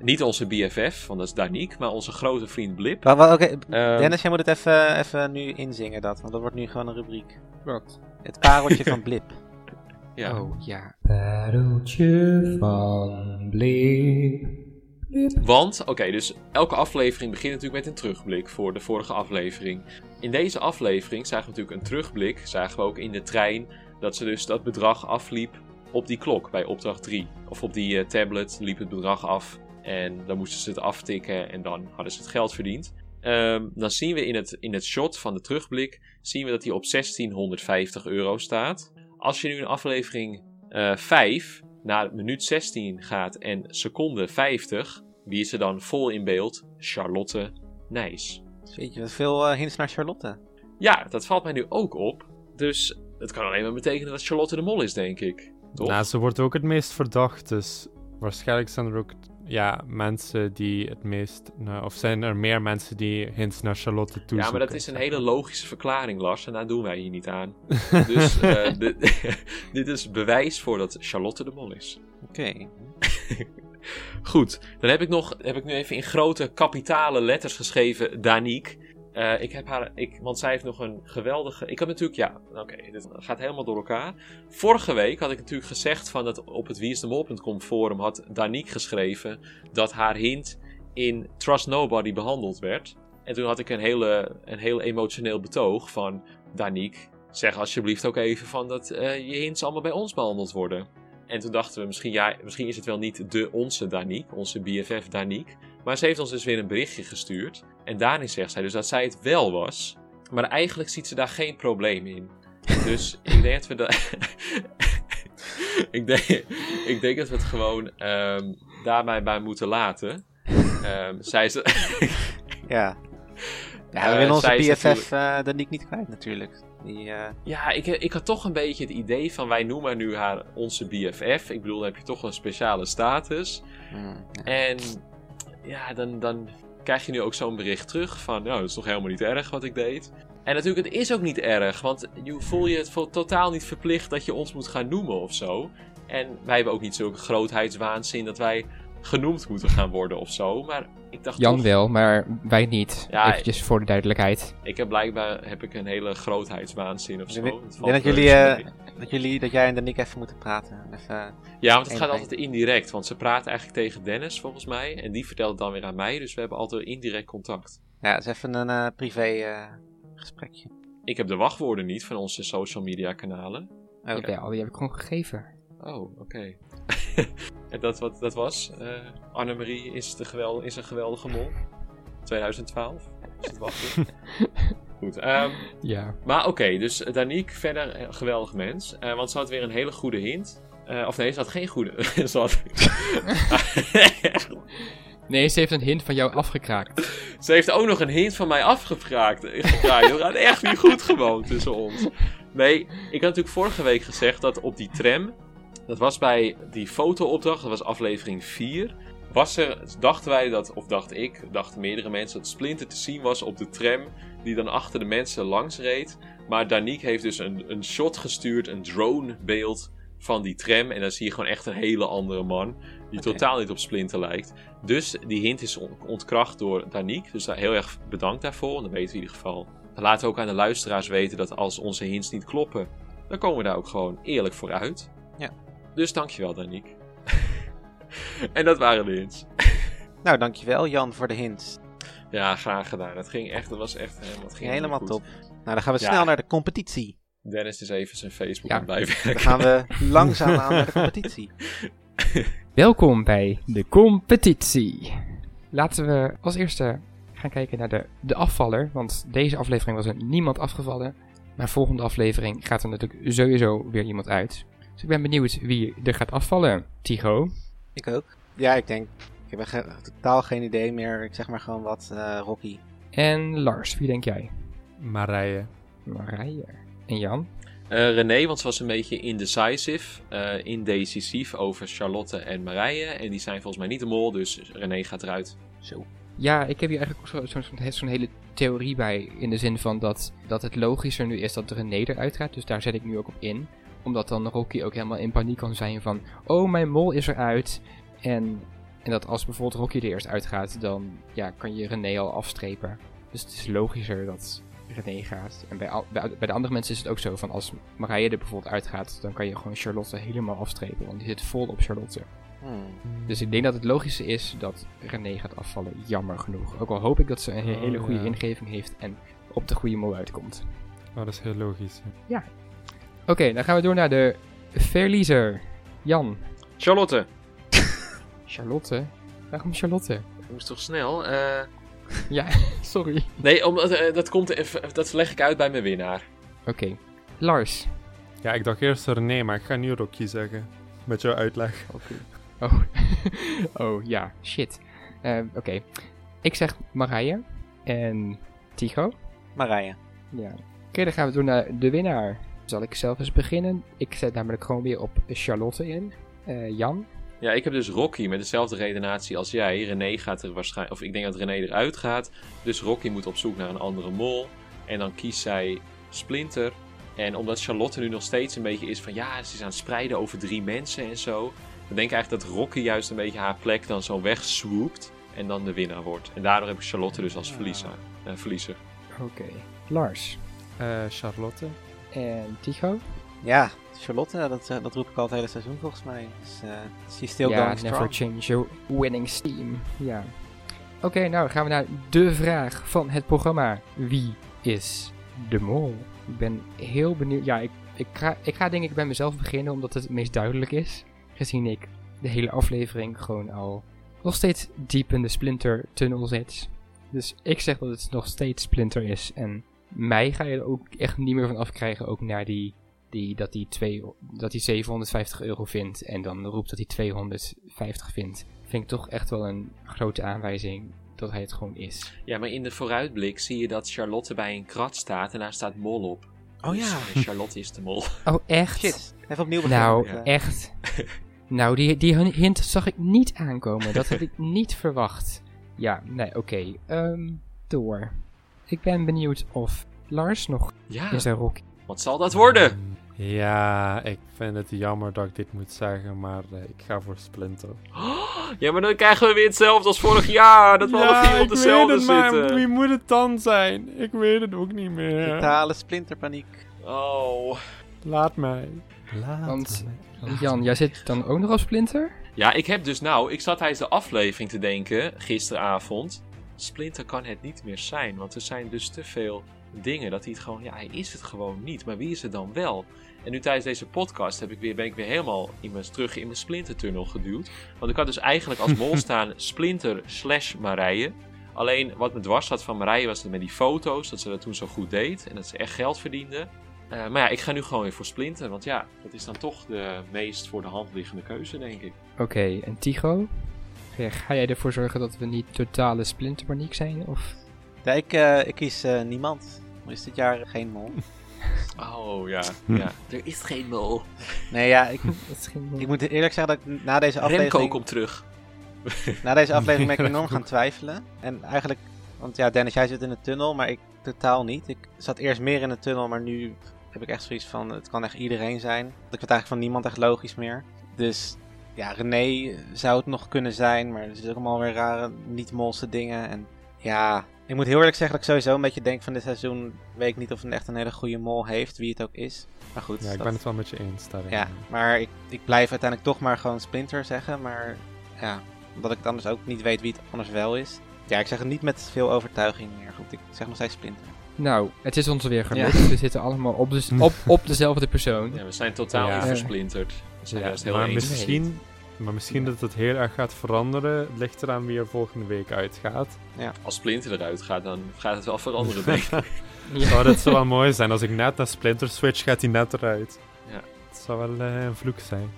Niet onze BFF, want dat is Danique, maar onze grote vriend Blip. Oké, Ehm, Dennis, jij moet het even, even nu inzingen dat, want dat wordt nu gewoon een rubriek. Wat? Het pareltje van Blip. ja. Oh, ja. Pareltje van Blip. Want, oké, dus elke aflevering begint natuurlijk met een terugblik voor de vorige aflevering. In deze aflevering zagen we natuurlijk een terugblik, zagen we ook in de trein, dat ze dus dat bedrag afliep op die klok bij opdracht 3. Of op die eh, tablet liep het bedrag af en dan moesten ze het aftikken en dan hadden ze het geld verdiend. Ehm, dan zien we in het, in het shot van de terugblik, zien we dat hij op 1650 euro staat. Als je nu in aflevering eh 5 naar minuut 16 gaat en seconde 50, wie is er dan vol in beeld? Charlotte Nijs. Weet je, wat veel eh, hints naar Charlotte. Ja, dat valt mij nu ook op. Dus het kan alleen maar betekenen dat Charlotte de Mol is, denk ik. Toch? Nou, ze wordt ook het meest verdacht, dus waarschijnlijk zijn er ook ja, mensen die het meest... nou, of zijn er meer mensen die hints naar Charlotte toezoeken. ja, maar dat is een hele logische verklaring, Lars. En daar doen wij hier niet aan. dus eh, dit, dit is bewijs voor dat Charlotte de Mol is. Oké. Goed, dan heb ik, nog, heb ik nu even in grote kapitale letters geschreven Danique. Eh, ik heb haar, ik, want zij heeft nog een geweldige. Ik heb natuurlijk, ja, oké, dit gaat helemaal door elkaar. Vorige week had ik natuurlijk gezegd van dat op het wieisdemol.com forum had Danique geschreven dat haar hint in Trust Nobody behandeld werd. En toen had ik een, hele, een heel emotioneel betoog van Danique, zeg alsjeblieft ook even van dat eh, je hints allemaal bij ons behandeld worden. En toen dachten we, misschien, ja, misschien is het wel niet de onze Danique, onze BFF Danique. Maar ze heeft ons dus weer een berichtje gestuurd. En daarin zegt zij dus dat zij het wel was. Maar eigenlijk ziet ze daar geen probleem in. Dus ik denk dat we dat. ik, denk, ik denk dat we het gewoon ehm daarbij bij moeten laten. Ehm zij is. Ja. Ja, Eh, we willen onze BFF eh Danique niet kwijt natuurlijk. Die, eh, Ja, ik, ik had toch een beetje het idee van wij noemen nu haar onze BFF. Ik bedoel, dan heb je toch een speciale status. ja. En ja, dan, dan krijg je nu ook zo'n bericht terug van, nou, dat is toch helemaal niet erg wat ik deed. En natuurlijk, het is ook niet erg, want je voel je het totaal niet verplicht dat je ons moet gaan noemen of zo. En wij hebben ook niet zulke grootheidswaanzin dat wij genoemd moeten gaan worden of zo. Maar ik dacht Jan toch, wel, maar wij niet. Ja, Eventjes voor de duidelijkheid. ik heb blijkbaar heb ik een hele grootheidswaanzin of Ik zo. ik denk dat jullie. Eh, dat jullie, dat jij en Danique even moeten praten. Even, Ja, want het gaat altijd indirect. Want ze praten eigenlijk tegen Dennis, volgens mij. En die vertelt het dan weer aan mij. Dus we hebben altijd indirect contact. ja, het is even een eh, privé eh, gesprekje. Ik heb de wachtwoorden niet van onze social media kanalen. Oké. Ja, die heb ik gewoon gegeven. Oh, oké. en dat, wat, dat was? eh Annemarie is, de gewel, is een geweldige mol. 2012. Is het wachten. Goed. ehm, Ja. maar oké, dus Danique verder een geweldig mens. Eh, want ze had weer een hele goede hint. Eh, of nee, ze had geen goede. ze had... Nee, ze heeft een hint van jou afgekraakt. Ze heeft ook nog een hint van mij afgekraakt. gekraakt. Het gaat echt niet goed gewoon tussen ons. Nee, ik had natuurlijk vorige week gezegd dat op die tram... Dat was bij die fotoopdracht, dat was aflevering 4. Was er, dachten wij dat, of dacht ik, dachten meerdere mensen dat Splinter te zien was op de tram. Die dan achter de mensen langs reed. Maar Danique heeft dus een, een shot gestuurd, een dronebeeld van die tram. En dan zie je gewoon echt een hele andere man. Die totaal niet op Splinter lijkt. Dus die hint is on- ontkracht door Danique. Dus daar heel erg bedankt daarvoor. En dan weten we in ieder geval. We ook aan de luisteraars weten dat als onze hints niet kloppen, dan komen we daar ook gewoon eerlijk voor uit. Ja. Dus dankjewel, Danique. en dat waren de hints. Nou, dankjewel Jan voor de hints. Ja, graag gedaan. Het ging echt, dat was echt helemaal, het ging Helemaal goed. top. Nou, dan gaan we Ja. snel naar de competitie. Dennis is even zijn Facebook Ja. aan het bijwerken. Dan gaan we langzaam aan naar de competitie. Welkom bij de competitie. Laten we als eerste gaan kijken naar de, de afvaller. Want deze aflevering was er niemand afgevallen. Maar volgende aflevering gaat er natuurlijk sowieso weer iemand uit. Dus ik ben benieuwd wie er gaat afvallen. Tycho. Ik ook. Ja, ik denk. Ik heb ge- totaal geen idee meer. Ik zeg maar gewoon wat. eh, Rocky. En Lars, wie denk jij? Marije. Marije. En Jan? Eh, René, want ze was een beetje indecisive, eh indecisief over Charlotte en Marije. En die zijn volgens mij niet de mol, dus René gaat eruit. Zo. Ja, ik heb hier eigenlijk zo, zo'n hele theorie bij. In de zin van dat, dat het logischer nu is dat René eruit gaat. Dus daar zet ik nu ook op in. Omdat dan Rocky ook helemaal in paniek kan zijn van... Oh, mijn mol is eruit. En, en dat als bijvoorbeeld Rocky er eerst uitgaat, dan ja, kan je René al afstrepen. Dus het is logischer dat René gaat. En bij, al- bij, bij de andere mensen is het ook zo van als Marije er bijvoorbeeld uitgaat, dan kan je gewoon Charlotte helemaal afstrepen. Want die zit vol op Charlotte. Hmm. Dus ik denk dat het logische is dat René gaat afvallen. Jammer genoeg. Ook al hoop ik dat ze een Oh, hele goede ja. ingeving heeft en op de goede mol uitkomt. Oh, dat is heel logisch. ja. Oké, dan gaan we door naar de verliezer. Jan. Charlotte, Charlotte. Waarom Charlotte? ik moest toch snel? Eh, Ja, sorry. nee, omdat, eh, dat, komt even, dat leg ik uit bij mijn winnaar. Oké. Lars. Ja, ik dacht eerst René, maar ik ga nu Rocky zeggen. Met jouw uitleg. Oh. oh, ja. Shit. Eh, Oké. Ik zeg Marije. En Tycho. Marije. Ja. Oké, dan gaan we door naar de winnaar. Zal ik zelf eens beginnen? Ik zet namelijk gewoon weer op Charlotte in. Eh, Jan. Ja, ik heb dus Rocky met dezelfde redenatie als jij. René gaat er waarschijnlijk, of ik denk dat René eruit gaat. Dus Rocky moet op zoek naar een andere mol. En dan kiest zij Splinter. En omdat Charlotte nu nog steeds een beetje is van ja, ze is aan het spreiden over drie mensen en zo. Dan denk ik eigenlijk dat Rocky juist een beetje haar plek dan zo wegswoopt. En dan de winnaar wordt. En daardoor heb ik Charlotte dus als verliezer. eh, verliezer. Oké. Lars. Eh, Charlotte. En Tycho. Ja, Charlotte, dat, eh, dat roep ik al het hele seizoen volgens mij. Dus, eh she's still ja, going never strong. change your winning team. Ja. Oké, nou gaan we naar de vraag van het programma. Wie is de mol? Ik ben heel benieuwd. Ja, ik, ik, ga, ik ga denk ik bij mezelf beginnen, omdat het het meest duidelijk is. Gezien ik de hele aflevering gewoon al nog steeds diep in de Splinter tunnel zit. Dus ik zeg dat het nog steeds Splinter is. En mij ga je er ook echt niet meer van afkrijgen, ook naar die, die, dat, die twee, dat hij 750 euro vindt en dan roept dat hij 250 vindt. Vind ik toch echt wel een grote aanwijzing dat hij het gewoon is. Ja, maar in de vooruitblik zie je dat Charlotte bij een krat staat en daar staat mol op. Oh Dus, ja. Charlotte is de mol. Oh, echt? Shit, even opnieuw beginnen. Nou, Ja. echt. nou, die, die hint zag ik niet aankomen. Dat had ik niet verwacht. Ja, nee, oké. Ehm, door. Ik ben benieuwd of Lars nog Ja, in zijn rok. wat zal dat worden? Mm, Ja, ik vind het jammer dat ik dit moet zeggen, maar eh, ik ga voor Splinter. Ja, maar dan krijgen we weer hetzelfde als vorig jaar. Dat we alle vier op dezelfde zitten. wie moet het dan zijn? Ik weet het ook niet meer. Totale splinterpaniek. Oh. Laat mij. Laat Want- mij. Jan, jij zit dan ook nog als Splinter? Ja, ik heb dus nou, ik zat tijdens de aflevering te denken, gisteravond. Splinter kan het niet meer zijn, want er zijn dus te veel dingen dat hij het gewoon, ja, hij is het gewoon niet. Maar wie is het dan wel? En nu tijdens deze podcast heb ik weer, ben ik weer helemaal in mijn, terug in mijn Splinter-tunnel geduwd. Want ik had dus eigenlijk als mol staan Splinter slash Marije. Alleen wat me dwars zat van Marije was dat met die foto's, dat ze dat toen zo goed deed en dat ze echt geld verdiende. Eh, maar ja, ik ga nu gewoon weer voor Splinter, want ja, dat is dan toch de meest voor de hand liggende keuze, denk ik. Oké, en Tycho? Ja, Ga jij ervoor zorgen dat we niet totale Splinterpaniek zijn? Of... Ja, ik, eh, ik kies eh, niemand. Er is dit jaar geen mol. Oh ja, ja. Er is geen mol. Nee, ja, ik, Dat is geen... ik moet eerlijk zeggen dat ik na deze Remco aflevering, komt terug. na deze aflevering ben ik enorm gaan twijfelen. En eigenlijk, want ja, Dennis, jij zit in de tunnel, maar ik totaal niet. Ik zat eerst meer in de tunnel, maar nu heb ik echt zoiets van, het kan echt iedereen zijn. Ik vind eigenlijk van niemand echt logisch meer. Dus ja, René zou het nog kunnen zijn, maar er zitten ook allemaal weer rare, niet-molse dingen. En ja, ik moet heel eerlijk zeggen dat ik sowieso een beetje denk van dit seizoen, weet ik niet of het echt een hele goede mol heeft, wie het ook is. Maar goed, Ja, ik dat- ben het wel met je eens daarin. ja, maar ik, ik blijf uiteindelijk toch maar gewoon Splinter zeggen. Maar ja, omdat ik het anders ook niet weet wie het anders wel is. Ja, ik zeg het niet met veel overtuiging meer. Goed, ik zeg nog steeds Splinter. Nou, het is ons weer gelukt. We zitten allemaal op, de, op, op dezelfde persoon. Ja, we zijn totaal Ja. niet versplinterd. Ja, juist heel maar eens. misschien, maar misschien dat het heel erg gaat veranderen. Het ligt eraan wie er volgende week uitgaat. Als Splinter eruit gaat, dan gaat het wel veranderen, denk ik. Ja. Oh, dat zou wel mooi zijn. Als ik net naar Splinter switch, gaat hij net eruit. Het zou wel eh, een vloek zijn.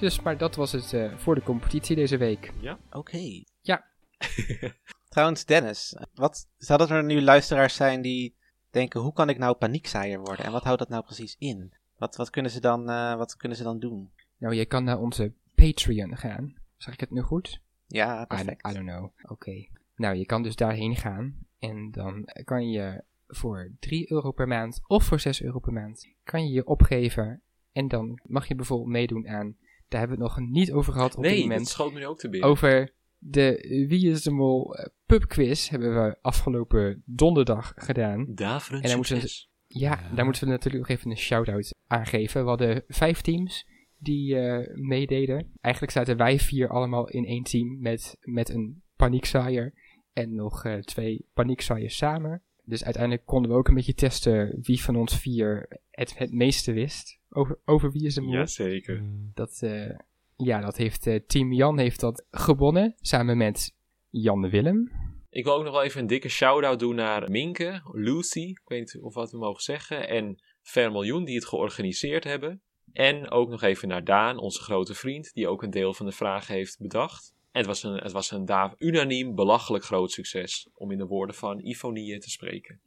Dus, maar dat was het eh, voor de competitie deze week. Oké. Ja. Trouwens, Dennis, wat zouden er nu luisteraars zijn die denken, hoe kan ik nou paniekzaaier worden? En wat houdt dat nou precies in? Wat, wat, kunnen, ze dan, eh, wat kunnen ze dan doen? Nou, je kan naar onze Patreon gaan. Zeg ik het nu goed? Ja, I, perfect. I don't know. Oké. Nou, je kan dus daarheen gaan. En dan kan je voor 3 euro per maand of voor 6 euro per maand kan je je opgeven. En dan mag je bijvoorbeeld meedoen aan. Daar hebben we het nog niet over gehad op dit Nee, moment. dat schoot me nu ook te binnen. Over de Wie is de Mol pubquiz hebben we afgelopen donderdag gedaan. Daverend En dan moeten we- succes. Ja, Ja. daar moeten we natuurlijk nog even een shout-out aan geven. We hadden vijf teams die eh, meededen. Eigenlijk zaten wij vier allemaal in één team met, met een paniekzaaier en nog eh, twee paniekzaaiers samen. Dus uiteindelijk konden we ook een beetje testen wie van ons vier het, het meeste wist over, over wie is de mol. Jazeker. Hmm. Dat, eh, ja, dat heeft eh, team Jan heeft dat gewonnen samen met Jan Willem. Ik wil ook nog wel even een dikke shout-out doen naar Minke, Lucy, ik weet niet of wat we mogen zeggen, en Vermiljoen die het georganiseerd hebben. En ook nog even naar Daan, onze grote vriend, die ook een deel van de vragen heeft bedacht. En het was een, het was een daar unaniem belachelijk groot succes, om in de woorden van Ifonie te spreken.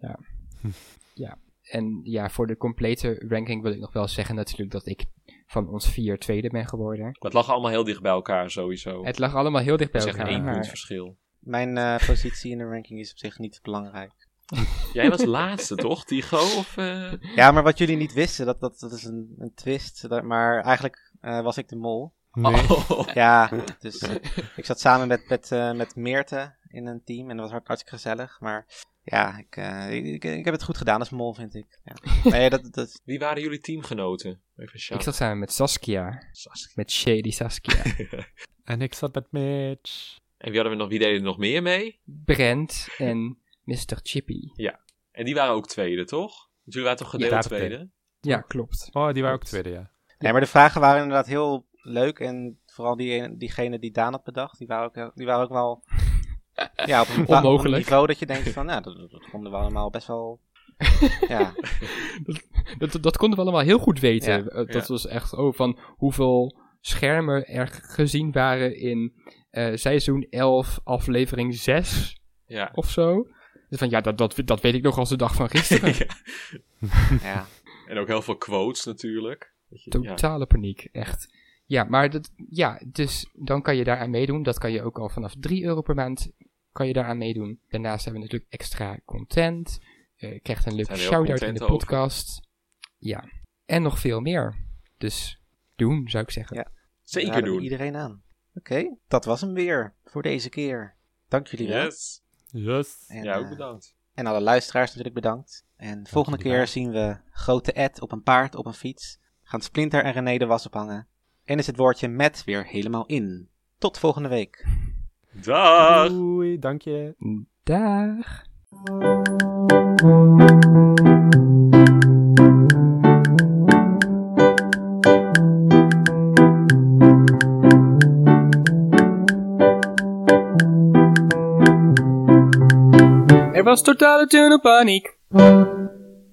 En ja, voor de complete ranking wil ik nog wel zeggen natuurlijk dat ik van ons vier tweede ben geworden. Het lag allemaal heel dicht bij elkaar sowieso. Het lag allemaal heel dicht bij Dat is echt elkaar. één punt verschil. Mijn eh, positie in de ranking is op zich niet belangrijk. Jij was laatste toch, Tigo? Of, eh? Ja, maar wat jullie niet wisten, dat, dat, dat is een, een twist. Dat- maar eigenlijk eh, was ik de mol. Nee. Oh. Ja, dus ik zat samen met, met, eh, met Meerte in een team en dat was hartstikke gezellig. Maar ja, ik, eh, ik, ik, ik heb het goed gedaan als mol, vind ik. Ja. Nee, dat, dat, Wie waren jullie teamgenoten? Even ik zat samen met Saskia. Saskia. Met Shady Saskia. En ik zat met Mitch. En wie, hadden we nog, wie deden er nog meer mee? Brent en Mr. Chippy. En die waren ook tweede, toch? Want Jullie waren toch gedeeld Ja, tweede? Ja, klopt. Oh, die waren ook tweede, ja. nee, maar de vragen waren inderdaad heel leuk. En vooral die, ene- diegene die Daan had bedacht, die waren ook, die waren ook wel ja, op, een, op een Onmogelijk. niveau dat je denkt van, nou, dat, dat vonden we allemaal best wel... ja, Dat, dat konden we allemaal heel goed weten. Ja, Eh, dat ja. was echt oh, van hoeveel schermen er gezien waren in eh, seizoen 11, aflevering 6 Ja. of zo. Dus van ja, dat, dat, dat weet ik nog als de dag van gisteren. Ja. ja. En ook heel veel quotes natuurlijk. Ja. Totale paniek, echt. Ja, maar dat, ja, dus dan kan je daaraan meedoen. Dat kan je ook al vanaf 3 euro per maand kan je daaraan meedoen. Daarnaast hebben we natuurlijk extra content. Eh, je krijgt een leuke shout-out in de over. podcast. Ja, en nog veel meer. Dus doen, zou ik zeggen. Ja. Zeker doen. iedereen aan. Oké, dat was hem weer voor deze keer. Dank jullie wel. Yes. Yes. En, Ja, ook eh, bedankt. En alle luisteraars natuurlijk bedankt. En volgende keer zien we grote Ed op een paard op een fiets. Gaan Splinter en René de was ophangen. En is het woordje met weer helemaal in. Tot volgende week. Dag! Doei, dank je. Dag. was a panic.